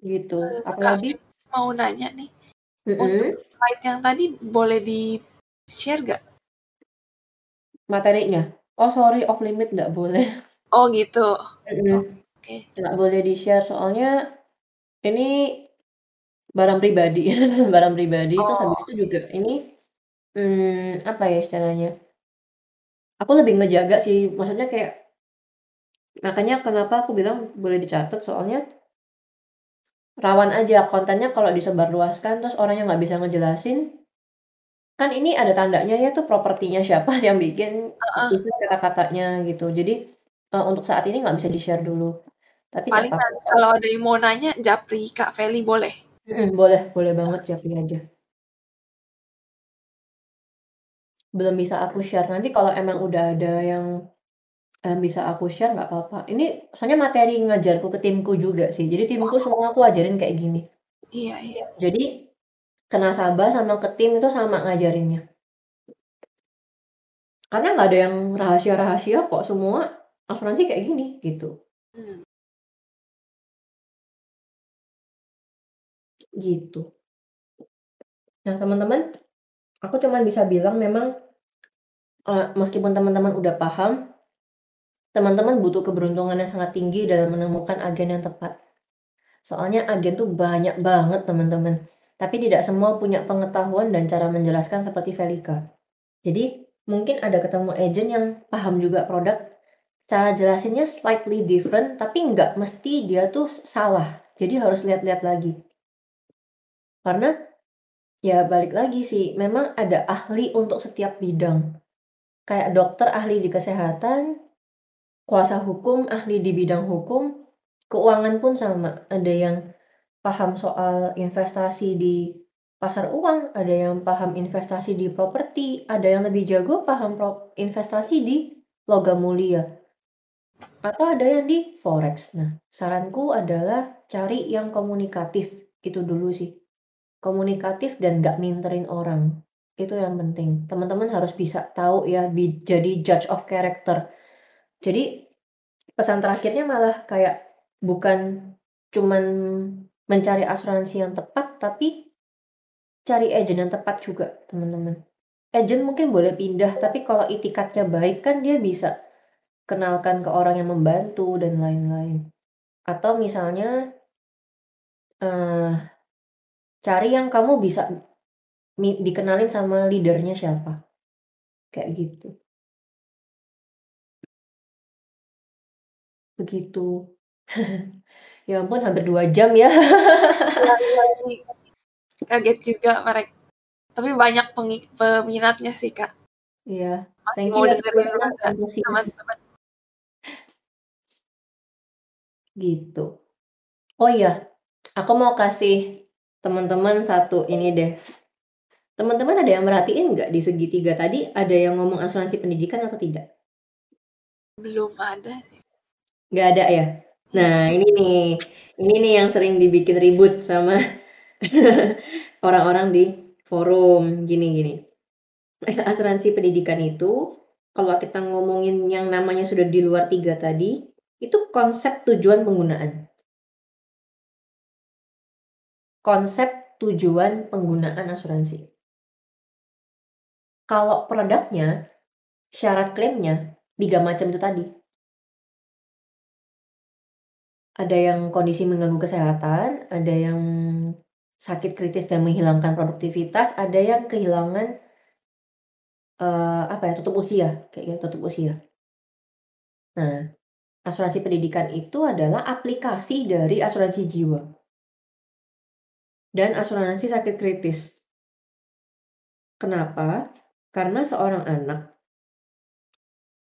Gitu. Uh, Apalagi
mau nanya nih. Mm -hmm. Untuk slide yang tadi boleh di-share gak?
Materinya. Oh sorry off limit nggak boleh.
Oh gitu.
Mhm.
Oke.
Nggak boleh di-share soalnya ini barang pribadi barang pribadi terus habis
Oh.
itu juga ini, mmm, apa ya istilahnya aku lebih ngejaga sih maksudnya kayak makanya kenapa aku bilang boleh dicatat soalnya rawan aja kontennya kalau disebarluaskan terus orangnya nggak bisa ngejelasin kan ini ada tandanya ya tuh propertinya siapa yang bikin
Heeh.
itu kata-katanya gitu. Jadi, eee, untuk saat ini nggak bisa di-share dulu. Tapi nggak
Paling nanti kalau ada yang mau nanya japri Kak Feli boleh?
Mhm, boleh boleh banget japri aja. Belum bisa aku share, nanti kalau emang udah ada yang, eee, bisa aku share nggak apa-apa. Ini soalnya materi ngajarku ke timku juga sih, jadi timku semua aku ajarin kayak gini.
Iya iya.
Jadi, ke nasabah sama ke tim itu sama ngajarinnya. Karena nggak ada yang rahasia-rahasia kok, semua asuransi kayak gini, gitu.
Mmm.
Gitu. Nah teman-teman, aku cuman bisa bilang memang, eee, meskipun teman-teman udah paham, teman-teman butuh keberuntungan yang sangat tinggi dalam menemukan agen yang tepat. Soalnya agen tuh banyak banget teman-teman, tapi tidak semua punya pengetahuan dan cara menjelaskan seperti Velika. Jadi, mungkin ada ketemu agen yang paham juga produk, cara jelasinnya slightly different, tapi nggak mesti dia tuh salah, jadi harus lihat-lihat lagi. Karena, ya balik lagi sih, memang ada ahli untuk setiap bidang. Kayak dokter ahli di kesehatan, kuasa hukum ahli di bidang hukum, keuangan pun sama, ada yang paham soal investasi di pasar uang, ada yang paham investasi di properti, ada yang lebih jago paham prop investasi di logam mulia. Atau ada yang di forex. Nah, saranku adalah cari yang komunikatif, itu dulu sih. Komunikatif dan nggak minterin orang, itu yang penting. Teman-teman harus bisa tahu ya bi jadi judge of character. Jadi, pesan terakhirnya malah kayak bukan cuman mencari asuransi yang tepat, tapi cari agen yang tepat juga, teman-teman. Agen mungkin boleh pindah, tapi kalau itikadnya baik kan dia bisa kenalkan ke orang yang membantu dan lain-lain. Atau misalnya eee, cari yang kamu bisa dikenalin sama leader-nya siapa, kayak gitu. Begitu. Ya ampun hampir 2 jam ya.
Iya kaget juga merek tapi banyak peminatnya sih, Kak.
Iya,
Masih
thank
mau
ya
dengerin
teman-teman. Gitu. Oh iya, aku mau kasih teman-teman satu ini deh. Teman-teman ada yang merhatiin nggak di segitiga tadi ada yang ngomong asuransi pendidikan atau tidak?
Belum ada sih.
Nggak ada ya? Nah ini nih, ini nih yang sering dibikin ribut sama orang-orang di forum, gini gini. Asuransi pendidikan itu, kalau kita ngomongin yang namanya sudah di luar 3 tadi, itu konsep tujuan penggunaan. Konsep tujuan penggunaan asuransi. Kalau produknya, syarat klaimnya 3 macam itu tadi. Ada yang kondisi mengganggu kesehatan, ada yang sakit kritis dan menghilangkan produktivitas, ada yang kehilangan eee, apa ya, tutup usia, kayak gitu, tutup usia. Nah, asuransi pendidikan itu adalah aplikasi dari asuransi jiwa. Dan asuransi sakit kritis. Kenapa? Karena seorang anak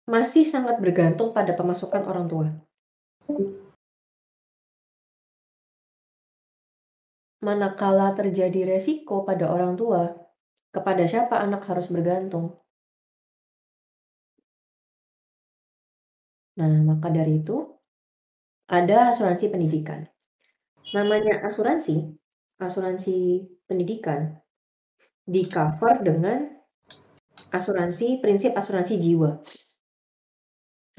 masih sangat bergantung pada pemasukan orang tua. Manakala terjadi resiko pada orang tua, kepada siapa anak harus bergantung? Nah, maka dari itu, ada asuransi pendidikan. Namanya asuransi, asuransi pendidikan, di-cover dengan asuransi prinsip asuransi jiwa.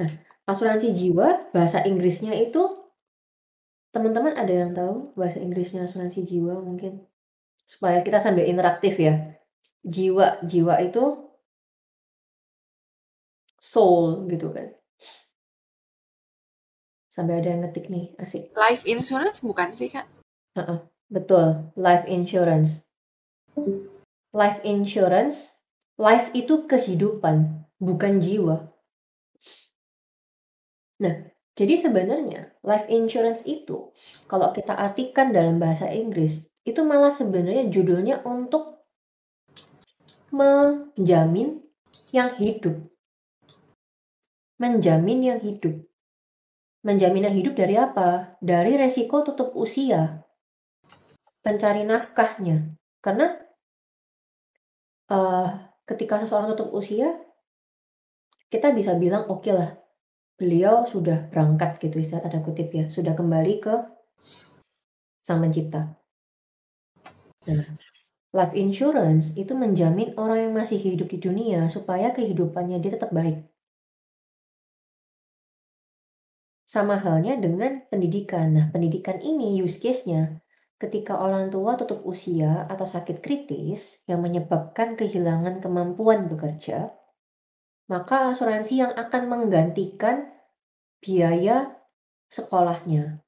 Nah, asuransi jiwa bahasa Inggrisnya itu teman-teman ada yang tahu bahasa Inggrisnya asuransi jiwa mungkin? Supaya kita sambil interaktif ya. Jiwa jiwa itu soul gitu kan. Sampai ada yang ngetik nih, asik.
Life insurance bukan sih, Kak?
Heeh, betul, life insurance. Life insurance, life itu kehidupan, bukan jiwa. Nah, jadi sebenarnya life insurance itu kalau kita artikan dalam bahasa Inggris, itu malah sebenarnya judulnya untuk menjamin yang hidup. Menjamin yang hidup. Menjamin yang hidup dari apa? Dari resiko tutup usia. Pencari nafkahnya. Karena uh, ketika seseorang tutup usia, kita bisa bilang oke okay lah, beliau sudah berangkat gitu istilah tanda kutip ya, sudah kembali ke sang pencipta. Nah, life insurance itu menjamin orang yang masih hidup di dunia supaya kehidupannya dia tetap baik. Sama halnya dengan pendidikan. Nah, pendidikan ini use case-nya ketika orang tua tutup usia atau sakit kritis yang menyebabkan kehilangan kemampuan bekerja, maka asuransi yang akan menggantikan biaya sekolahnya.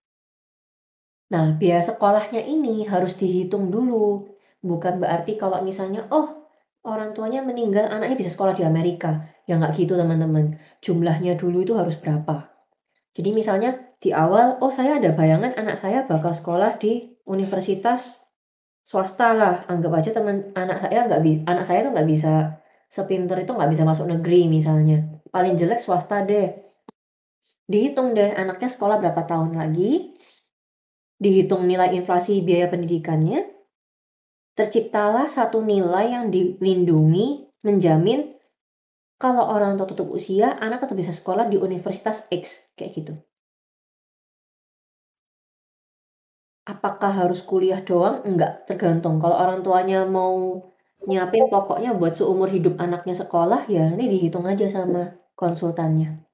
Nah, biaya sekolahnya ini harus dihitung dulu. Bukan berarti kalau misalnya, oh orang tuanya meninggal, anaknya bisa sekolah di Amerika. Ya nggak gitu teman-teman. Jumlahnya dulu itu harus berapa. Jadi misalnya di awal, oh saya ada bayangan anak saya bakal sekolah di universitas swasta lah. Anggap aja teman anak saya nggak anak saya tuh nggak bisa sepinter itu nggak bisa masuk negeri misalnya. Paling jelek swasta deh. Dihitung deh anaknya sekolah berapa tahun lagi, dihitung nilai inflasi biaya pendidikannya, terciptalah satu nilai yang dilindungi, menjamin kalau orang tua tutup usia, anak tetap bisa sekolah di universitas X, kayak gitu. Apakah harus kuliah doang? Enggak, tergantung. Kalau orang tuanya mau nyiapin pokoknya buat seumur hidup anaknya sekolah, ya ini dihitung aja sama konsultannya.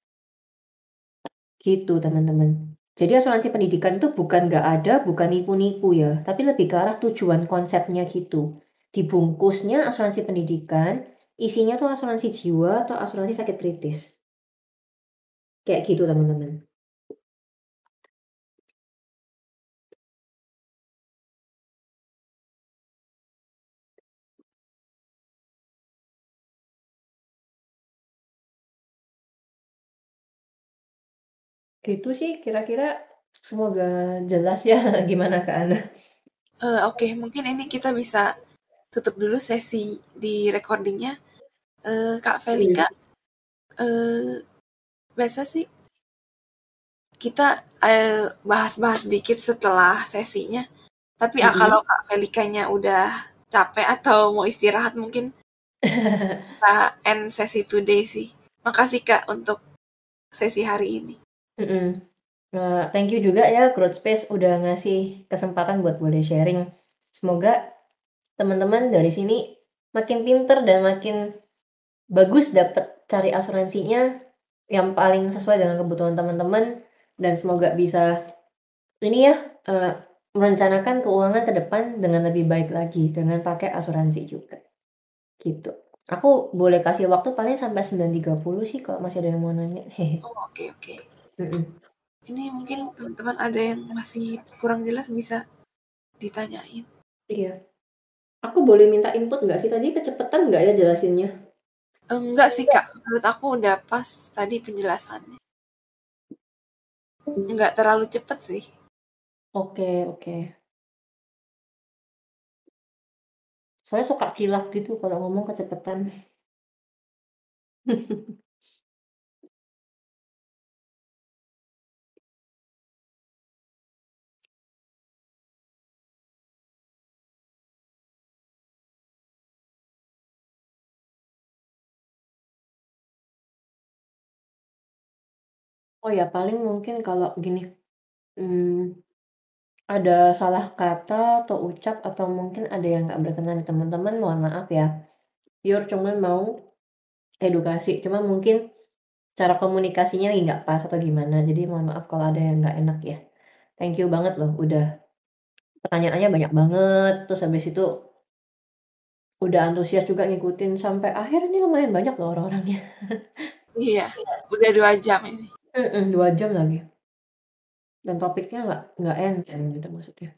Gitu teman-teman. Jadi asuransi pendidikan itu bukan nggak ada, bukan nipu-nipu ya, tapi lebih ke arah tujuan konsepnya gitu. Dibungkusnya asuransi pendidikan, isinya tuh asuransi jiwa atau asuransi sakit kritis. Kayak gitu teman-teman. Gitu sih kira-kira semoga jelas ya gimana ke Ana.
Uh, Oke, okay. mungkin ini kita bisa tutup dulu sesi di recordingnya. Uh, Kak Felika, uh, biasa sih kita bahas-bahas uh, dikit setelah sesinya. Tapi -hmm. kalau Kak Felikanya udah capek atau mau istirahat mungkin kita end sesi today sih. Makasih Kak untuk sesi hari ini.
Mhm. Uh, thank you juga ya Growth Space udah ngasih kesempatan buat boleh sharing. Semoga teman-teman dari sini makin pinter dan makin bagus dapat cari asuransinya yang paling sesuai dengan kebutuhan teman-teman dan semoga bisa ini ya, uh, merencanakan keuangan ke depan dengan lebih baik lagi dengan pakai asuransi juga, gitu. Aku boleh kasih waktu paling sampai 9.30 sih kalau masih ada yang mau nanya.
Oh, oke oke. Ini mungkin teman-teman ada yang masih kurang jelas bisa ditanyain.
Iya. Aku boleh minta input nggak sih tadi kecepatan nggak ya jelasinnya?
Enggak sih kak, menurut aku udah pas tadi penjelasannya. Enggak terlalu cepet sih.
Oke oke. Soalnya suka kilaf gitu kalau ngomong kecepatan. Oh ya, paling mungkin kalau gini, hmm, ada salah kata atau ucap atau mungkin ada yang nggak berkenan teman-teman, mohon maaf ya. Pure cuman mau edukasi, cuma mungkin cara komunikasinya lagi nggak pas atau gimana, jadi mohon maaf kalau ada yang nggak enak ya. Thank you banget loh udah pertanyaannya banyak banget, terus habis itu udah antusias juga ngikutin sampai akhir ini lumayan banyak loh orang-orangnya.
Iya, udah 2 jam ini.
Mhm, 2 jam lagi. Dan topiknya nggak nggak enteng gitu maksudnya.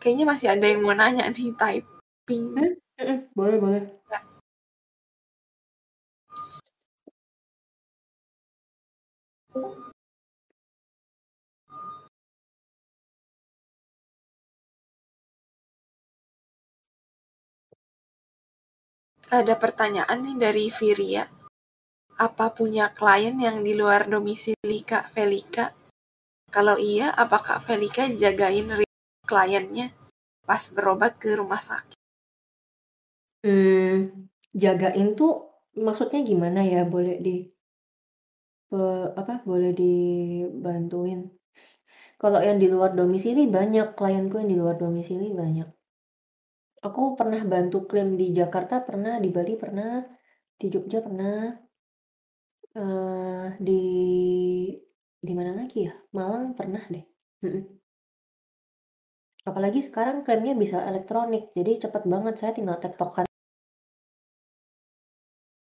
Kayaknya masih ada yang mau nanya nih, typing.
Mmm, mhm, boleh boleh.
Nggak. Ada pertanyaan nih dari Viria. Apa punya klien yang di luar domisili Kak Felika? Kalau iya, apa Kak Felika jagain kliennya pas berobat ke rumah sakit?
Mmm, jagain tuh maksudnya gimana ya? Boleh di eee, apa, boleh dibantuin? Kalau yang di luar domisili banyak, klienku yang di luar domisili banyak. Aku pernah bantu klaim di Jakarta pernah, di Bali pernah, di Jogja pernah. Eee, di di mana lagi ya? Malang pernah deh. Apalagi sekarang klaimnya bisa elektronik, jadi cepet banget, saya tinggal tektokan